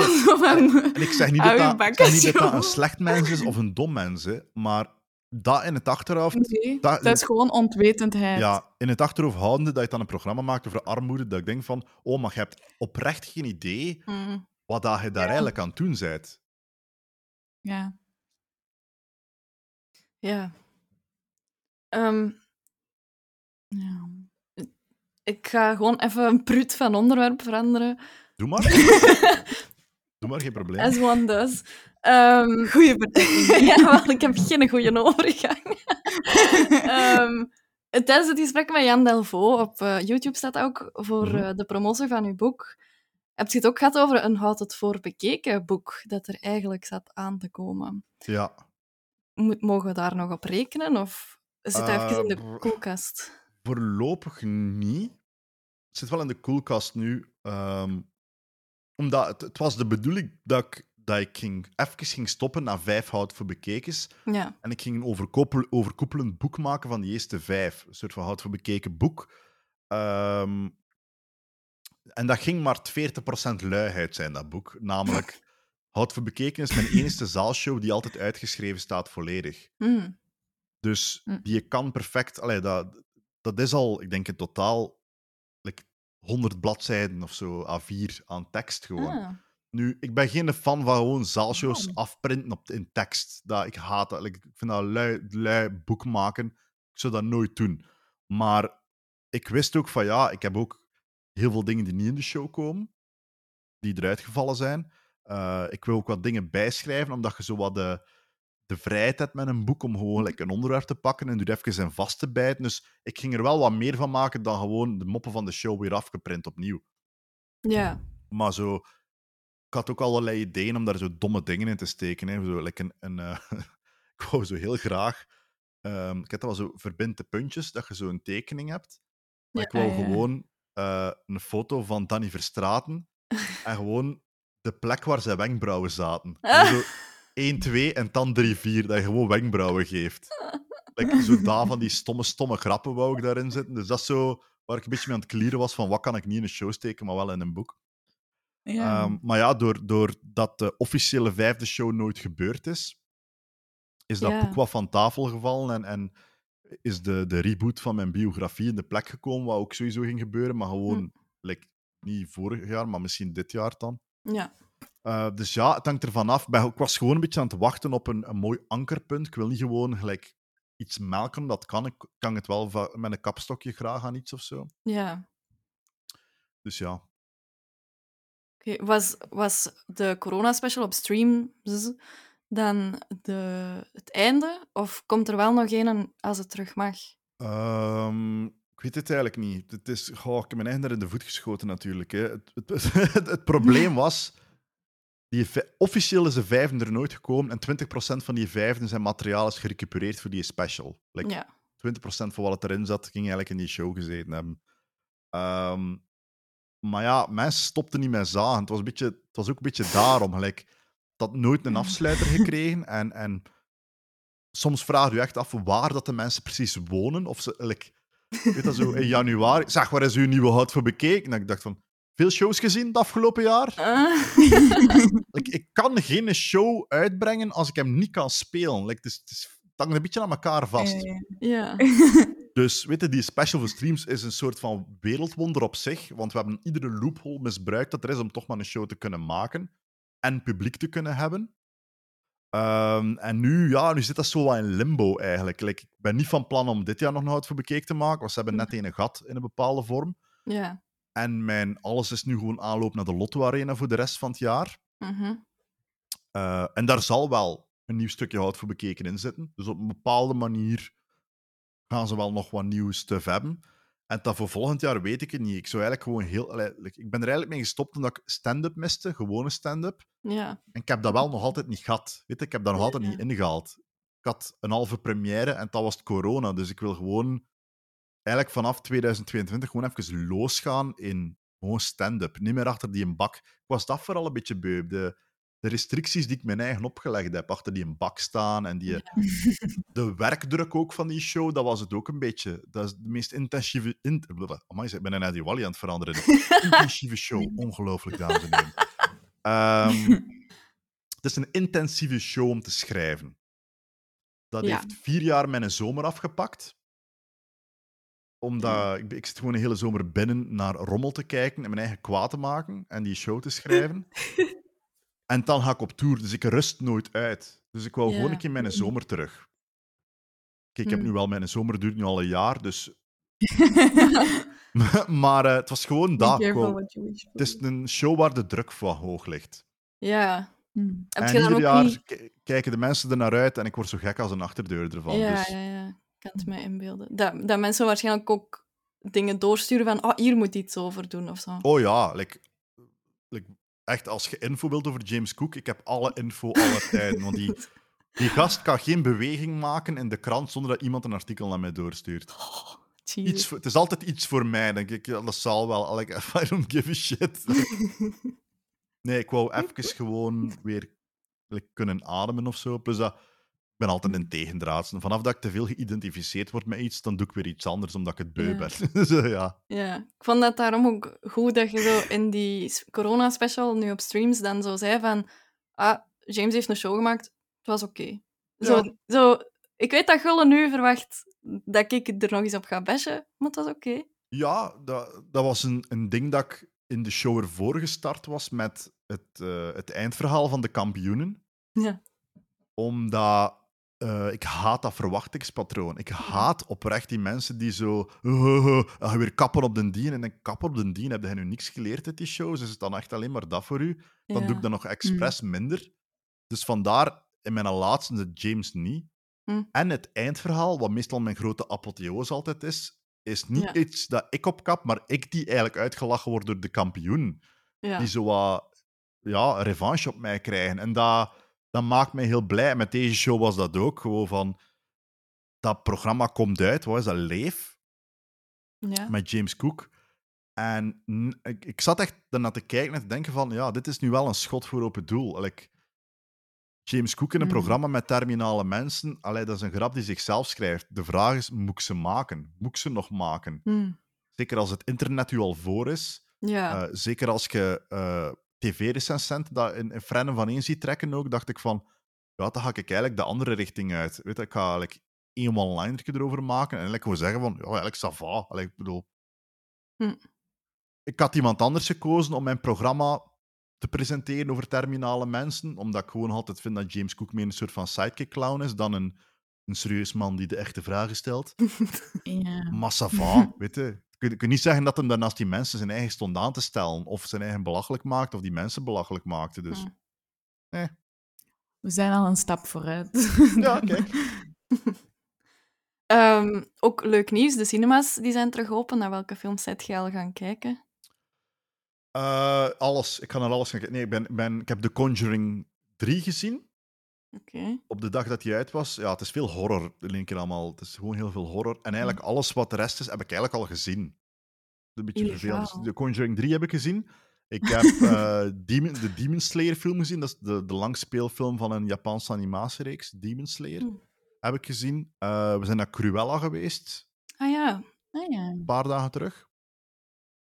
[SPEAKER 4] nee. En ik zeg niet dat dat, zeg niet dat, een slecht mens is of een dom mens, hè, maar dat in het achterhoofd,
[SPEAKER 2] Nee,
[SPEAKER 4] dat-
[SPEAKER 2] dat is gewoon onwetendheid.
[SPEAKER 4] ja, in het achterhoofd houdende dat je dan een programma maakt over armoede, dat ik denk van, oh, maar je hebt oprecht geen idee
[SPEAKER 3] mm,
[SPEAKER 4] wat dat je daar
[SPEAKER 2] Ja.
[SPEAKER 4] eigenlijk aan het doen bent.
[SPEAKER 2] Ja.
[SPEAKER 3] ja. Ehm,
[SPEAKER 2] ja.
[SPEAKER 3] ik ga gewoon even een prut van onderwerp veranderen.
[SPEAKER 4] Doe maar. Doe maar, geen probleem.
[SPEAKER 3] As one does. Ehm,
[SPEAKER 2] Goeie vertelling.
[SPEAKER 3] ja, wel, ik heb geen goede overgang. Ehm, tijdens het gesprek met Jan Delvaux op eh, YouTube staat ook voor
[SPEAKER 4] Mhm.
[SPEAKER 3] eh, de promotie van uw boek. Heb je het ook gehad over een houd het voor bekeken boek dat er eigenlijk zat aan te komen?
[SPEAKER 4] Ja.
[SPEAKER 3] Moet, mogen we daar nog op rekenen of zit dat even in de
[SPEAKER 4] Eh,
[SPEAKER 3] koelkast?
[SPEAKER 4] Voorlopig niet. Het zit wel in de koelkast nu. ehm, omdat het, het was de bedoeling dat ik, dat ik ging, even ging stoppen na vijf hout voor bekekens.
[SPEAKER 3] Ja.
[SPEAKER 4] En ik ging een overkoepel, overkoepelend boek maken van die eerste vijf. Een soort van hout voor bekeken boek. Ehm, en dat ging maar 40% luiheid zijn, dat boek. Namelijk, hout voor bekeken is mijn enige zaalshow die altijd uitgeschreven staat volledig.
[SPEAKER 3] Mm.
[SPEAKER 4] Dus
[SPEAKER 2] Hm.
[SPEAKER 4] die kan perfect... Allee, dat, dat is al, ik denk in totaal, 100 bladzijden of zo, A4 aan tekst gewoon.
[SPEAKER 3] Ah.
[SPEAKER 4] Nu, ik ben geen fan van gewoon zaalshows afprinten op, in tekst. Dat, ik haat dat. Ik vind dat lui, lui boek maken. Ik zou dat nooit doen. Maar ik wist ook van ja, ik heb ook heel veel dingen die niet in de show komen, die eruit gevallen zijn. Eh, ik wil ook wat dingen bijschrijven, omdat je zo wat de, de vrijheid hebt met een boek om gewoon like, een onderwerp te pakken en er even in vast te bijten. Dus ik ging er wel wat meer van maken dan gewoon de moppen van de show weer afgeprint opnieuw.
[SPEAKER 3] Ja.
[SPEAKER 4] Maar zo... Ik had ook allerlei ideeën om daar zo domme dingen in te steken. Hè. Zo, like een, een, eh, ik wou zo heel graag... ehm, ik heb wel zo verbinte puntjes, dat je zo een tekening hebt. Maar ik wou
[SPEAKER 2] Ja, ja.
[SPEAKER 4] gewoon eh, een foto van Danny Verstraten en gewoon de plek waar zijn wenkbrauwen zaten.
[SPEAKER 3] Ah.
[SPEAKER 4] Zo 1, 2 en dan 3, 4, dat je gewoon wenkbrauwen geeft. Like, zo daar van die stomme, stomme grappen wou ik daarin zitten. Dus dat is zo waar ik een beetje mee aan het klieren was van wat kan ik niet in een show steken, maar wel in een boek.
[SPEAKER 2] Ja.
[SPEAKER 4] Ehm, maar ja, door- doordat de officiële vijfde show nooit gebeurd is, is dat
[SPEAKER 3] Ja.
[SPEAKER 4] boek wat van tafel gevallen en, en is de, de reboot van mijn biografie in de plek gekomen, wat ook sowieso ging gebeuren, maar gewoon
[SPEAKER 3] Hm.
[SPEAKER 4] like, niet vorig jaar, maar misschien dit jaar dan.
[SPEAKER 3] Ja.
[SPEAKER 4] Eh, dus ja, het hangt ervan af. Ik was gewoon een beetje aan het wachten op een, een mooi ankerpunt. Ik wil niet gewoon gelijk iets melken, dat kan. Ik kan het wel met een kapstokje graag aan iets of zo.
[SPEAKER 3] Ja.
[SPEAKER 4] Dus ja.
[SPEAKER 3] Was, was de corona-special op streams dan de, het einde? Of komt er wel nog een als het terug mag?
[SPEAKER 4] Ehm, ik weet het eigenlijk niet. Het is, goh, ik heb mijn eigen daar in de voet geschoten natuurlijk. Hè. Het, het, het, het probleem was, die officieel is de vijfde er nooit gekomen en 20% van die vijfde zijn materiaal is gerecupereerd voor die special. Like,
[SPEAKER 3] Ja.
[SPEAKER 4] 20% van wat het erin zat, ging eigenlijk in die show gezeten hebben. Ehm, maar ja, mensen stopten niet met zagen. Het was, een beetje, het was ook een beetje daarom. Gelijk, had nooit een afsluiter gekregen. En, en soms vraag je je echt af waar dat de mensen precies wonen. Of ze, like, ik weet dat zo, in januari... Zeg, waar is uw nieuwe hout voor bekeken? En ik dacht van, veel shows gezien het afgelopen jaar? Like, ik kan geen show uitbrengen als ik hem niet kan spelen. Like, het, is, het, is, het hangt een beetje aan elkaar vast.
[SPEAKER 2] Ja, ja.
[SPEAKER 4] Dus weet je, die special voor streams is een soort van wereldwonder op zich. Want we hebben iedere loophole misbruikt dat er is om toch maar een show te kunnen maken. En publiek te kunnen hebben. Ehm, en nu, ja, nu zit dat zo wat in limbo eigenlijk. Like, ik ben niet van plan om dit jaar nog een hout voor bekeken te maken. Want ze hebben net een gat in een bepaalde vorm.
[SPEAKER 3] Ja.
[SPEAKER 4] En mijn alles is nu gewoon aanloop naar de Lotto Arena voor de rest van het jaar.
[SPEAKER 3] Mhm.
[SPEAKER 4] Eh, en daar zal wel een nieuw stukje hout voor bekeken in zitten. Dus op een bepaalde manier gaan ze wel nog wat nieuw stuff hebben. En dat voor volgend jaar weet ik het niet. Ik zou eigenlijk gewoon heel... ik ben er eigenlijk mee gestopt omdat ik stand-up miste, gewone stand-up.
[SPEAKER 3] Ja.
[SPEAKER 4] En ik heb dat wel nog altijd niet gehad. Weet je, ik heb dat nog altijd
[SPEAKER 3] Ja.
[SPEAKER 4] niet ingehaald. Ik had een halve première en dat was het corona. Dus ik wil gewoon eigenlijk vanaf 2022 gewoon even losgaan in gewoon stand-up. Niet meer achter die een bak. Ik was dat vooral een beetje beu. De, de restricties die ik mijn eigen opgelegd heb, achter die een bak staan en die, de werkdruk ook van die show, dat was het ook een beetje. Dat is de meest intensieve... In, amai, ik ben een Eddie Wally aan het veranderen. intensieve show. Ongelooflijk, dames en heren. Ehm, het is een intensieve show om te schrijven. Dat
[SPEAKER 3] Ja.
[SPEAKER 4] heeft vier jaar mijn zomer afgepakt. Omdat ik, ik zit gewoon een hele zomer binnen naar rommel te kijken en mijn eigen kwaad te maken en die show te schrijven. en dan ga ik op tour, dus ik rust nooit uit. Dus ik wou gewoon een keer mijn zomer terug. Kijk, ik heb nu wel mijn zomer, duurt nu al een jaar, dus. maar eh, het was gewoon ik
[SPEAKER 2] for.
[SPEAKER 4] het is een show waar de druk wat hoog ligt.
[SPEAKER 3] Ja.
[SPEAKER 2] Hmm.
[SPEAKER 3] Heb
[SPEAKER 4] en
[SPEAKER 3] je dan
[SPEAKER 4] ieder
[SPEAKER 3] ook
[SPEAKER 4] jaar
[SPEAKER 3] niet... Ja,
[SPEAKER 4] dus...
[SPEAKER 3] ja, ja. Ik kan het mij inbeelden. Dat, dat mensen waarschijnlijk ook dingen doorsturen van oh, hier moet iets over doen of zo.
[SPEAKER 4] Oh ja, like, like, echt als je info wilt over James Cook, ik heb alle info alle tijden. Want die, die gast kan geen beweging maken in de krant zonder dat iemand een artikel naar mij doorstuurt.
[SPEAKER 3] Oh.
[SPEAKER 4] Iets voor- het is altijd iets voor mij, denk ik. Dat zal wel. Like, I don't give a shit. Nee, ik wou even gewoon weer kunnen ademen of zo. Plus dat, ben altijd een tegendraad. Vanaf dat ik te veel geïdentificeerd word met iets, dan doe ik weer iets anders, omdat ik het beu
[SPEAKER 3] Ja.
[SPEAKER 4] ben. dus, eh, ja.
[SPEAKER 3] Ja, ik vond dat daarom ook goed dat je zo in die corona-special nu op streams dan zo zei van ah, James heeft een show gemaakt, het was oké. Zo,
[SPEAKER 4] Ja.
[SPEAKER 3] zo, ik weet dat Gulle nu verwacht dat ik er nog eens op ga bashen, maar het was oké.
[SPEAKER 4] Ja, dat, dat was een, een ding dat ik in de show ervoor gestart was met het, eh, het eindverhaal van de kampioenen.
[SPEAKER 3] Ja.
[SPEAKER 4] Omdat eh, ik haat dat verwachtingspatroon. Ik haat oprecht die mensen die zo "Uh, uh, weer kappen op den dien. En dan kappen op den dien, heb je nu niks geleerd uit die shows? Is het dan echt alleen maar dat voor u? Dan doe ik dat nog expres minder. Dus vandaar in mijn laatste, de James niet.
[SPEAKER 3] Hm.
[SPEAKER 4] En het eindverhaal, wat meestal mijn grote apotheose altijd is, is niet
[SPEAKER 3] Ja.
[SPEAKER 4] iets dat ik opkap, maar ik die eigenlijk uitgelachen word door de kampioen.
[SPEAKER 3] Ja.
[SPEAKER 4] die zo wat, ja, revanche op mij krijgen. En dat, dat maakt mij heel blij. Met deze show was dat ook. Gewoon van, dat programma komt uit, wat is dat, Leef?
[SPEAKER 3] ja.
[SPEAKER 4] met James Cook. En ik, ik zat echt daarna te kijken en te denken van, ja, dit is nu wel een schot voor open doel. Like, James Cook in een
[SPEAKER 2] Mhm.
[SPEAKER 4] programma met terminale mensen, allee, dat is een grap die zichzelf schrijft. De vraag is, moet ik ze maken? Moet ik ze nog maken?
[SPEAKER 3] Hm.
[SPEAKER 4] Zeker als het internet u al voor is.
[SPEAKER 3] Ja.
[SPEAKER 4] Eh, zeker als je eh, tv-recensenten dat in, in frennen van één ziet trekken ook, dacht ik van, ja, dan ga ik eigenlijk de andere richting uit. Weet je, ik ga eigenlijk één one-liner erover maken en eigenlijk gewoon zeggen van, ja, eigenlijk ça va. Allee, ik bedoel...
[SPEAKER 3] Hm.
[SPEAKER 4] Ik had iemand anders gekozen om mijn programma te presenteren over terminale mensen, omdat ik gewoon altijd vind dat James Cook meer een soort van sidekick-clown is dan een, een serieus man die de echte vragen stelt.
[SPEAKER 2] Ja.
[SPEAKER 4] Va, weet je. Je kunt- niet zeggen dat hem dan naast die mensen zijn eigen stond aan te stellen, of zijn eigen belachelijk maakt, of die mensen belachelijk maakte. Dus
[SPEAKER 3] Hm.
[SPEAKER 2] We zijn al een stap vooruit.
[SPEAKER 4] ja, kijk.
[SPEAKER 3] Ehm, ook leuk nieuws, de cinema's die zijn terug open. Naar welke films zet je al gaan kijken?
[SPEAKER 4] Eh, alles. Ik ga naar alles gaan kijken. Nee, ik, ben, ben, ik heb The Conjuring 3 gezien. Op de dag dat hij uit was. Ja, het is veel horror. De linker allemaal. Het is gewoon heel veel horror. En eigenlijk alles wat de rest is, heb ik eigenlijk al gezien. Een beetje
[SPEAKER 3] Illegaal.
[SPEAKER 4] vervelend. Dus De Conjuring 3 heb ik gezien. Ik heb eh, Demon, de Demon Slayer film gezien. Dat is de, de langspeelfilm van een Japanse animatiereeks. Demon Slayer. Heb ik gezien. Eh, we zijn naar Cruella geweest.
[SPEAKER 3] Ah ja.
[SPEAKER 2] Ah, ja.
[SPEAKER 4] Een paar dagen terug.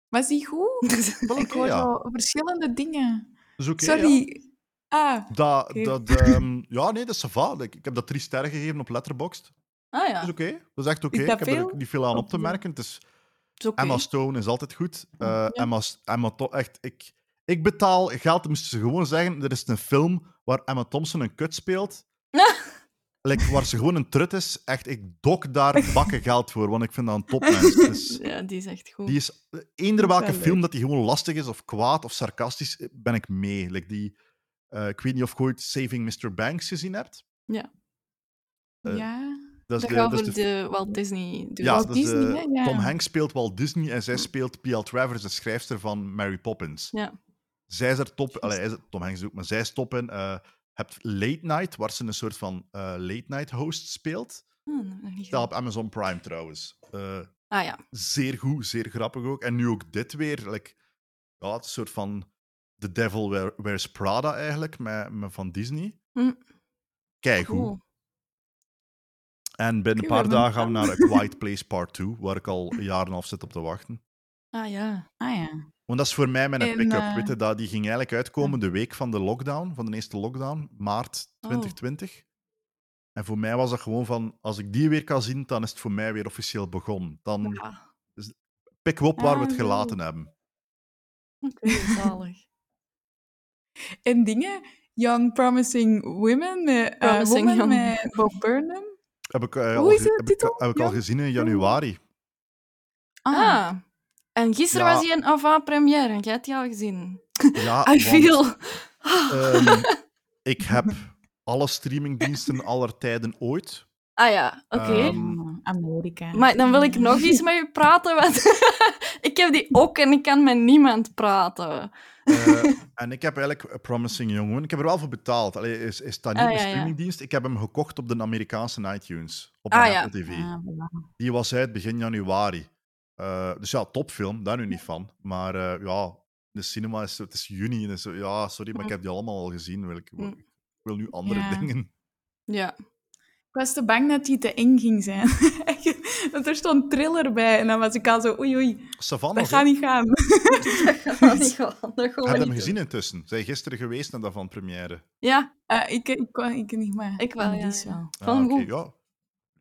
[SPEAKER 2] Was die goed? Ik hoor
[SPEAKER 4] ja.
[SPEAKER 2] zo verschillende dingen.
[SPEAKER 4] Ja.
[SPEAKER 2] Ah,
[SPEAKER 4] Dat,
[SPEAKER 2] Oké.
[SPEAKER 4] dat, ehm, ja, nee, dat is va. Ik, ik heb dat drie sterren gegeven op Letterboxd.
[SPEAKER 3] Ah ja.
[SPEAKER 4] Dat is oké. Dat is echt oké.
[SPEAKER 2] Is dat
[SPEAKER 4] Ik heb er
[SPEAKER 2] veel?
[SPEAKER 4] niet veel aan op te merken. Het is,
[SPEAKER 3] Het is oké.
[SPEAKER 4] Emma Stone is altijd goed. Eh. Emma, Emma echt, ik, ik betaal geld, dan moesten ze gewoon zeggen, er is een film waar Emma Thompson een kut speelt. like, waar ze gewoon een trut is. Echt, ik dok daar bakken geld voor, want ik vind dat een topmens. Dus,
[SPEAKER 3] Ja, die is echt goed.
[SPEAKER 4] die is, eender welke
[SPEAKER 2] wel
[SPEAKER 4] film dat die gewoon lastig is, of kwaad, of sarcastisch, ben ik mee. Like die, eh, ik weet niet of je ooit Saving Mr. Banks gezien hebt. Eh,
[SPEAKER 2] ja.
[SPEAKER 4] Dat is de, dat de
[SPEAKER 3] de Walt Disney.
[SPEAKER 4] Ja,
[SPEAKER 2] Walt Disney? Ja.
[SPEAKER 4] Tom Hanks speelt Walt Disney en zij speelt P.L. Travers, de schrijfster van Mary Poppins.
[SPEAKER 3] Ja.
[SPEAKER 4] Zij is er top... Allee, is- Tom Hanks ook, maar zij is top in. eh hebt Late Night, waar ze een soort van late night host speelt.
[SPEAKER 3] Hm, gezien.
[SPEAKER 4] op Amazon Prime trouwens.
[SPEAKER 3] Ah ja.
[SPEAKER 4] zeer goed, zeer grappig ook. En nu ook dit weer. Like, ja, het is een soort van The Devil Wear- Wears Prada eigenlijk, met, met van Disney.
[SPEAKER 3] Hm.
[SPEAKER 4] Kijk hoe.
[SPEAKER 3] Cool.
[SPEAKER 4] En binnen een paar dagen gaan we naar A Quiet Place Part 2, waar ik al een jaar en een half zit op te wachten.
[SPEAKER 3] Ah ja.
[SPEAKER 2] Ah ja.
[SPEAKER 4] Want dat is voor mij mijn pick-up. weet je, dat, die ging eigenlijk uitkomen de week van de lockdown, van de eerste lockdown, maart
[SPEAKER 3] Oh.
[SPEAKER 4] 2020. En voor mij was dat gewoon van, als ik die weer kan zien, dan is het voor mij weer officieel begonnen. Dan
[SPEAKER 3] ja.
[SPEAKER 4] pikken we op waar we het
[SPEAKER 2] Ah,
[SPEAKER 4] gelaten hebben.
[SPEAKER 3] Oké, zalig.
[SPEAKER 2] En dingen? Young Promising Women met, eh,
[SPEAKER 3] Promising
[SPEAKER 2] Woman
[SPEAKER 3] Young.
[SPEAKER 2] met Bob Burnham.
[SPEAKER 4] Heb ik, eh,
[SPEAKER 2] Hoe
[SPEAKER 4] al,
[SPEAKER 2] is
[SPEAKER 4] heb ik,
[SPEAKER 2] titel?
[SPEAKER 4] heb ik al gezien in januari.
[SPEAKER 3] Ah. En gisteren
[SPEAKER 4] Ja.
[SPEAKER 3] was hij een avant-première en jij hebt die al gezien.
[SPEAKER 4] Ja,
[SPEAKER 3] I
[SPEAKER 4] want,
[SPEAKER 3] feel...
[SPEAKER 4] ehm, ik heb alle streamingdiensten aller tijden ooit.
[SPEAKER 3] Ah ja, oké.
[SPEAKER 4] Ehm,
[SPEAKER 2] Ah, Amerika.
[SPEAKER 3] Maar dan wil ik nog eens met je praten, want ik heb die ook en ik kan met niemand praten.
[SPEAKER 4] Eh, en ik heb eigenlijk A Promising Young Woman. Ik heb er wel voor betaald. Allee, is, is dat niet
[SPEAKER 3] Ah,
[SPEAKER 4] een
[SPEAKER 3] ja.
[SPEAKER 4] streamingdienst? Ik heb hem gekocht op de Amerikaanse iTunes. Op
[SPEAKER 3] Ah,
[SPEAKER 4] mijn
[SPEAKER 3] ja.
[SPEAKER 4] Apple TV.
[SPEAKER 2] Ah.
[SPEAKER 4] Die was uit begin januari. Eh, dus ja, topfilm. Daar nu niet van. Maar eh, ja, de cinema is... Het is juni. Dus, ja, sorry, maar ik heb die allemaal al gezien. Wil ik,
[SPEAKER 3] Mm.
[SPEAKER 4] ik wil nu andere
[SPEAKER 2] Ja.
[SPEAKER 4] dingen.
[SPEAKER 3] Ja.
[SPEAKER 2] Ik was te bang dat die te eng ging zijn. Want er stond thriller bij en dan was ik al zo, oei oei,
[SPEAKER 4] Savannah,
[SPEAKER 2] dat gaat niet gaan.
[SPEAKER 3] Dat gaat niet gaan. Dat gaan we
[SPEAKER 4] heb je hem gezien intussen? Zij gisteren geweest naar dat van première.
[SPEAKER 3] Ja,
[SPEAKER 2] Eh, ik, ik, ik, ik niet, maar
[SPEAKER 3] Ik wel, ja,
[SPEAKER 2] wel.
[SPEAKER 4] Ah, ja.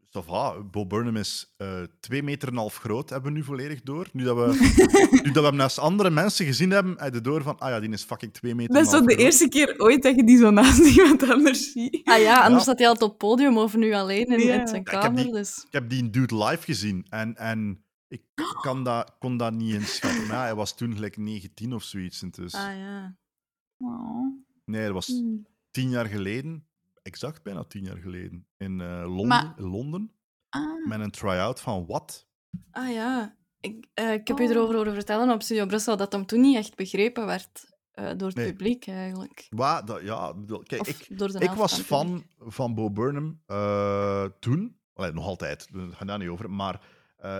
[SPEAKER 4] Ça va. Bob Burnham is eh twee meter en een half groot, hebben we nu volledig door. Nu dat we, nu dat we hem naast andere mensen gezien hebben, heb je door van, ah ja, die is fucking twee meter
[SPEAKER 2] Dat is zo de
[SPEAKER 4] groot.
[SPEAKER 2] eerste keer ooit dat je die zo naast iemand anders ziet.
[SPEAKER 3] Ah ja, anders
[SPEAKER 4] Ja.
[SPEAKER 3] staat hij altijd op het podium of nu alleen in,
[SPEAKER 2] Ja.
[SPEAKER 3] in zijn
[SPEAKER 4] Ja, ik heb
[SPEAKER 3] kamer.
[SPEAKER 4] die-
[SPEAKER 3] Dus.
[SPEAKER 4] Ik heb die in Dude live gezien en, en ik kan dat, kon dat niet inschatten. Maar ja, hij was toen gelijk 19 of zoiets. en Dus,
[SPEAKER 3] Ah ja.
[SPEAKER 2] Oh.
[SPEAKER 4] Nee, dat was
[SPEAKER 2] Hmm.
[SPEAKER 4] tien jaar geleden. Exact bijna tien jaar geleden. In eh, Londen,
[SPEAKER 2] Maar-
[SPEAKER 4] in Londen.
[SPEAKER 2] Ah.
[SPEAKER 4] Met een try-out van Wat.
[SPEAKER 3] Ah ja. Ik, eh, ik heb u
[SPEAKER 2] Oh.
[SPEAKER 3] erover horen vertellen op Studio Brussel dat hem toen niet echt begrepen werd eh, door het
[SPEAKER 4] Nee.
[SPEAKER 3] publiek, eigenlijk.
[SPEAKER 4] Wa, dat, ja, dat- kijk,
[SPEAKER 3] Of
[SPEAKER 4] ik,
[SPEAKER 3] door de
[SPEAKER 4] ik
[SPEAKER 3] helft
[SPEAKER 4] was fan van Bo Burnham toen. Allee, nog altijd, daar gaan daar niet over. Maar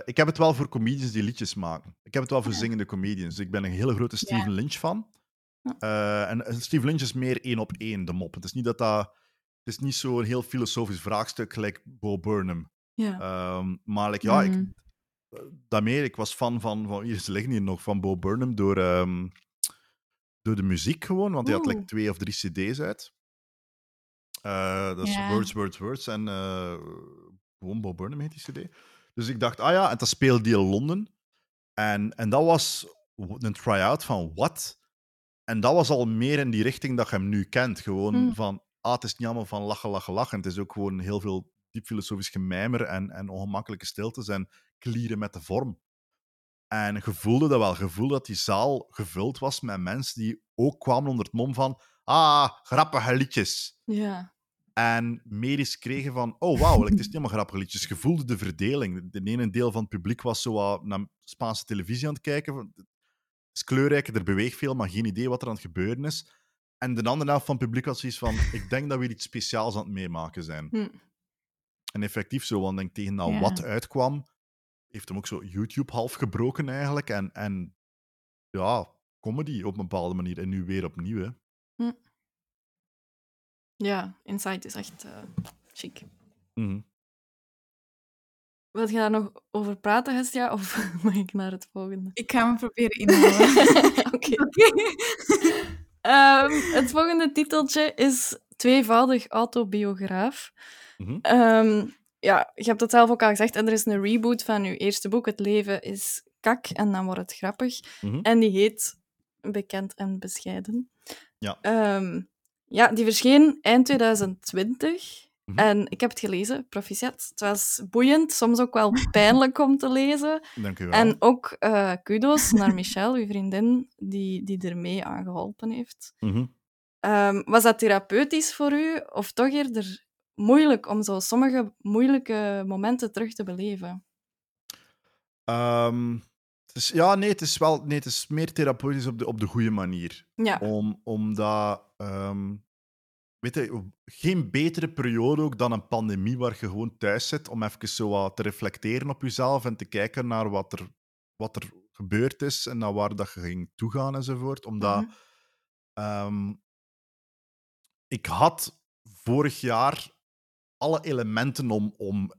[SPEAKER 4] ik heb het wel voor comedians die liedjes maken. Ik heb het wel voor zingende comedians. Ik ben een hele grote Steven Lynch fan. En Steven Lynch is meer één op één de mop. Het is niet dat dat... Het is niet zo'n heel filosofisch vraagstuk gelijk Bo Burnham.
[SPEAKER 3] Ja.
[SPEAKER 4] Ehm, maar like, ja, ik,
[SPEAKER 2] Mhm.
[SPEAKER 4] daarmee, ik was fan van, van hier, ze liggen hier nog, van Bo Burnham door, ehm, door de muziek gewoon, want hij had like, twee of drie cd's uit. Eh, dat is. Words, Words, Words en eh, gewoon Bo Burnham heet die cd. Dus ik dacht, ah ja, en dat speelde die in Londen. En, en dat was een try-out van wat? En dat was al meer in die richting dat je hem nu kent. Gewoon
[SPEAKER 3] Hmm.
[SPEAKER 4] van, ah, het is niet allemaal van lachen, lachen, lachen. Het is ook gewoon heel veel diep filosofisch gemijmer en, en ongemakkelijke stiltes en klieren met de vorm. En je voelde dat wel. Je voelde dat die zaal gevuld was met mensen die ook kwamen onder het mom van ah, grappige liedjes.
[SPEAKER 3] ja.
[SPEAKER 4] En medisch kregen van, oh wauw, het is niet helemaal grappige liedjes. Je voelde de verdeling. De ene deel van het publiek was zo naar Spaanse televisie aan het kijken. Het is kleurrijk, er beweegt veel, maar geen idee wat er aan het gebeuren is. En de andere helft van het publiek had zoiets van, ik denk dat we hier iets speciaals aan het meemaken zijn.
[SPEAKER 3] Hm.
[SPEAKER 4] En effectief zo, want ik denk tegen dat
[SPEAKER 2] Ja.
[SPEAKER 4] wat uitkwam, heeft hem ook zo YouTube half gebroken eigenlijk. En, en ja, comedy op een bepaalde manier. En nu weer opnieuw, hè.
[SPEAKER 3] ja, Inside is echt eh chic.
[SPEAKER 4] Mhm.
[SPEAKER 3] Wil je daar nog over praten, Hestia? Of mag ik naar het volgende?
[SPEAKER 2] Ik ga me proberen inhouden.
[SPEAKER 3] Oké. Ehm, het volgende titeltje is tweevoudig autobiograaf.
[SPEAKER 4] Mhm.
[SPEAKER 3] Ehm, ja, je hebt het zelf ook al gezegd. En er is een reboot van uw eerste boek. Het leven is kak en dan wordt het grappig.
[SPEAKER 4] Mhm.
[SPEAKER 3] En die heet Bekend en Bescheiden.
[SPEAKER 4] Ja.
[SPEAKER 3] Ehm, ja, die verscheen eind 2020.
[SPEAKER 4] Mhm.
[SPEAKER 3] En ik heb het gelezen, proficiat. Het was boeiend, soms ook wel pijnlijk om te lezen.
[SPEAKER 4] Dank u wel.
[SPEAKER 3] En ook eh, kudos naar Michelle, uw vriendin, die, die er mee aan geholpen heeft.
[SPEAKER 4] Mhm.
[SPEAKER 3] Ehm, was dat therapeutisch voor u, of toch eerder moeilijk om zo sommige moeilijke momenten terug te beleven?
[SPEAKER 4] Ehm, het is, ja, nee, het is wel nee, het is meer therapeutisch op de, op de goede manier.
[SPEAKER 3] Ja,
[SPEAKER 4] Om, omdat, ehm, weet je, geen betere periode ook dan een pandemie waar je gewoon thuis zit om even zo wat te reflecteren op jezelf en te kijken naar wat er, wat er gebeurd is en naar waar dat je ging toegaan enzovoort. Omdat
[SPEAKER 3] Mhm.
[SPEAKER 4] ehm, ik had vorig jaar alle elementen om, om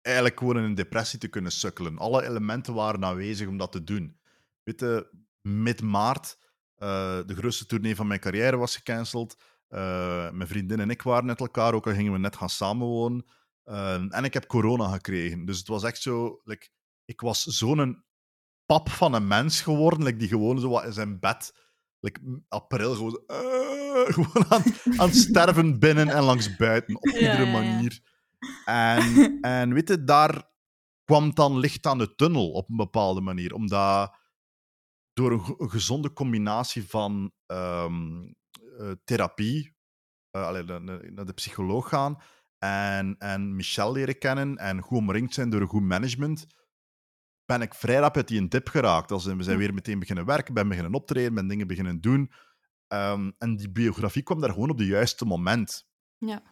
[SPEAKER 4] eigenlijk gewoon in een depressie te kunnen sukkelen. Alle elementen waren aanwezig om dat te doen. Weet je, mid-maart, eh, de grootste tournee van mijn carrière was gecanceld. Eh, mijn vriendin en ik waren met elkaar, ook al gingen we net gaan samenwonen. Eh, en ik heb corona gekregen. Dus het was echt zo... Like, ik was zo'n pap van een mens geworden, like, die gewoon zo wat in zijn bed... Like, april gewoon, eh, gewoon aan, aan het sterven binnen en langs buiten, op iedere manier. En, en weet je, daar kwam dan licht aan de tunnel op een bepaalde manier. Omdat door een, gezonde combinatie van ehm, eh, therapie, eh, allee, na- na- naar de psycholoog gaan, en, en Michel leren kennen en goed omringd zijn door een goed management, ben ik vrij rap uit die een dip geraakt. Als we zijn
[SPEAKER 3] Hm.
[SPEAKER 4] weer meteen beginnen werken, ben beginnen optreden, ben dingen beginnen doen. Ehm, en die biografie kwam daar gewoon op het juiste moment
[SPEAKER 3] Ja.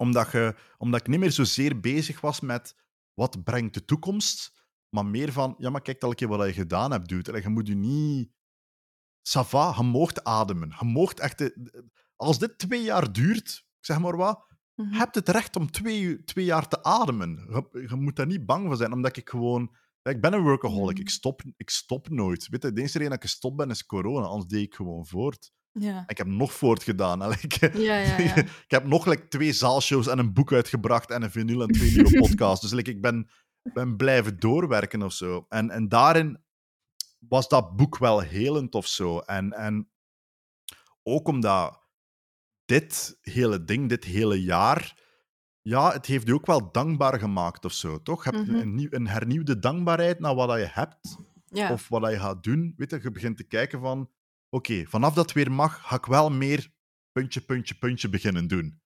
[SPEAKER 4] omdat, je, omdat ik niet meer zozeer bezig was met wat brengt de toekomst, maar meer van, ja, maar kijk een keer wat je gedaan hebt, dude. En je moet je niet... Ça va, je moogt ademen. Je moogt echt... Als dit twee jaar duurt, zeg maar wat,
[SPEAKER 3] Mhm.
[SPEAKER 4] je hebt het recht om twee, twee jaar te ademen. Je, je moet daar niet bang voor zijn, omdat ik gewoon... Ik ben een workaholic,
[SPEAKER 3] Mhm.
[SPEAKER 4] ik, stop, ik stop nooit. Weet je, de enige reden dat ik gestopt ben, is corona. Anders deed ik gewoon voort.
[SPEAKER 3] Ja.
[SPEAKER 4] Ik heb nog voortgedaan.
[SPEAKER 3] Ja, ja.
[SPEAKER 4] ik heb nog like, twee zaalshows en een boek uitgebracht en een vinyl en twee nieuwe podcasts. Dus like, ik ben, ben blijven doorwerken of zo. En, en daarin was dat boek wel helend of zo. En, en ook omdat dit hele ding, dit hele jaar, ja, het heeft je ook wel dankbaar gemaakt of zo, toch? Je hebt
[SPEAKER 3] Mhm.
[SPEAKER 4] een, een hernieuwde dankbaarheid naar wat je hebt
[SPEAKER 3] ja.
[SPEAKER 4] of wat je gaat doen. Weet je, je begint te kijken van, oké, vanaf dat weer mag, ga ik wel meer puntje, puntje, puntje beginnen doen.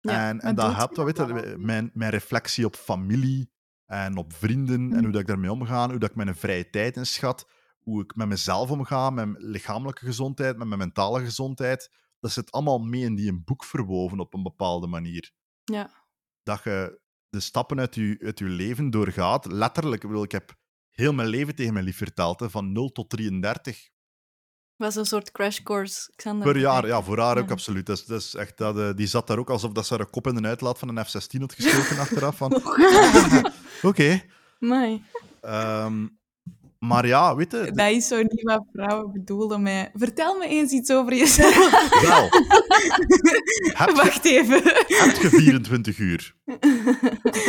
[SPEAKER 3] Ja,
[SPEAKER 4] en en dat helpt weet je, mijn, mijn reflectie op familie en op vrienden en
[SPEAKER 2] Mhm.
[SPEAKER 4] hoe dat ik daarmee omga, hoe dat ik mijn vrije tijd inschat, hoe ik met mezelf omga, met mijn lichamelijke gezondheid, met mijn mentale gezondheid. Dat zit allemaal mee in die een boek verwoven op een bepaalde manier.
[SPEAKER 3] Ja.
[SPEAKER 4] Dat je de stappen uit je, uit je leven doorgaat. Letterlijk, ik, bedoel, ik heb heel mijn leven tegen mijn lief verteld, hè, van 0 tot 33
[SPEAKER 3] was een soort crash course. Xander
[SPEAKER 4] per jaar. Ja, voor haar ook
[SPEAKER 3] Ja.
[SPEAKER 4] absoluut. Dat is, dat is echt, dat, eh, die zat daar ook alsof dat ze haar kop in de uitlaat van een F-16 had gestoken achteraf. Van, Oké. Ehm, maar ja, weet je,
[SPEAKER 2] Dat is zo niet wat vrouwen bedoelen met... Vertel me eens iets over jezelf.
[SPEAKER 4] wel.
[SPEAKER 2] Wacht even.
[SPEAKER 4] heb je 24 uur?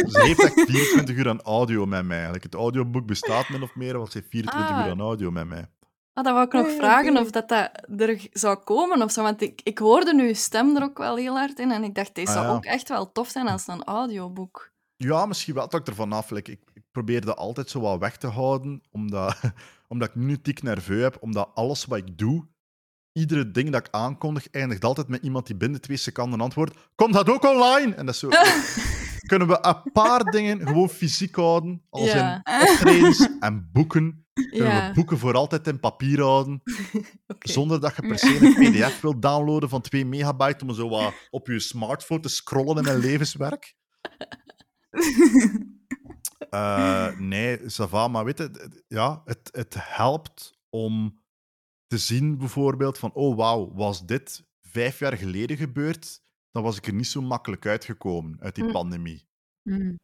[SPEAKER 4] Ze heeft echt 24 uur aan audio met mij. Eigenlijk. Het audioboek bestaat min of meer, want ze heeft 24
[SPEAKER 3] Ah.
[SPEAKER 4] uur aan audio met mij.
[SPEAKER 3] Ah, dat wou ik nog vragen of dat, dat er zou komen of zo. Want ik, ik hoorde nu uw stem er ook wel heel hard in. En ik dacht, deze
[SPEAKER 4] Ah,
[SPEAKER 3] zou
[SPEAKER 4] ja.
[SPEAKER 3] ook echt wel tof zijn als een audioboek.
[SPEAKER 4] Ja, misschien wel. Het hangt ervan af. Like, ik, ik probeer dat altijd zo wat weg te houden, omdat, omdat ik nu tik nerveus heb. Omdat alles wat ik doe, iedere ding dat ik aankondig, eindigt altijd met iemand die binnen twee seconden antwoordt: Komt dat ook online? En dat is zo. Kunnen we een paar dingen gewoon fysiek houden, als
[SPEAKER 3] Ja.
[SPEAKER 4] in optredens en boeken? Kunnen
[SPEAKER 3] Ja,
[SPEAKER 4] we boeken voor altijd in papier houden, zonder dat je per se een pdf wilt downloaden van 2 megabyte om zo wat op je smartphone te scrollen in mijn levenswerk? Eh, nee, ça va, maar weet je, ja, het, het helpt om te zien bijvoorbeeld van, oh wauw, was dit vijf jaar geleden gebeurd, dan was ik er niet zo makkelijk uitgekomen uit die
[SPEAKER 3] Hm.
[SPEAKER 4] pandemie.
[SPEAKER 2] Mm.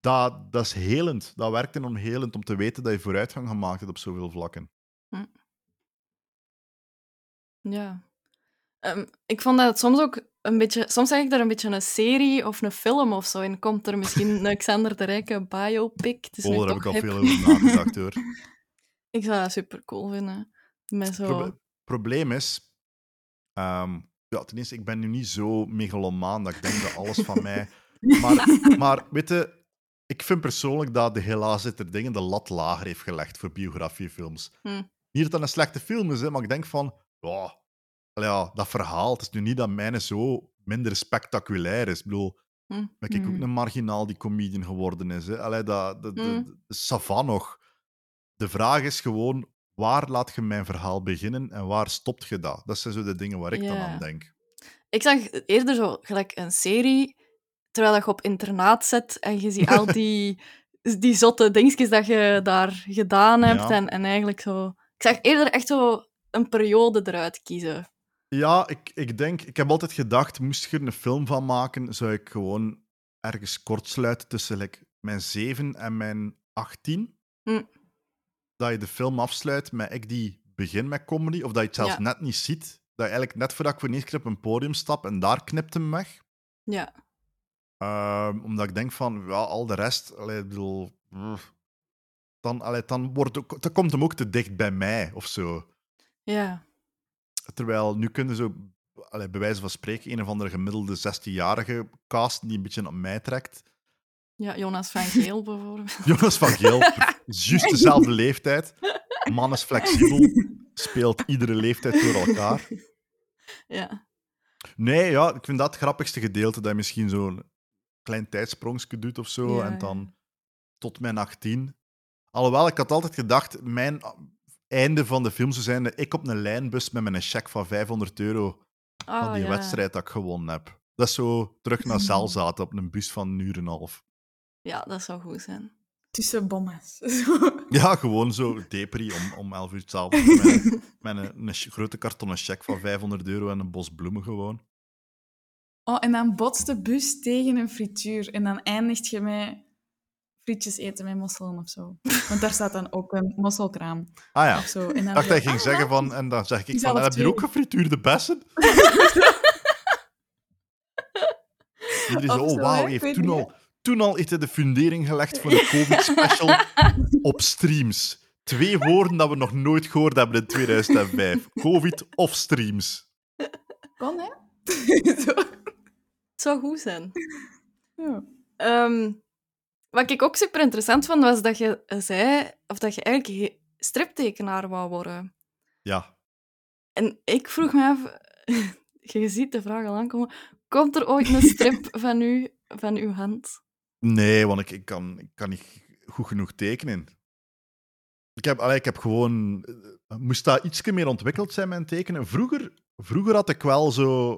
[SPEAKER 4] Dat, dat is helend. Dat werkt enorm helend om te weten dat je vooruitgang gemaakt hebt op zoveel vlakken.
[SPEAKER 3] Ja. Ehm, ik vond dat soms ook een beetje... Soms zeg ik daar een beetje een serie of een film of zo in. Komt er misschien een Xander de Rijke biopic? Het is
[SPEAKER 4] Oh, daar heb ik al
[SPEAKER 3] hip.
[SPEAKER 4] veel over nagedacht hoor.
[SPEAKER 3] Ik zou dat super cool vinden. Met zo...
[SPEAKER 4] Proble- probleem is, ehm, ja, ten eerste, ik ben nu niet zo megalomaan dat ik denk dat alles van mij. Maar, maar weet je, ik vind persoonlijk dat de helaas zit er dingen de lat lager heeft gelegd voor biografiefilms.
[SPEAKER 3] Hm.
[SPEAKER 4] Niet dat dat een slechte film is, hè, maar ik denk van, ja, allee, ja, dat verhaal, het is nu niet dat mijne zo minder spectaculair is. Ik bedoel,
[SPEAKER 3] Hm.
[SPEAKER 4] ben ik ook
[SPEAKER 2] Mm.
[SPEAKER 4] een marginaal die comedian geworden is. Hè? Allee, dat, ça va nog. De vraag is gewoon, waar laat je mijn verhaal beginnen en waar stopt je dat? Dat zijn zo de dingen waar ik dan aan denk.
[SPEAKER 3] Ik zag eerder zo gelijk een serie, terwijl dat je op internaat zit en je ziet al die, die zotte dingetjes dat je daar gedaan hebt.
[SPEAKER 4] Ja.
[SPEAKER 3] En, en eigenlijk zo... Ik zag eerder echt zo een periode eruit kiezen.
[SPEAKER 4] Ja, ik, ik denk, ik heb altijd gedacht, moest je er een film van maken, zou ik gewoon ergens kort sluiten tussen like, mijn 7 en mijn 18.
[SPEAKER 3] Hm.
[SPEAKER 4] Dat je de film afsluit met ik die begin met comedy, of dat je het zelfs
[SPEAKER 3] Ja.
[SPEAKER 4] net niet ziet. Dat je eigenlijk net voordat ik voor de eerste keer op een podium stap en daar knipt hem weg.
[SPEAKER 3] Ja.
[SPEAKER 4] Ehm, omdat ik denk van, ja, al de rest, allee, ik bedoel, dan, allee, dan, wordt dan komt hem ook te dicht bij mij of zo.
[SPEAKER 3] Ja.
[SPEAKER 4] Terwijl nu kunnen zo, allee, bij wijze van spreken, een of andere gemiddelde 16-jarige cast die een beetje op mij trekt.
[SPEAKER 3] Ja, Jonas van Geel bijvoorbeeld.
[SPEAKER 4] Jonas van Geel, juist dezelfde leeftijd. Man is flexibel, speelt iedere leeftijd door elkaar.
[SPEAKER 3] Ja.
[SPEAKER 4] Nee, ja, ik vind dat het grappigste gedeelte, dat je misschien zo'n klein tijdsprongje doet of zo,
[SPEAKER 3] Ja,
[SPEAKER 4] en
[SPEAKER 3] ja.
[SPEAKER 4] dan tot mijn 18. Alhoewel, ik had altijd gedacht, mijn einde van de film zou zijn dat ik op een lijnbus met mijn cheque van 500 euro van
[SPEAKER 3] Ah,
[SPEAKER 4] die
[SPEAKER 3] ja.
[SPEAKER 4] wedstrijd dat ik gewonnen heb. Dat is zo terug naar zaal zaten op een bus van een uur en een half.
[SPEAKER 3] Ja, dat zou goed zijn.
[SPEAKER 2] Tussen bommes.
[SPEAKER 4] Ja, gewoon zo depri om, om 11 uur s'avonds met, met een, grote kartonnen cheque van 500 euro en een bos bloemen gewoon.
[SPEAKER 2] Oh, en dan botst de bus tegen een frituur. En dan eindigt je met frietjes eten met mosselen of zo. Want daar staat dan ook een mosselkraam
[SPEAKER 4] Ah ja.
[SPEAKER 2] of zo. En dan
[SPEAKER 4] Ik dacht
[SPEAKER 2] zo,
[SPEAKER 4] hij ging
[SPEAKER 2] ah,
[SPEAKER 4] zeggen van, en dan zeg ik van, heb je ook gefrituurde bessen? Iedereen zo, oh
[SPEAKER 2] zo,
[SPEAKER 4] wauw, heeft toen
[SPEAKER 2] niet.
[SPEAKER 4] al, toen al heeft hij de fundering gelegd voor een COVID-special op streams. Twee woorden dat we nog nooit gehoord hebben in 2005. COVID of streams.
[SPEAKER 2] Kon, hè? Zo.
[SPEAKER 3] Het zou goed zijn.
[SPEAKER 2] Ja.
[SPEAKER 3] Ehm, wat ik ook super interessant vond, was dat je zei of dat je eigenlijk striptekenaar wou worden.
[SPEAKER 4] Ja.
[SPEAKER 3] En ik vroeg me af, je ziet de vraag al aankomen, komt er ooit een strip van u, van uw hand?
[SPEAKER 4] Nee, want ik, ik, kan, ik kan niet goed genoeg tekenen. Ik heb, allee, ik heb gewoon... eh, Moest dat iets meer ontwikkeld zijn, mijn tekenen? Vroeger, vroeger had ik wel zo...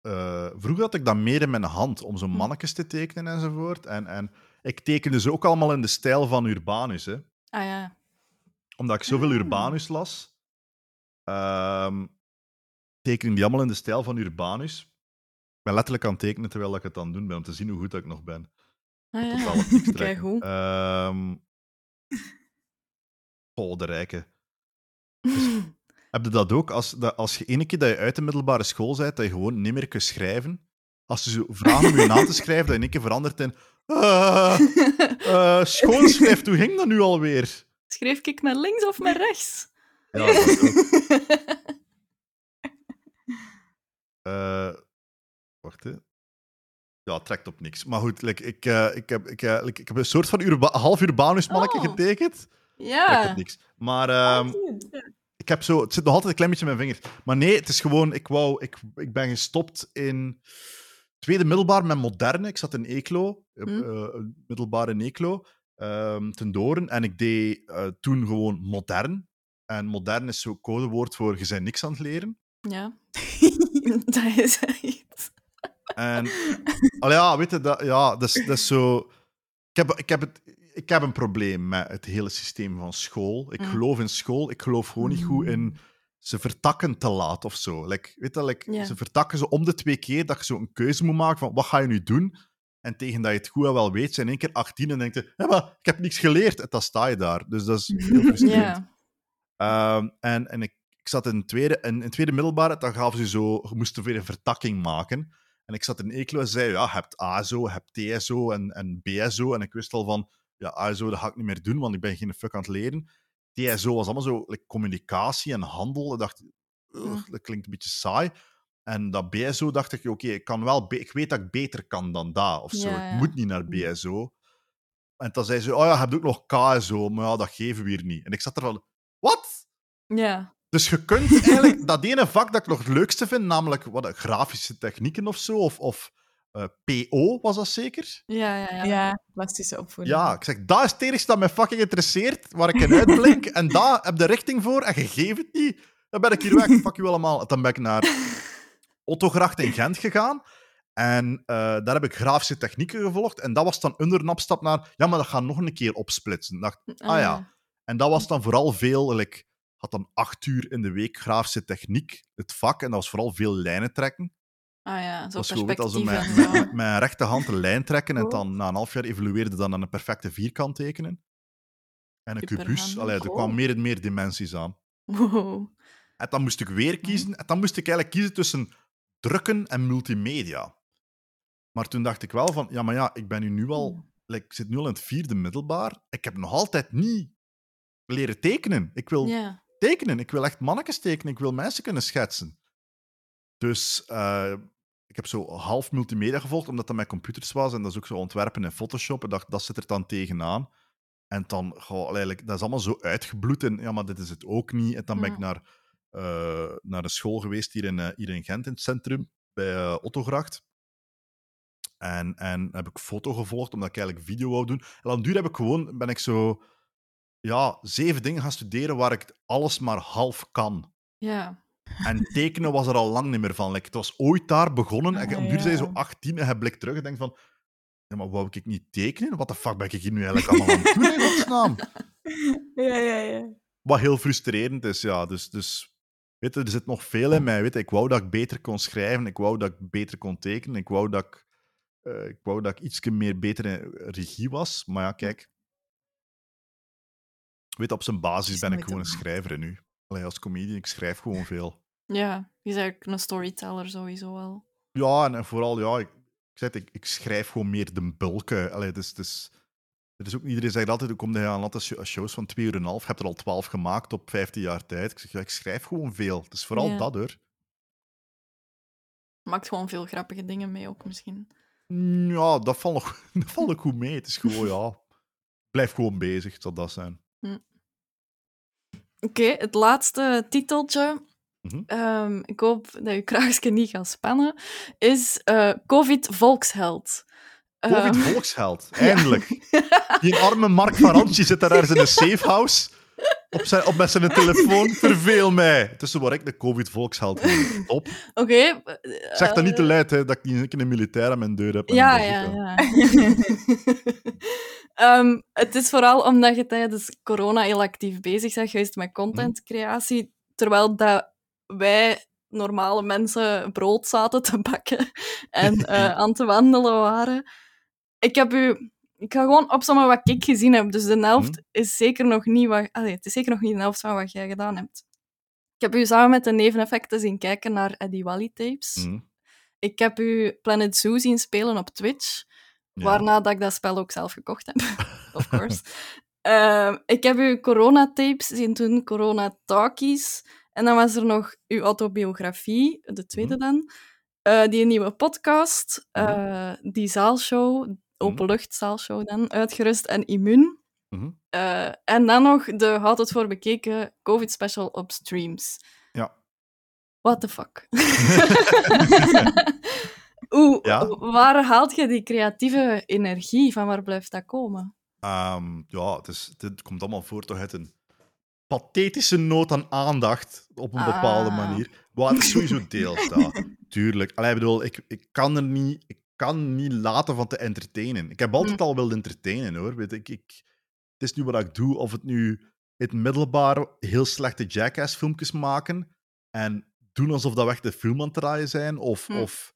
[SPEAKER 4] eh, vroeger had ik dat meer in mijn hand, om zo mannetjes te tekenen enzovoort. En, en ik tekende ze ook allemaal in de stijl van Urbanus, hè.
[SPEAKER 3] Ah ja.
[SPEAKER 4] Omdat ik zoveel Urbanus las, ehm teken ik die allemaal in de stijl van Urbanus. Ik ben letterlijk aan het tekenen terwijl ik het aan het doen ben, om te zien hoe goed dat ik nog ben.
[SPEAKER 3] Ah ja.
[SPEAKER 4] niks.
[SPEAKER 3] Keigoed.
[SPEAKER 4] Ehm oh, de rijke. Heb je dat ook? Als, dat, als je ene keer dat je uit de middelbare school bent, dat je gewoon niet meer kunt schrijven. Als ze vragen om je naam te schrijven, dat je in één keer verandert in... Uh, uh, schoonschrift, hoe ging dat nu alweer?
[SPEAKER 3] Schreef ik met links of met rechts?
[SPEAKER 4] Ja, dat ook. Eh, wacht, hè. Ja, trekt op niks. Maar goed, like, ik, eh, ik, heb, ik, eh, like, ik heb een soort van urba half Urbanus mannetje
[SPEAKER 3] Oh.
[SPEAKER 4] getekend. Trekt
[SPEAKER 3] Ja.
[SPEAKER 4] op niks. Maar ehm, ik heb zo, het zit nog altijd een klein beetje in mijn vinger. Maar nee, het is gewoon, ik, wou, ik, ik ben gestopt in tweede middelbaar met moderne. Ik zat in Eeklo, eh,
[SPEAKER 3] Hm.
[SPEAKER 4] eh, middelbaar in Eeklo, ehm, ten Doren. En ik deed eh, toen gewoon modern. En modern is zo codewoord voor je bent niks aan het leren.
[SPEAKER 3] Ja. dat is echt...
[SPEAKER 4] En al ja, weet je, dat, ja, dat, is, dat is zo. Ik heb, ik, heb het, ik heb een probleem met het hele systeem van school. Ik
[SPEAKER 3] Mm.
[SPEAKER 4] geloof in school, ik geloof gewoon niet goed in ze vertakken te laat of zo. Like, weet je, like, ze vertakken ze om de twee keer dat je zo een keuze moet maken van wat ga je nu doen? En tegen dat je het goed en wel weet, zijn in één keer 18 en denk je, ja, maar ik heb niks geleerd. En dan sta je daar. Dus dat is heel frustrerend. Ehm, en en ik, ik zat in tweede, in, in tweede middelbare, dan gaven ze zo, je moest er weer een vertakking maken. En ik zat in Eeklo en zei, ja, je hebt ASO, je hebt TSO en, en BSO. En ik wist al van, ja, ASO, dat ga ik niet meer doen, want ik ben geen fuck aan het leren. TSO was allemaal zo like, communicatie en handel. Ik dacht, dat klinkt een beetje saai. En dat BSO dacht ik, oké, ik kan wel, ik weet dat ik beter kan dan dat, of zo.
[SPEAKER 3] Ja,
[SPEAKER 4] Ik moet niet naar BSO. En dan zei ze, oh ja, je hebt ook nog KSO, maar ja, dat geven we hier niet. En ik zat er van, wat?
[SPEAKER 3] Ja.
[SPEAKER 4] Dus je kunt eigenlijk dat ene vak dat ik nog het leukste vind, namelijk wat, grafische technieken of zo, of, of eh, PO was dat zeker?
[SPEAKER 3] Ja, ja, ja.
[SPEAKER 2] Ja, plastische opvoeding.
[SPEAKER 4] Ja, ik zeg, dat is het enigste dat mij fucking interesseert, waar ik in uitblink, en daar heb de richting voor, en je geeft het niet, dan ben ik hier weg, fuck you allemaal. En Dan ben ik naar Ottogracht in Gent gegaan, en eh, daar heb ik grafische technieken gevolgd, en dat was dan onder een opstap naar, ja, maar dat gaat nog een keer opsplitsen. Ik dacht, ah ja. En dat was dan vooral veel, like, had dan acht uur in de week grafische techniek, het vak, en dat was vooral veel lijnen trekken.
[SPEAKER 3] Ah ja, zo
[SPEAKER 4] Dat was als met,
[SPEAKER 3] zo.
[SPEAKER 4] met mijn rechterhand een lijn trekken en
[SPEAKER 3] Cool.
[SPEAKER 4] dan na een half jaar evolueerde dan aan een perfecte vierkant tekenen. En een kubus. Allee, er
[SPEAKER 3] Cool.
[SPEAKER 4] kwamen meer en meer dimensies aan.
[SPEAKER 3] Wow.
[SPEAKER 4] En dan moest ik weer kiezen. En dan moest ik eigenlijk kiezen tussen drukken en multimedia. Maar toen dacht ik wel van, ja, maar ja, ik ben nu, al... like, ik zit nu al in het vierde middelbaar. Ik heb nog altijd niet leren tekenen. Ik wil
[SPEAKER 3] Ja.
[SPEAKER 4] Tekenen. Ik wil echt mannetjes tekenen. Ik wil mensen kunnen schetsen. Dus eh, ik heb zo half multimedia gevolgd, omdat dat met computers was. En dat is ook zo ontwerpen in Photoshop. En dacht, dat zit er dan tegenaan. En dan, goh, eigenlijk, dat is allemaal zo uitgebloed. En ja, maar dit is het ook niet. En dan ben ik naar, eh, naar een school geweest hier in, eh, hier in Gent, in het centrum, bij Ottogracht. En, en heb ik foto gevolgd, omdat ik eigenlijk video wou doen. En dan duur heb ik gewoon, ben ik zo ja, zeven dingen gaan studeren waar ik alles maar half kan.
[SPEAKER 3] Ja.
[SPEAKER 4] En tekenen was er al lang niet meer van. Like, het was ooit daar begonnen. En
[SPEAKER 2] Ah,
[SPEAKER 4] op duur zijn zo 18 en je blikt terug en denkt van... Ja, maar wou ik niet tekenen? Wat de fuck ben ik hier nu eigenlijk allemaal aan het doen, in godsnaam?
[SPEAKER 2] Ja, ja, ja.
[SPEAKER 4] Wat heel frustrerend is, ja. Dus, dus weet je, er zit nog veel in mij. Weet je. Ik wou dat ik beter kon schrijven. Ik wou dat ik beter kon tekenen. Ik wou dat ik, eh, ik, wou dat ik iets meer beter in regie was. Maar ja, kijk. Weet, op zijn basis
[SPEAKER 2] is
[SPEAKER 4] ben ik gewoon een schrijver nu. Allee, als comedian, ik schrijf gewoon veel.
[SPEAKER 3] Ja. Je is eigenlijk een storyteller sowieso al.
[SPEAKER 4] Ja, en, en vooral, ja, ik, ik, zeg ik, ik schrijf gewoon meer de bulken. Allee, dus, dus, er is ook, iedereen zegt altijd, hoe kom je aan altijd sho- shows van twee uur en een half? Je hebt er al twaalf gemaakt op 15 jaar tijd. Ik zeg, ja, ik schrijf gewoon veel. Het is vooral
[SPEAKER 3] Ja.
[SPEAKER 4] dat, hoor.
[SPEAKER 3] Maakt gewoon veel grappige dingen mee ook misschien.
[SPEAKER 4] Mm, Ja, dat valt nog, dat valt nog goed mee. Het is gewoon, ja, blijf gewoon bezig, het zal dat zijn.
[SPEAKER 3] Oké, het laatste titeltje. Ehm, ik hoop dat je kraagje niet gaat spannen. Is eh, COVID Volksheld.
[SPEAKER 4] Covid
[SPEAKER 3] Ehm,
[SPEAKER 4] volksheld, eindelijk. Die arme Mark van Rantje zit daar ergens in een safehouse op, zijn, op met zijn telefoon. Verveel mij. Tussen waar ik de Covid volksheld ben. Top.
[SPEAKER 3] Oké. eh,
[SPEAKER 4] Zeg dat niet te luid, hè, dat ik niet een militair aan mijn deur heb.
[SPEAKER 3] Ja, ja, ja. Ehm, het is vooral omdat je tijdens corona heel actief bezig bent geweest met contentcreatie, terwijl dat wij normale mensen brood zaten te bakken en eh, aan te wandelen waren. Ik heb u... Ik ga gewoon opzommen wat ik gezien heb. Dus de helft
[SPEAKER 4] Mhm.
[SPEAKER 3] is zeker nog niet wat... Allee, het is zeker nog niet de helft van wat jij gedaan hebt. Ik heb u samen met de neveneffecten zien kijken naar Eddie Wally tapes.
[SPEAKER 4] Mhm.
[SPEAKER 3] Ik heb u Planet Zoo zien spelen op Twitch.
[SPEAKER 4] Ja.
[SPEAKER 3] Waarna dat ik dat spel ook zelf gekocht heb. of course. Ehm, ik heb uw corona-tapes zien doen, corona-talkies. En dan was er nog uw autobiografie, de tweede
[SPEAKER 4] Mhm.
[SPEAKER 3] dan. Eh, die nieuwe podcast,
[SPEAKER 4] Mhm.
[SPEAKER 3] eh, die zaalshow, openluchtzaalshow dan, uitgerust en immuun.
[SPEAKER 4] Mhm.
[SPEAKER 3] Eh, en dan nog de Houd het voor bekeken COVID-special op streams.
[SPEAKER 4] Ja.
[SPEAKER 3] What the fuck? Oeh,
[SPEAKER 4] Ja?
[SPEAKER 3] waar haalt je die creatieve energie? Van waar blijft dat komen?
[SPEAKER 4] Ehm, ja, het, is, het komt allemaal voort uit een pathetische nood aan aandacht op een bepaalde
[SPEAKER 3] Ah.
[SPEAKER 4] manier. Wat het sowieso deels dat. Tuurlijk. Allee, bedoel, ik, ik kan er niet, ik kan niet laten van te entertainen. Ik heb altijd al willen entertainen hoor. Weet ik, ik, het is nu wat ik doe, of het nu in het middelbaar heel slechte jackass-filmpjes maken en doen alsof dat we echt de film aan het draaien zijn, of,
[SPEAKER 3] Hm.
[SPEAKER 4] of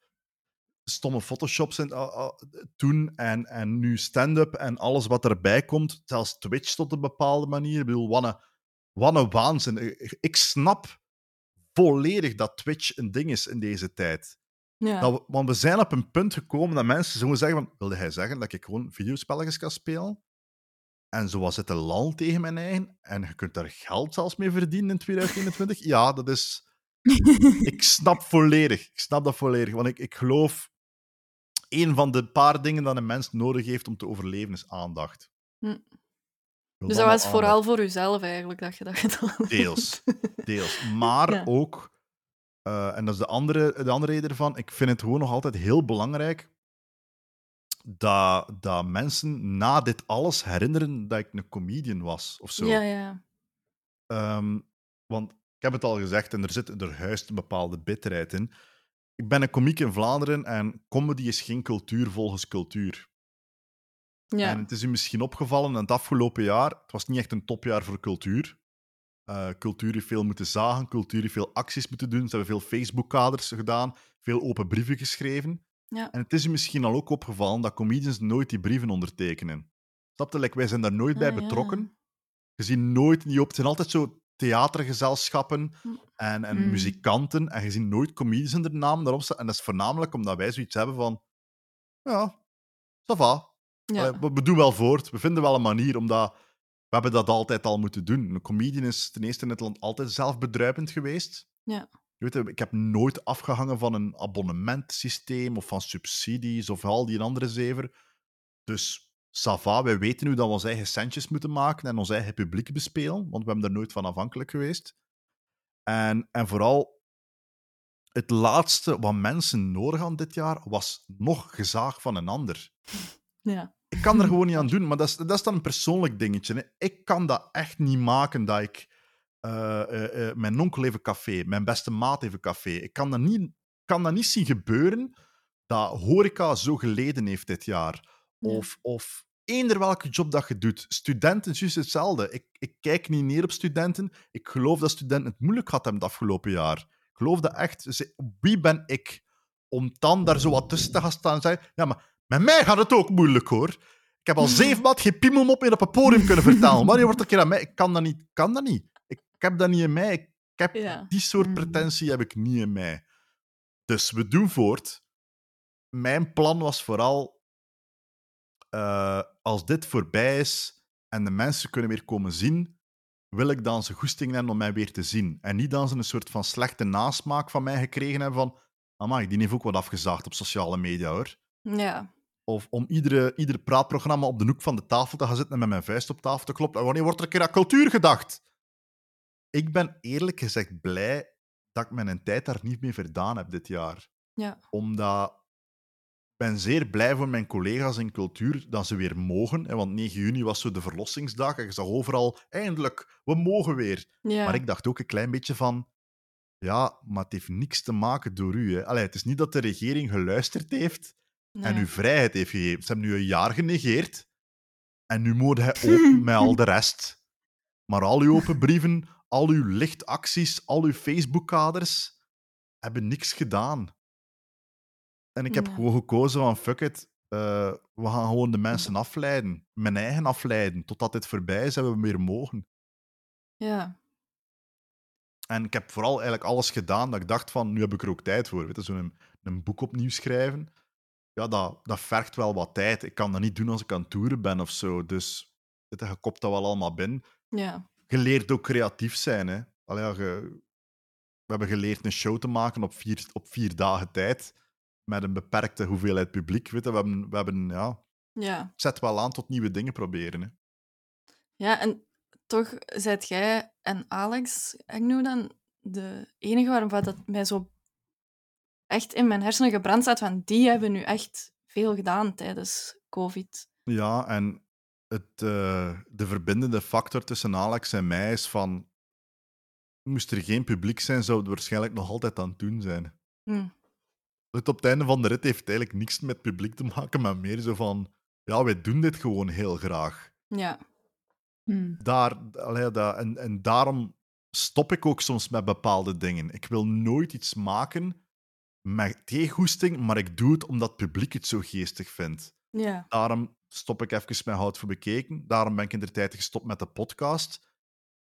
[SPEAKER 4] stomme photoshops en, uh, uh, doen en, en nu stand-up en alles wat erbij komt, zelfs Twitch tot een bepaalde manier. Ik bedoel, wat een, wat een waanzin. Ik- snap volledig dat Twitch een ding is in deze tijd.
[SPEAKER 3] Ja.
[SPEAKER 4] Dat we- want we zijn op een punt gekomen dat mensen zo zeggen van, wilde hij zeggen dat ik gewoon videospelletjes kan spelen? En zo was het een lal tegen mijn eigen. En je kunt daar geld zelfs mee verdienen in 2021. Ja, dat is... ik snap volledig. Ik snap dat volledig. Want ik, ik geloof... Een van de paar dingen dat een mens nodig heeft om te overleven is aandacht.
[SPEAKER 3] Hm. Dus dat was vooral voor uzelf eigenlijk dat je dat gedaan hebt.
[SPEAKER 4] Deels. Deels. Maar
[SPEAKER 3] Ja.
[SPEAKER 4] ook, eh, en dat is de andere, de andere reden ervan, ik vind het gewoon nog altijd heel belangrijk dat, dat mensen na dit alles herinneren dat ik een comedian was of zo.
[SPEAKER 3] Ja, ja.
[SPEAKER 4] Ehm, want ik heb het al gezegd en er, zit, er huist een bepaalde bitterheid in. Ik ben een komiek in Vlaanderen en comedy is geen cultuur volgens cultuur.
[SPEAKER 3] ja.
[SPEAKER 4] En het is u misschien opgevallen het afgelopen jaar, het was niet echt een topjaar voor cultuur. Eh, cultuur heeft veel moeten zagen, cultuur heeft veel acties moeten doen. Ze hebben veel Facebook-kaders gedaan, veel open brieven geschreven.
[SPEAKER 3] Ja.
[SPEAKER 4] En het is u misschien al ook opgevallen dat comedians nooit die brieven ondertekenen. Snap je? Like, wij zijn daar nooit bij
[SPEAKER 3] Ah, ja.
[SPEAKER 4] betrokken. Je ziet nooit niet op. Het zijn altijd zo theatergezelschappen en, en
[SPEAKER 2] Mm.
[SPEAKER 4] muzikanten. En je ziet nooit comedians in de naam daarop staan. En dat is voornamelijk omdat wij zoiets hebben van... Ja, ça va.
[SPEAKER 3] ja.
[SPEAKER 4] Allee, we, we doen wel voort. We vinden wel een manier, omdat we hebben dat altijd al moeten doen. Een comedian is ten eerste in het land altijd zelfbedruipend geweest.
[SPEAKER 3] Ja.
[SPEAKER 4] Je weet, ik heb nooit afgehangen van een abonnementsysteem of van subsidies of al die andere zever. Dus Sava, wij weten nu dat we onze eigen centjes moeten maken en ons eigen publiek bespelen, want we hebben er nooit van afhankelijk geweest. En, en vooral, het laatste wat mensen nodig hadden dit jaar was nog gezaag van een ander.
[SPEAKER 3] ja.
[SPEAKER 4] Ik kan er gewoon niet aan doen, maar dat is, dat is dan een persoonlijk dingetje. Hè. Ik kan dat echt niet maken dat ik... eh, eh, eh, mijn onkel heeft een café, mijn beste maat heeft een café. Ik kan dat niet, kan dat niet zien gebeuren dat horeca zo geleden heeft dit jaar. Of, of eender welke job dat je doet. Studenten, juist hetzelfde. Ik, ik kijk niet neer op studenten. Ik geloof dat studenten het moeilijk gehad hebben het afgelopen jaar. Ik geloof dat echt. Ze- Wie ben ik om dan daar zo wat tussen te gaan staan en zeggen... Ja, maar met mij gaat het ook moeilijk, hoor. Ik heb al zeven maand geen piemelmop meer op een podium kunnen vertellen. Wanneer wordt er een keer aan mij? Ik kan dat niet. Ik kan dat niet. Ik, ik heb dat niet in mij. Ik heb
[SPEAKER 3] Ja.
[SPEAKER 4] die soort
[SPEAKER 2] Mm.
[SPEAKER 4] pretentie heb ik niet in mij. Dus we doen voort. Mijn plan was vooral, eh, als dit voorbij is en de mensen kunnen weer komen zien, wil ik dan ze goesting hebben om mij weer te zien. En niet dan ze een soort van slechte nasmaak van mij gekregen hebben van amai, die heeft ook wat afgezaagd op sociale media, hoor.
[SPEAKER 3] Ja.
[SPEAKER 4] Of om iedere, ieder praatprogramma op de hoek van de tafel te gaan zitten en met mijn vuist op tafel te kloppen. En wanneer wordt er een keer aan cultuur gedacht? Ik ben eerlijk gezegd blij dat ik mijn tijd daar niet mee verdaan heb dit jaar.
[SPEAKER 3] Ja.
[SPEAKER 4] Omdat ben zeer blij voor mijn collega's in cultuur dat ze weer mogen. Hè, want 9 juni was zo de verlossingsdag. En je zag overal, eindelijk, we mogen weer.
[SPEAKER 3] Ja.
[SPEAKER 4] Maar ik dacht ook een klein beetje van... Ja, maar het heeft niks te maken door u. Hè. Allee, het is niet dat de regering geluisterd heeft en
[SPEAKER 3] Nee.
[SPEAKER 4] u vrijheid heeft gegeven. Ze hebben nu een jaar genegeerd. En nu moet hij open met al de rest. Maar al uw open brieven, al uw lichtacties, al uw Facebook-kaders hebben niks gedaan. En ik heb
[SPEAKER 3] Ja.
[SPEAKER 4] gewoon gekozen van fuck it. eh, we gaan gewoon de mensen afleiden. Mijn eigen afleiden. Totdat dit voorbij is en we weer mogen.
[SPEAKER 3] Ja.
[SPEAKER 4] En ik heb vooral eigenlijk alles gedaan dat ik dacht van, nu heb ik er ook tijd voor. Weet je, zo'n een boek opnieuw schrijven. Ja, dat, dat vergt wel wat tijd. Ik kan dat niet doen als ik aan het toeren ben of zo. Dus weet je, je kopt dat wel allemaal binnen.
[SPEAKER 3] Ja.
[SPEAKER 4] Je leert ook creatief zijn. Hè. Allee, ja, je- we hebben geleerd een show te maken op vier, op vier dagen tijd. Met een beperkte hoeveelheid publiek. Weet je, we hebben, we hebben ja,
[SPEAKER 3] Ja.
[SPEAKER 4] zet wel aan tot nieuwe dingen proberen. Hè.
[SPEAKER 3] Ja, en toch zijt jij en Alex, ik noem dan, de enige waarvan dat mij zo echt in mijn hersenen gebrand staat van die hebben nu echt veel gedaan tijdens COVID.
[SPEAKER 4] Ja, en het, eh, de verbindende factor tussen Alex en mij is van... Moest er geen publiek zijn, zou het waarschijnlijk nog altijd aan het doen zijn.
[SPEAKER 3] Hm.
[SPEAKER 4] Het op het einde van de rit heeft eigenlijk niks met publiek te maken, maar meer zo van... Ja, wij doen dit gewoon heel graag.
[SPEAKER 3] Ja.
[SPEAKER 2] Hmm.
[SPEAKER 4] Daar, allee, en, en daarom stop ik ook soms met bepaalde dingen. Ik wil nooit iets maken met tegengoesting, maar ik doe het omdat het publiek het zo geestig vindt.
[SPEAKER 3] Ja.
[SPEAKER 4] Daarom stop ik even met Hout voor Bekeken. Daarom ben ik in de tijd gestopt met de podcast.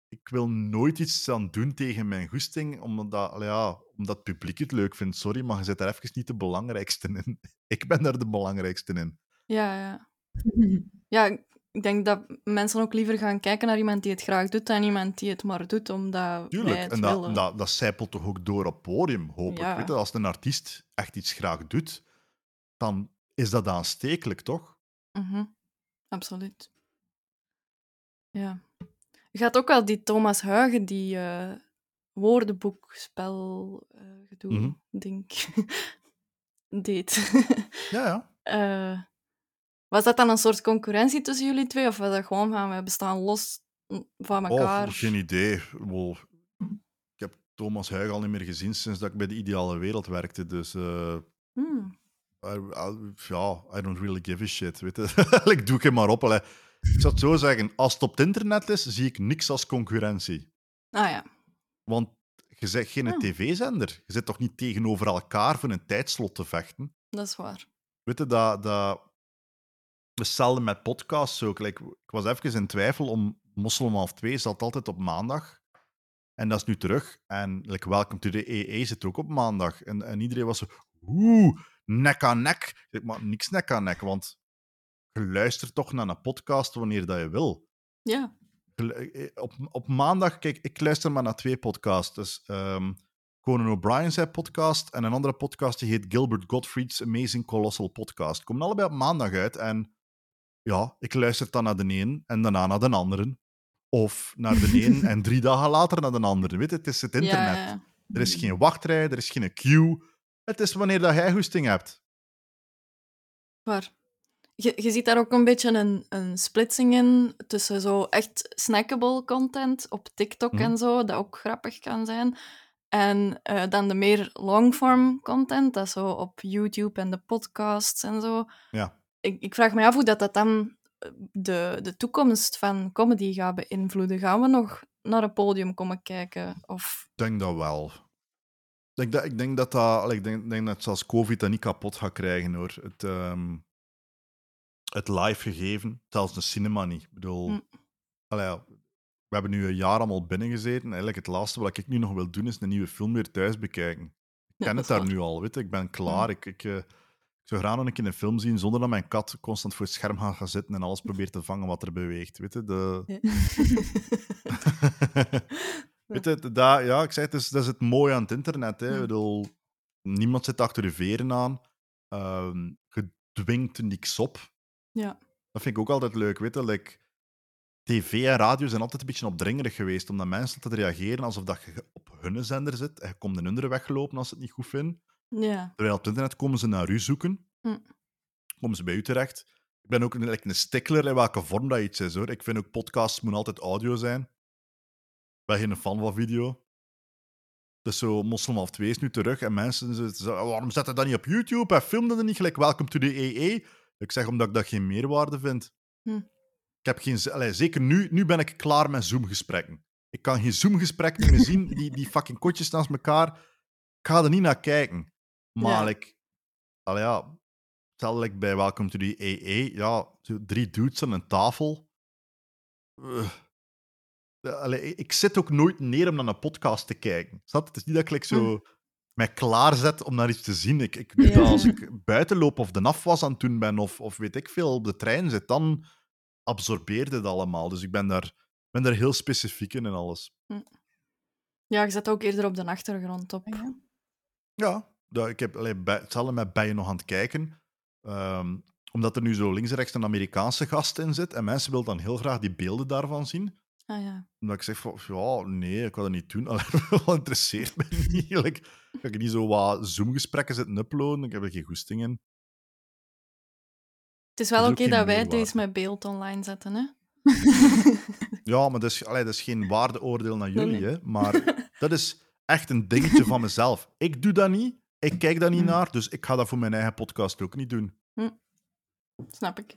[SPEAKER 4] Ik wil nooit iets aan doen tegen mijn goesting, omdat, ja, omdat het publiek het leuk vindt. Sorry, maar je zit daar even niet de belangrijkste in. Ik ben daar de belangrijkste in.
[SPEAKER 3] Ja, ja. Ja, ik denk dat mensen ook liever gaan kijken naar iemand die het graag doet dan iemand die het maar doet omdat wij
[SPEAKER 4] Tuurlijk,
[SPEAKER 3] het
[SPEAKER 4] en dat,
[SPEAKER 3] willen.
[SPEAKER 4] dat, dat zijpelt toch ook door op podium, hoop ik. Weet je, als een artiest echt iets graag doet, dan is dat aanstekelijk, toch?
[SPEAKER 3] Mhm. Absoluut. Ja. Je gaat ook wel die Thomas Huigen, die eh woordenboekspel eh gedoe,
[SPEAKER 4] Mhm.
[SPEAKER 3] denk deed.
[SPEAKER 4] Ja, ja.
[SPEAKER 3] Eh, was dat dan een soort concurrentie tussen jullie twee? Of was dat gewoon van, we bestaan los van elkaar?
[SPEAKER 4] Oh, geen idee. Ik heb Thomas Huig al niet meer gezien sinds dat ik bij de Ideale Wereld werkte. Dus eh,
[SPEAKER 3] Hmm.
[SPEAKER 4] I- I- ja, I don't really give a shit. Weet je? ik doe het maar op. allee. Ik zou het zo zeggen, als het op het internet is, zie ik niks als concurrentie.
[SPEAKER 3] Ah ja.
[SPEAKER 4] Want je zegt geen
[SPEAKER 3] Ah.
[SPEAKER 4] tv-zender. Je zit toch niet tegenover elkaar voor een tijdslot te vechten?
[SPEAKER 3] Dat is waar.
[SPEAKER 4] Weet je, dat, dat... Hetzelfde met podcasts ook. Like, ik was even in twijfel om Moslem half 2 zat altijd op maandag. En dat is nu terug. En like, Welcome to the EE zit ook op maandag. En, en iedereen was zo... Oeh, nek aan nek. Ik zeg, maar niks nek aan nek, want je luistert toch naar een podcast wanneer dat je wil.
[SPEAKER 3] Ja.
[SPEAKER 4] Gelu- eh, Op, op maandag, kijk, ik luister maar naar twee podcasts. Dus ehm, Conan O'Brien zijn podcast en een andere podcast die heet Gilbert Gottfried's Amazing Colossal Podcast. Komen allebei op maandag uit en ja, ik luister dan naar de een en daarna naar de andere. Of naar de een en drie dagen later naar de andere. Weet je, het is het internet.
[SPEAKER 3] Ja, ja.
[SPEAKER 4] Er is geen wachtrij, er is geen queue. Het is wanneer dat jij goesting hebt.
[SPEAKER 3] Waar. Je, je ziet daar ook een beetje een, een splitsing in tussen zo echt snackable content op TikTok
[SPEAKER 4] Mhm.
[SPEAKER 3] en zo, dat ook grappig kan zijn. En eh, dan de meer longform content, dat zo op YouTube en de podcasts en zo.
[SPEAKER 4] Ja.
[SPEAKER 3] Ik, ik vraag me af hoe dat, dat dan eh, de, de toekomst van comedy gaat beïnvloeden. Gaan we nog naar een podium komen kijken? Of...
[SPEAKER 4] Ik denk dat wel. Ik denk dat, ik denk dat, dat ik denk, denk dat zelfs COVID dat niet kapot gaat krijgen hoor. Het, ehm, het live gegeven, zelfs de cinema niet. Ik bedoel,
[SPEAKER 3] Hm.
[SPEAKER 4] ja, we hebben nu een jaar allemaal binnengezeten. Eigenlijk het laatste wat ik nu nog wil doen is een nieuwe film weer thuis bekijken. Ik
[SPEAKER 3] Ja,
[SPEAKER 4] ken het daar
[SPEAKER 3] waar.
[SPEAKER 4] nu al, weet je. Ik ben klaar. Ik, ik, eh, ik zou graag nog een keer een film zien zonder dat mijn kat constant voor het scherm gaat gaan zitten en alles probeert te vangen wat er beweegt. Weet je, de... Weet je, dat, ja, ik zei, het is, dat is het mooie aan het internet. Hè. Ik
[SPEAKER 3] Hm.
[SPEAKER 4] bedoel, niemand zit achter de veren aan. Ehm je dwingt niks op.
[SPEAKER 3] Ja.
[SPEAKER 4] Dat vind ik ook altijd leuk. Weet je, like, tv en radio zijn altijd een beetje opdringerig geweest, omdat mensen altijd reageren alsof dat je op hun zender zit en je komt een andere weggelopen als ze het niet goed vinden.
[SPEAKER 3] ja.
[SPEAKER 4] Terwijl op het internet komen ze naar u zoeken.
[SPEAKER 3] Hm.
[SPEAKER 4] komen ze bij u terecht. Ik ben ook een, like, een stickler in welke vorm dat iets is, hoor. Ik vind ook podcasts moeten altijd audio zijn. Ik ben geen fan van video. Dus zo, Moslim half 2 is nu terug en mensen zeggen, waarom zet dat niet op YouTube en film dat niet gelijk Welcome to the EE? Ik zeg omdat ik dat geen meerwaarde vind.
[SPEAKER 3] Hm.
[SPEAKER 4] Ik heb geen... Allee, zeker nu, nu ben ik klaar met Zoom-gesprekken. Ik kan geen Zoom-gesprekken meer zien, die, die fucking kotjes naast elkaar. Ik ga er niet naar kijken. Maar
[SPEAKER 3] Ja.
[SPEAKER 4] like, allee, ja, stel like bij Welcome to the EE, ja, drie dudes aan een tafel. Allee, ik- ik zit ook nooit neer om naar een podcast te kijken. Snap? Het is niet dat ik like, zo mij klaarzet om naar iets te zien. Ik, ik doe
[SPEAKER 3] Ja.
[SPEAKER 4] dat als ik buiten loop of de afwas aan het doen ben of, of weet ik veel, op de trein zit, dan absorbeert het allemaal. Dus ik ben daar, ben daar heel specifiek in en alles.
[SPEAKER 3] Ja, je zet ook eerder op de achtergrond op.
[SPEAKER 2] Ja.
[SPEAKER 4] Ja, dat, ik heb allee, bij, hetzelfde met bij je nog aan het kijken. Ehm, omdat er nu zo links en rechts een Amerikaanse gast in zit en mensen willen dan heel graag die beelden daarvan zien.
[SPEAKER 3] Ah ja.
[SPEAKER 4] Omdat ik zeg van, ja, nee, ik wil dat niet doen. Allee, dat interesseert me niet. Like, ga ik niet zo wat Zoom-gesprekken zitten uploaden? Ik heb er geen goesting in.
[SPEAKER 3] Het is wel
[SPEAKER 4] Dat
[SPEAKER 3] oké dat wij deze met beeld online zetten, hè?
[SPEAKER 4] Ja, maar dat is, allee, dat is geen waardeoordeel naar jullie,
[SPEAKER 3] nee.
[SPEAKER 4] hè. Maar dat is echt een dingetje van mezelf. Ik doe dat niet, ik kijk daar niet
[SPEAKER 2] Mm.
[SPEAKER 4] naar, dus ik ga dat voor mijn eigen podcast ook niet doen.
[SPEAKER 3] Snap ik.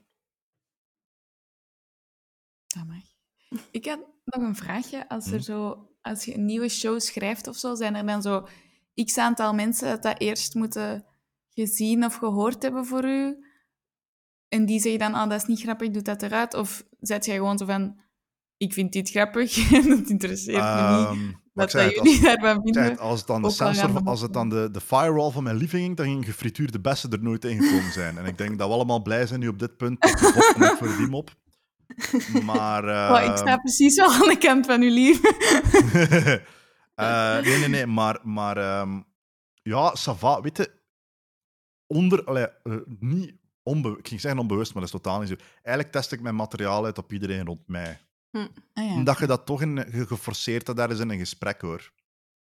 [SPEAKER 2] Dat mag. Ik had nog een vraagje. Als, er
[SPEAKER 4] Hm.
[SPEAKER 2] zo, als je een nieuwe show schrijft of zo, zijn er dan zo x aantal mensen dat dat eerst moeten gezien of gehoord hebben voor u? En die zeggen dan, ah, dat is niet grappig, doe dat eruit. Of zet jij gewoon zo van, ik vind dit grappig en het interesseert me niet.
[SPEAKER 4] Ehm,
[SPEAKER 2] Wat dat
[SPEAKER 4] het, als,
[SPEAKER 2] jullie daarvan vinden.
[SPEAKER 4] het, als het dan de sensor, als het dan de, de firewall van mijn lieving ging, dan ging gefrituurde bessen er nooit in gekomen zijn. En ik denk dat we allemaal blij zijn nu op dit punt. Dat voor die mop. Maar...
[SPEAKER 2] Ik sta
[SPEAKER 4] ehm,
[SPEAKER 2] precies wel aan de kant van uw lief.
[SPEAKER 4] Eh, nee, nee, nee, maar, maar ehm, ja, Sava, weet je, onder, allee, eh, niet ik ging zeggen onbewust, maar dat is totaal niet zo. Eigenlijk test ik mijn materiaal uit op iedereen rond mij.
[SPEAKER 2] Ah, ja.
[SPEAKER 4] Omdat je dat toch in, ge- geforceerd dat daar is in een gesprek hoor.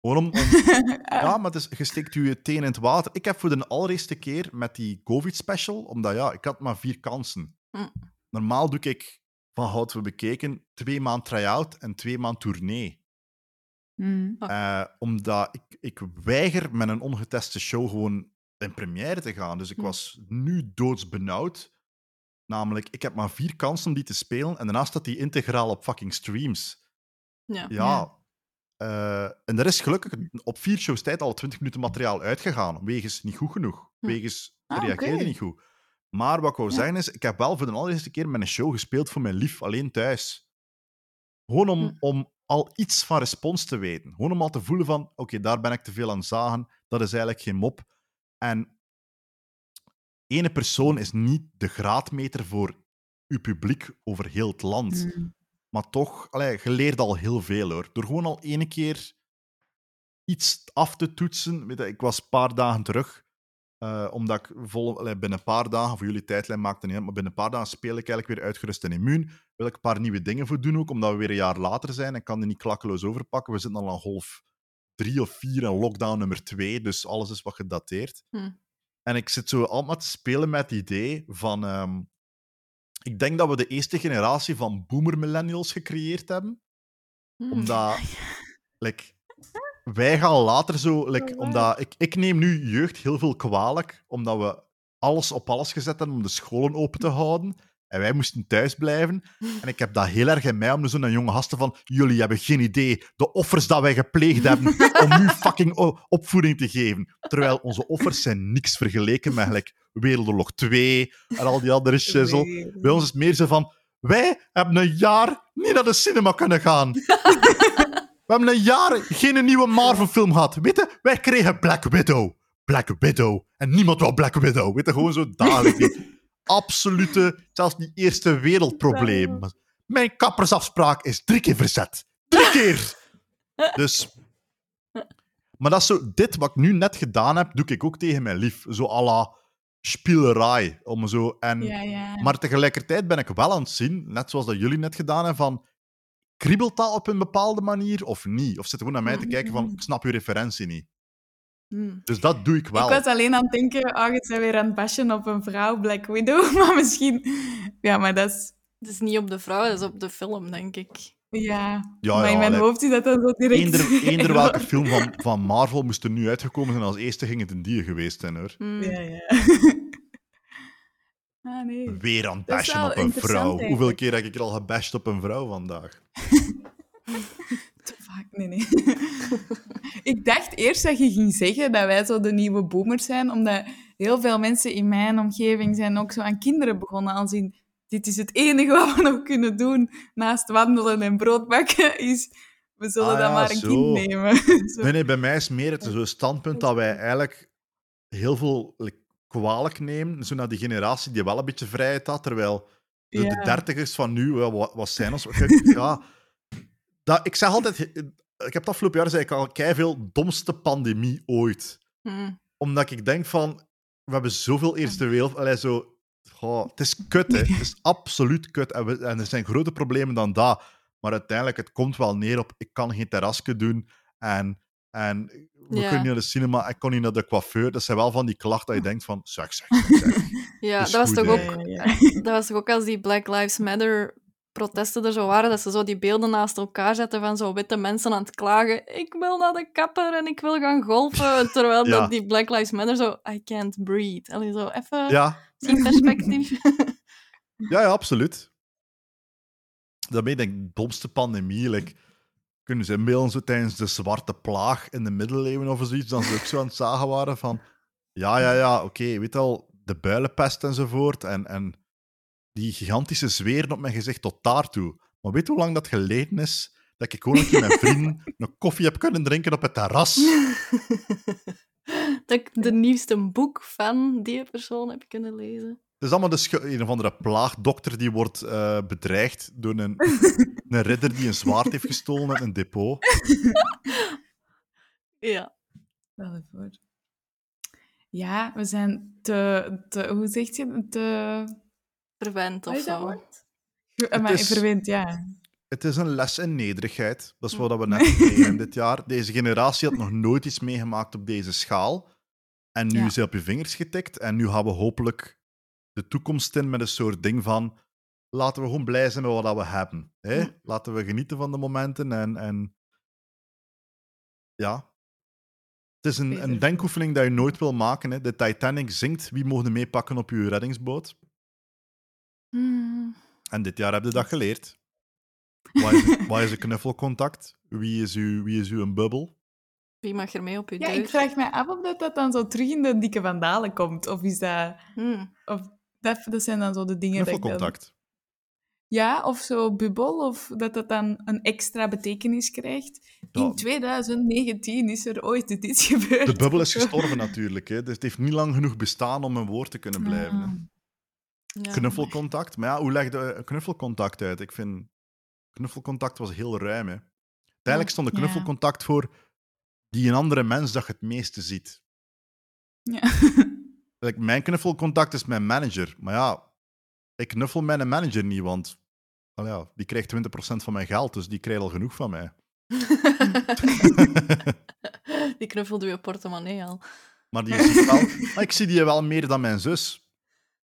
[SPEAKER 4] Gewoon om, om- ja, maar het is, je steekt je teen in het water. Ik heb voor de allereerste keer met die COVID-special, omdat ja, ik had maar vier kansen.
[SPEAKER 3] Mm.
[SPEAKER 4] Normaal doe ik, van hout we bekeken, twee maand try-out en twee maand tournee.
[SPEAKER 2] Hm.
[SPEAKER 4] Eh, omdat ik, ik weiger met een ongeteste show gewoon in première te gaan. Dus ik
[SPEAKER 3] Hm.
[SPEAKER 4] was nu doodsbenauwd. Namelijk, ik heb maar vier kansen om die te spelen en daarna staat die integraal op fucking streams.
[SPEAKER 3] Ja.
[SPEAKER 4] Ja. Eh, en er is gelukkig op vier shows tijd al 20 minuten materiaal uitgegaan. Wegens niet goed genoeg.
[SPEAKER 3] Hm.
[SPEAKER 4] Wegens
[SPEAKER 2] Ah,
[SPEAKER 4] reageerde niet goed. Maar wat ik wou
[SPEAKER 2] Ja.
[SPEAKER 4] zeggen is, ik heb wel voor de allereerste keer met een show gespeeld voor mijn lief, alleen thuis. Gewoon om,
[SPEAKER 3] Hm.
[SPEAKER 4] om al iets van respons te weten. Gewoon om al te voelen van, oké, daar ben ik te veel aan zagen. Dat is eigenlijk geen mop. En ene persoon is niet de graadmeter voor uw publiek over heel het land.
[SPEAKER 2] Hm.
[SPEAKER 4] Maar toch, allee, je leert al heel veel hoor. Door gewoon al ene keer iets af te toetsen. Weet je, ik was een paar dagen terug, eh, omdat ik vol, binnen een paar dagen, voor jullie tijdlijn maakt het niet uit, maar binnen een paar dagen speel ik eigenlijk weer uitgerust en immuun. Wil ik een paar nieuwe dingen voor doen ook, omdat we weer een jaar later zijn. Ik kan die niet klakkeloos overpakken. We zitten al aan golf drie of vier en lockdown nummer twee, dus alles is wat gedateerd.
[SPEAKER 3] Hm.
[SPEAKER 4] En ik zit zo allemaal te spelen met het idee van... ehm, ik denk dat we de eerste generatie van boomer-millennials gecreëerd hebben
[SPEAKER 3] Hm.
[SPEAKER 4] omdat like, wij gaan later zo, like, omdat ik, ik neem nu jeugd heel veel kwalijk, omdat we alles op alles gezet hebben om de scholen open te houden. En wij moesten thuis blijven. En ik heb dat heel erg in mij om zo'n jonge gasten van jullie hebben geen idee de offers dat wij gepleegd hebben om u fucking opvoeding te geven. Terwijl onze offers zijn niks vergeleken met like, Wereldoorlog 2 en al die andere shizzle. Bij ons is het meer zo van, wij hebben een jaar niet naar de cinema kunnen gaan. We hebben een jaar geen nieuwe Marvel-film gehad. Weet je, wij kregen Black Widow. Black Widow. En niemand wou Black Widow. Weet je, gewoon zo dadelijk. Die absolute, zelfs niet eerste wereldprobleem. Mijn kappersafspraak is drie keer verzet. Drie keer! Dus... Maar dat is zo, dit wat ik nu net gedaan heb, doe ik ook tegen mijn lief. Zo à la spielerij. Om zo, en
[SPEAKER 2] Ja, ja.
[SPEAKER 4] maar tegelijkertijd ben ik wel aan het zien, net zoals dat jullie net gedaan hebben, van kriebelt dat op een bepaalde manier of niet? Of zit gewoon naar mij te kijken van, ik snap je referentie niet.
[SPEAKER 3] Hmm.
[SPEAKER 4] Dus dat doe ik wel.
[SPEAKER 2] Ik was alleen aan het denken, oh, je bent weer aan het bashen op een vrouw, Black Widow. Maar misschien... Ja, maar dat is...
[SPEAKER 3] Het is niet op de vrouw, het is op de film, denk ik.
[SPEAKER 2] Ja,
[SPEAKER 4] Ja,
[SPEAKER 2] maar
[SPEAKER 4] ja,
[SPEAKER 2] in mijn
[SPEAKER 4] allee.
[SPEAKER 2] hoofd is dat dan zo direct...
[SPEAKER 4] Eender, eender welke film van, van Marvel moest er nu uitgekomen zijn, als eerste ging het een die geweest zijn, hoor.
[SPEAKER 3] Hmm.
[SPEAKER 2] Ja, ja. ah, nee.
[SPEAKER 4] Weer aan het bashen op een vrouw. Hoeveel keer heb ik er al gebashed op een vrouw vandaag?
[SPEAKER 2] Te vaak, nee, nee. ik dacht eerst dat je ging zeggen dat wij zo de nieuwe boomers zijn, omdat heel veel mensen in mijn omgeving zijn ook zo aan kinderen begonnen. Als in, dit is het enige wat we nog kunnen doen naast wandelen en brood bakken, is we zullen
[SPEAKER 4] Ah
[SPEAKER 2] dan
[SPEAKER 4] ja,
[SPEAKER 2] maar een
[SPEAKER 4] zo.
[SPEAKER 2] kind nemen. Zo.
[SPEAKER 4] Nee, nee, bij mij is meer het zo'n standpunt dat wij eigenlijk heel veel kwalijk nemen. Zo naar die generatie die wel een beetje vrijheid had, terwijl de,
[SPEAKER 2] Ja.
[SPEAKER 4] de dertigers van nu, ja, wat, wat zijn ons... Ja, dat, ik zeg altijd... Ik heb het afgelopen jaar zei ik al veel domste pandemie ooit.
[SPEAKER 3] Hmm.
[SPEAKER 4] Omdat ik denk van... We hebben zoveel Eerste Wereld... Allee, zo... goh, het is kut, hè. Het is absoluut kut. En, we- en er zijn grote problemen dan dat. Maar uiteindelijk, het komt wel neer op... Ik kan geen terrasje doen. En, en we
[SPEAKER 3] Ja.
[SPEAKER 4] kunnen niet naar de cinema. Ik kon niet naar de coiffeur. Dat zijn wel van die klachten dat je denkt van... Zeg, zeg.
[SPEAKER 3] Ja, dat was,
[SPEAKER 4] goed,
[SPEAKER 3] toch ook,
[SPEAKER 2] Ja, ja, ja.
[SPEAKER 3] dat was toch ook als die Black Lives Matter protesten er zo waren, dat ze zo die beelden naast elkaar zetten van zo witte mensen aan het klagen. Ik wil naar de kapper en ik wil gaan golfen. Terwijl
[SPEAKER 4] Ja.
[SPEAKER 3] dat die Black Lives Matter zo, I can't breathe. Allee, zo even
[SPEAKER 4] Ja,
[SPEAKER 3] zien perspectief.
[SPEAKER 4] ja, ja, absoluut. Daarmee denk ik, domste pandemie. Like, kunnen ze zo tijdens de zwarte plaag in de middeleeuwen of zoiets, dan ze ook zo aan het zagen waren van... Ja, ja, ja, oké, weet al, de builenpest enzovoort. En, en die gigantische zweren op mijn gezicht tot daartoe. Maar weet hoe lang dat geleden is dat ik gewoon met vrienden een koffie heb kunnen drinken op het terras?
[SPEAKER 3] dat ik de nieuwste boek van die persoon heb kunnen lezen.
[SPEAKER 4] Het is allemaal de schu- een of andere plaagdokter die wordt eh, bedreigd door een, een ridder die een zwaard heeft gestolen uit een depot.
[SPEAKER 3] Ja.
[SPEAKER 2] Stel je voor. Ja, we zijn te, te hoe zeg je, te...
[SPEAKER 3] Verwend of zo.
[SPEAKER 2] Maar
[SPEAKER 4] is-
[SPEAKER 2] verwend, ja.
[SPEAKER 4] Het is een les in nederigheid. Dat is wat we net gekregen dit jaar. Deze generatie had nog nooit iets meegemaakt op deze schaal. En nu
[SPEAKER 2] Ja.
[SPEAKER 4] is hij op je vingers getikt. En nu gaan we hopelijk de toekomst in met een soort ding van... Laten we gewoon blij zijn met wat we hebben. Hè?
[SPEAKER 3] Ja.
[SPEAKER 4] Laten we genieten van de momenten. En, en... Ja. Het is een, een denkoefening dat je nooit wil maken. Hè? De Titanic zinkt. Wie mogen meepakken op je reddingsboot?
[SPEAKER 3] Hmm.
[SPEAKER 4] En dit jaar heb je dat geleerd. Wat is, wat is een knuffelcontact? Wie is, uw, wie is uw bubbel?
[SPEAKER 3] Wie mag er mee op je
[SPEAKER 2] Ja,
[SPEAKER 3] deur?
[SPEAKER 2] ik vraag me af of dat, dat dan zo terug in de dikke vandalen komt. Of is dat...
[SPEAKER 3] Hmm.
[SPEAKER 2] Of dat, dat zijn dan zo de dingen dan...
[SPEAKER 4] Knuffelcontact.
[SPEAKER 2] Ja, of zo bubbel, of dat dat dan een extra betekenis krijgt.
[SPEAKER 4] Ja.
[SPEAKER 2] In 2019 is er ooit iets gebeurd.
[SPEAKER 4] De bubbel is gestorven natuurlijk. Hè. Dus het heeft niet lang genoeg bestaan om een woord te kunnen blijven.
[SPEAKER 2] Ah.
[SPEAKER 3] Ja.
[SPEAKER 4] Knuffelcontact. Maar ja, hoe leg je een knuffelcontact uit? Ik vind... Knuffelcontact was heel ruim. Hè. Uiteindelijk stond de knuffelcontact voor die een andere mens dat je het meeste ziet.
[SPEAKER 2] Ja.
[SPEAKER 4] Like, mijn knuffelcontact is mijn manager. Maar ja, ik knuffel mijn manager niet, want ja, die krijgt 20% van mijn geld, dus die krijgt al genoeg van mij.
[SPEAKER 3] die knuffelde je portemonnee al.
[SPEAKER 4] Maar die ziet wel, maar ik zie die wel meer dan mijn zus.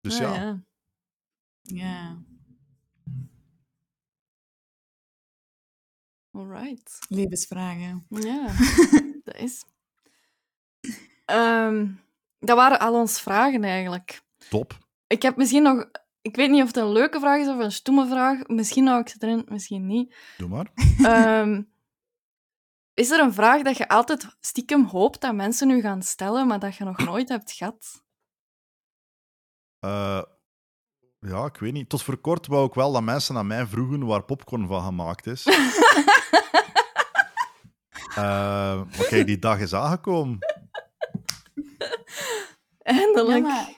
[SPEAKER 4] Dus
[SPEAKER 3] Ah,
[SPEAKER 4] ja,
[SPEAKER 3] ja.
[SPEAKER 2] ja.
[SPEAKER 3] Alright.
[SPEAKER 2] Levensvragen.
[SPEAKER 3] Ja, dat is. Ehm, dat waren al onze vragen eigenlijk.
[SPEAKER 4] top.
[SPEAKER 3] Ik heb misschien nog. Ik weet niet of het een leuke vraag is of een stomme vraag. Misschien hou ik ze erin, misschien niet.
[SPEAKER 4] Doe maar.
[SPEAKER 3] Ehm, is er een vraag dat je altijd stiekem hoopt dat mensen nu gaan stellen, maar dat je nog nooit hebt gehad?
[SPEAKER 4] Eh, ja, ik weet niet. Tot voor kort wou ik wel dat mensen aan mij vroegen waar popcorn van gemaakt is. Maar kijk, die dag is aangekomen.
[SPEAKER 3] Eindelijk.
[SPEAKER 2] Ja, maar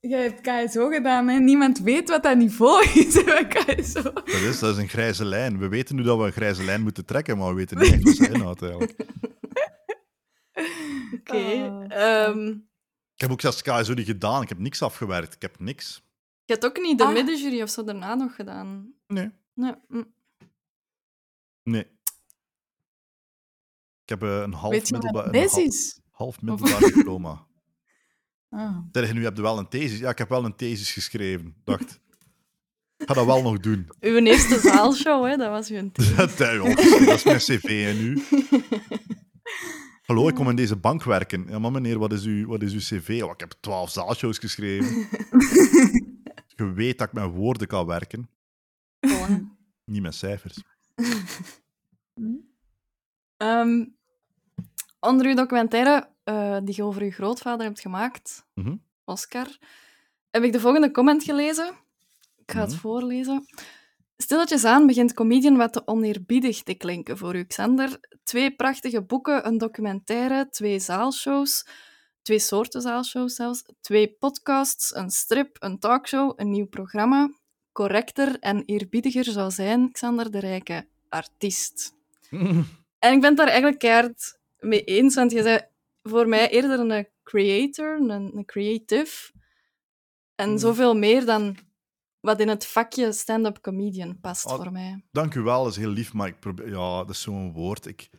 [SPEAKER 2] jij hebt KSO gedaan en niemand weet wat dat niveau is bij KSO.
[SPEAKER 4] Dat is, dat is een grijze lijn. We weten nu dat we een grijze lijn moeten trekken, maar we weten niet echt wat ze inhoudt eigenlijk.
[SPEAKER 3] Oké.
[SPEAKER 2] Oh.
[SPEAKER 3] ehm,
[SPEAKER 4] Ik heb ook zelfs KSO niet gedaan. Ik heb niks afgewerkt. Ik heb niks.
[SPEAKER 3] je hebt ook niet de
[SPEAKER 2] Ah.
[SPEAKER 3] middenjury of zo daarna nog gedaan.
[SPEAKER 4] Nee.
[SPEAKER 3] Nee. mm.
[SPEAKER 4] Nee. Ik heb eh, een half
[SPEAKER 2] Weet je wat
[SPEAKER 4] middelbare...
[SPEAKER 2] dit
[SPEAKER 4] een hal-
[SPEAKER 2] is?
[SPEAKER 4] Half middelbaar diploma.
[SPEAKER 2] Ah.
[SPEAKER 4] Zeg, nu heb je wel een thesis. Ja, ik heb wel een thesis geschreven. Dacht, ik ga dat wel nog doen.
[SPEAKER 3] Uw eerste zaalshow, hè, dat was uw team.
[SPEAKER 4] dat, eh, dat is mijn cv en nu. Hallo, ik kom in deze bank werken. Ja, maar meneer, wat is uw, wat is uw cv? Oh, ik heb twaalf zaalshows geschreven. Je weet dat ik met woorden kan werken,
[SPEAKER 3] Voilà.
[SPEAKER 4] niet met cijfers.
[SPEAKER 3] Ehm, onder uw documentaire eh, die je over uw grootvader hebt gemaakt,
[SPEAKER 4] Mhm.
[SPEAKER 3] Oscar, heb ik de volgende comment gelezen. Ik ga het
[SPEAKER 4] Mhm.
[SPEAKER 3] voorlezen. Stilletjes aan begint comedian wat te oneerbiedig te klinken voor u, Xander. Twee prachtige boeken, een documentaire, twee zaalshows, twee soorten zaalshows zelfs, twee podcasts, een strip, een talkshow, een nieuw programma. Correcter en eerbiediger zou zijn Xander de Rijke, artiest. En ik ben het daar eigenlijk keihard mee eens, want je zei voor mij eerder een creator, een, een creative. En
[SPEAKER 4] Mm.
[SPEAKER 3] zoveel meer dan wat in het vakje stand-up comedian past
[SPEAKER 4] Oh,
[SPEAKER 3] voor mij.
[SPEAKER 4] Dank u wel, dat is heel lief, maar ik probeer... Ja, dat is zo'n woord. Ik,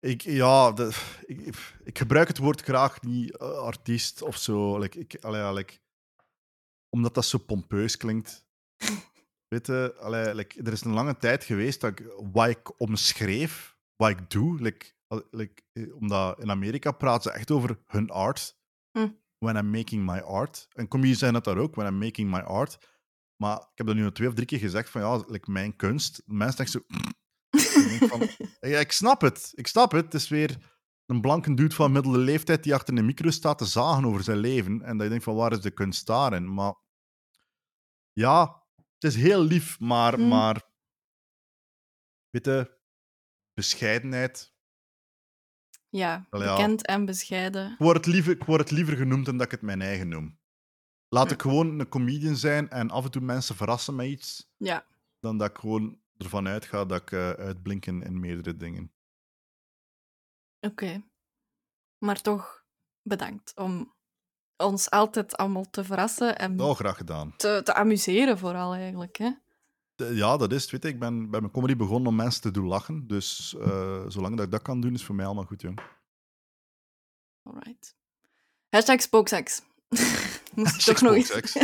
[SPEAKER 4] ik, ja, de- ik, ik gebruik het woord graag niet, eh, artiest of zo. Like, ik, allee, ja, like, omdat dat zo pompeus klinkt. Weet je, allee, like, er is een lange tijd geweest dat ik, wat ik omschreef, wat ik doe. Like, like, eh, omdat in Amerika praten ze echt over hun art.
[SPEAKER 3] Hm.
[SPEAKER 4] When I'm making my art. En comedians zijn dat daar ook, when I'm making my art. Maar ik heb dat nu al twee of drie keer gezegd van ja, like mijn kunst. Mensen denken zo. Ik van, ja, ik snap het. Ik snap het. Het is weer een blanke dude van middelde leeftijd die achter een micro staat te zagen over zijn leven. En dat je denkt van waar is de kunst daarin? Maar ja, het is heel lief, maar,
[SPEAKER 3] Mm.
[SPEAKER 4] maar weet je, bescheidenheid.
[SPEAKER 3] Ja, bekend en bescheiden.
[SPEAKER 4] Ik word, het liever, ik word het liever genoemd dan dat ik het mijn eigen noem. Laat
[SPEAKER 3] Ja.
[SPEAKER 4] ik gewoon een comedian zijn en af en toe mensen verrassen met iets,
[SPEAKER 3] Ja,
[SPEAKER 4] dan dat ik gewoon ervan uitga dat ik eh, uitblink in, in meerdere dingen.
[SPEAKER 3] oké. Maar toch bedankt om ons altijd allemaal te verrassen en
[SPEAKER 4] Oh, graag gedaan.
[SPEAKER 3] te, te amuseren, vooral eigenlijk. Hè?
[SPEAKER 4] De- Ja, dat is het. Weet je, ik ben bij mijn comedy begonnen om mensen te doen lachen. Dus eh, zolang dat ik dat kan doen, is voor mij allemaal goed, jong.
[SPEAKER 3] Alright. Hashtag spooksex. Moest ik toch nog eens.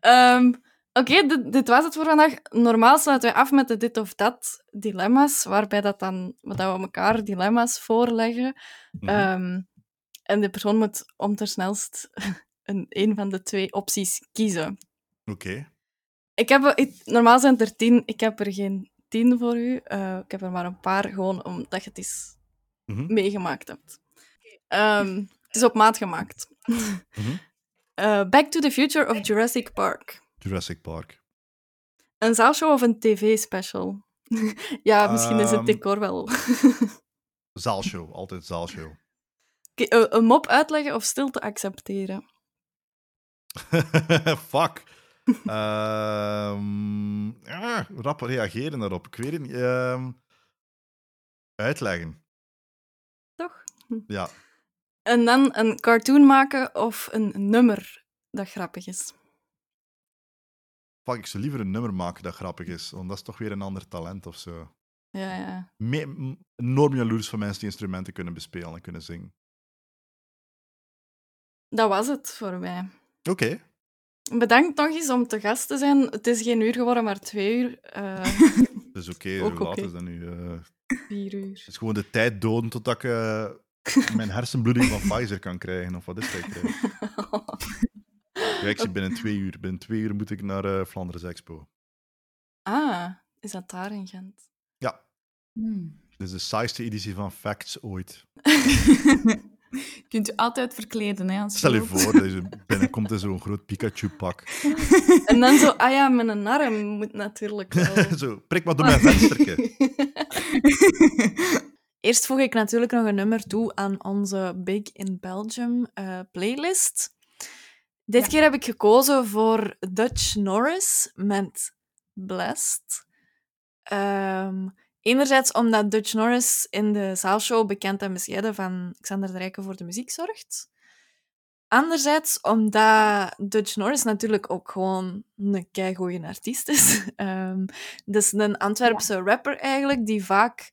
[SPEAKER 3] Ehm, Oké, dit, dit was het voor vandaag. Normaal sluiten wij af met de dit of dat dilemma's, waarbij dat dan, dat we elkaar dilemma's voorleggen.
[SPEAKER 4] Mhm.
[SPEAKER 3] Ehm, en de persoon moet om ter snelst een, een van de twee opties kiezen.
[SPEAKER 4] Oké.
[SPEAKER 3] Ik heb, ik- normaal zijn het er tien, ik heb er geen tien voor u. Eh, ik heb er maar een paar, gewoon omdat je het eens
[SPEAKER 4] Mhm.
[SPEAKER 3] meegemaakt hebt. Ehm, het is op maat gemaakt.
[SPEAKER 4] Mhm.
[SPEAKER 3] Eh, Back to the Future of Jurassic Park.
[SPEAKER 4] Jurassic Park.
[SPEAKER 3] Een zaalshow of een tv-special? ja, misschien is het
[SPEAKER 4] Ehm.
[SPEAKER 3] decor wel.
[SPEAKER 4] Zaalshow, altijd zaalshow.
[SPEAKER 3] Eh, een mop uitleggen of stilte accepteren?
[SPEAKER 4] Fuck. Ehm ja, rap reageren daarop. Ik weet het niet. Ehm, uitleggen.
[SPEAKER 3] Toch?
[SPEAKER 4] Ja.
[SPEAKER 3] En dan een cartoon maken of een nummer dat grappig is?
[SPEAKER 4] Fuck, ik zou liever een nummer maken dat grappig is. Want dat is toch weer een ander talent of zo.
[SPEAKER 3] Ja, ja.
[SPEAKER 4] Me- enorm jaloers van mensen die instrumenten kunnen bespelen en kunnen zingen.
[SPEAKER 3] Dat was het voor mij.
[SPEAKER 4] Oké.
[SPEAKER 3] Bedankt nog eens om te gast te zijn. Het is geen uur geworden, maar twee uur. eh
[SPEAKER 4] Dus oké,
[SPEAKER 3] Ook
[SPEAKER 4] hoe laat
[SPEAKER 3] oké.
[SPEAKER 4] is dat nu? Eh,
[SPEAKER 3] vier uur.
[SPEAKER 4] het is gewoon de tijd doden totdat ik eh, mijn hersenbloeding van Pfizer kan krijgen. Of wat is dat? ik? Ja, binnen twee uur. Binnen twee uur moet ik naar eh Flanders Expo.
[SPEAKER 3] ah, is dat daar in Gent?
[SPEAKER 4] Ja,
[SPEAKER 2] Hmm.
[SPEAKER 4] dit is de saaiste editie van Facts ooit.
[SPEAKER 2] Kunt u altijd verkleden, hè? Als
[SPEAKER 4] Stel je voor, dat je binnenkomt in zo'n groot Pikachu-pak.
[SPEAKER 3] En dan zo, ah ja, met een arm moet natuurlijk wel.
[SPEAKER 4] Zo, prik maar door mijn vensterke.
[SPEAKER 5] Eerst voeg ik natuurlijk nog een nummer toe aan onze Big in Belgium eh, playlist. Dit
[SPEAKER 2] Ja.
[SPEAKER 5] keer heb ik gekozen voor Dutch Norris met Blessed. Ehm, enerzijds omdat Dutch Norris in de zaalshow bekend en bescheiden van Xander de Rijken voor de muziek zorgt. Anderzijds omdat Dutch Norris natuurlijk ook gewoon een keigoeie artiest is. Ehm dus een Antwerpse rapper eigenlijk, die vaak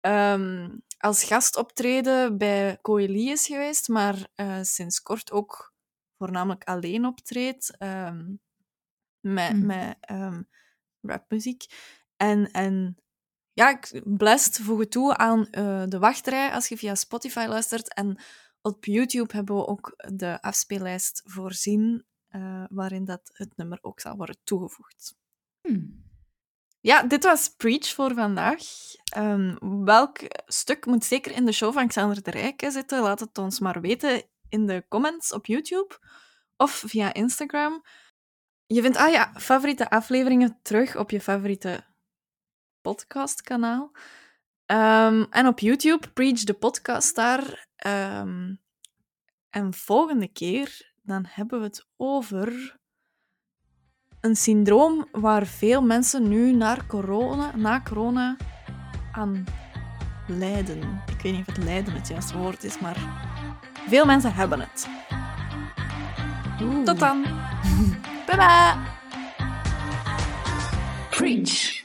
[SPEAKER 5] ehm,
[SPEAKER 3] als gast optreden bij Coeli is geweest, maar eh, sinds kort ook voornamelijk alleen optreedt ehm, met,
[SPEAKER 2] Mm.
[SPEAKER 3] met rapmuziek. En, en ja, ik blest voeg het toe aan eh, de wachtrij als je via Spotify luistert. En op YouTube hebben we ook de afspeellijst voorzien, eh, waarin dat het nummer ook zal worden toegevoegd.
[SPEAKER 2] Hmm.
[SPEAKER 3] Ja, dit was Preach voor vandaag. Ehm, welk stuk moet zeker in de show van Xander de Rijke zitten? Laat het ons maar weten in de comments op YouTube of via Instagram. Je vindt ah ja, favoriete afleveringen terug op je favoriete podcastkanaal. Ehm, en op YouTube, Preach de podcast daar. Ehm, en volgende keer, dan hebben we het over een syndroom waar veel mensen nu naar corona, na corona aan lijden. Ik weet niet of het lijden het juiste woord is, maar veel mensen hebben het. Tot dan. Bye bye.
[SPEAKER 6] Preach.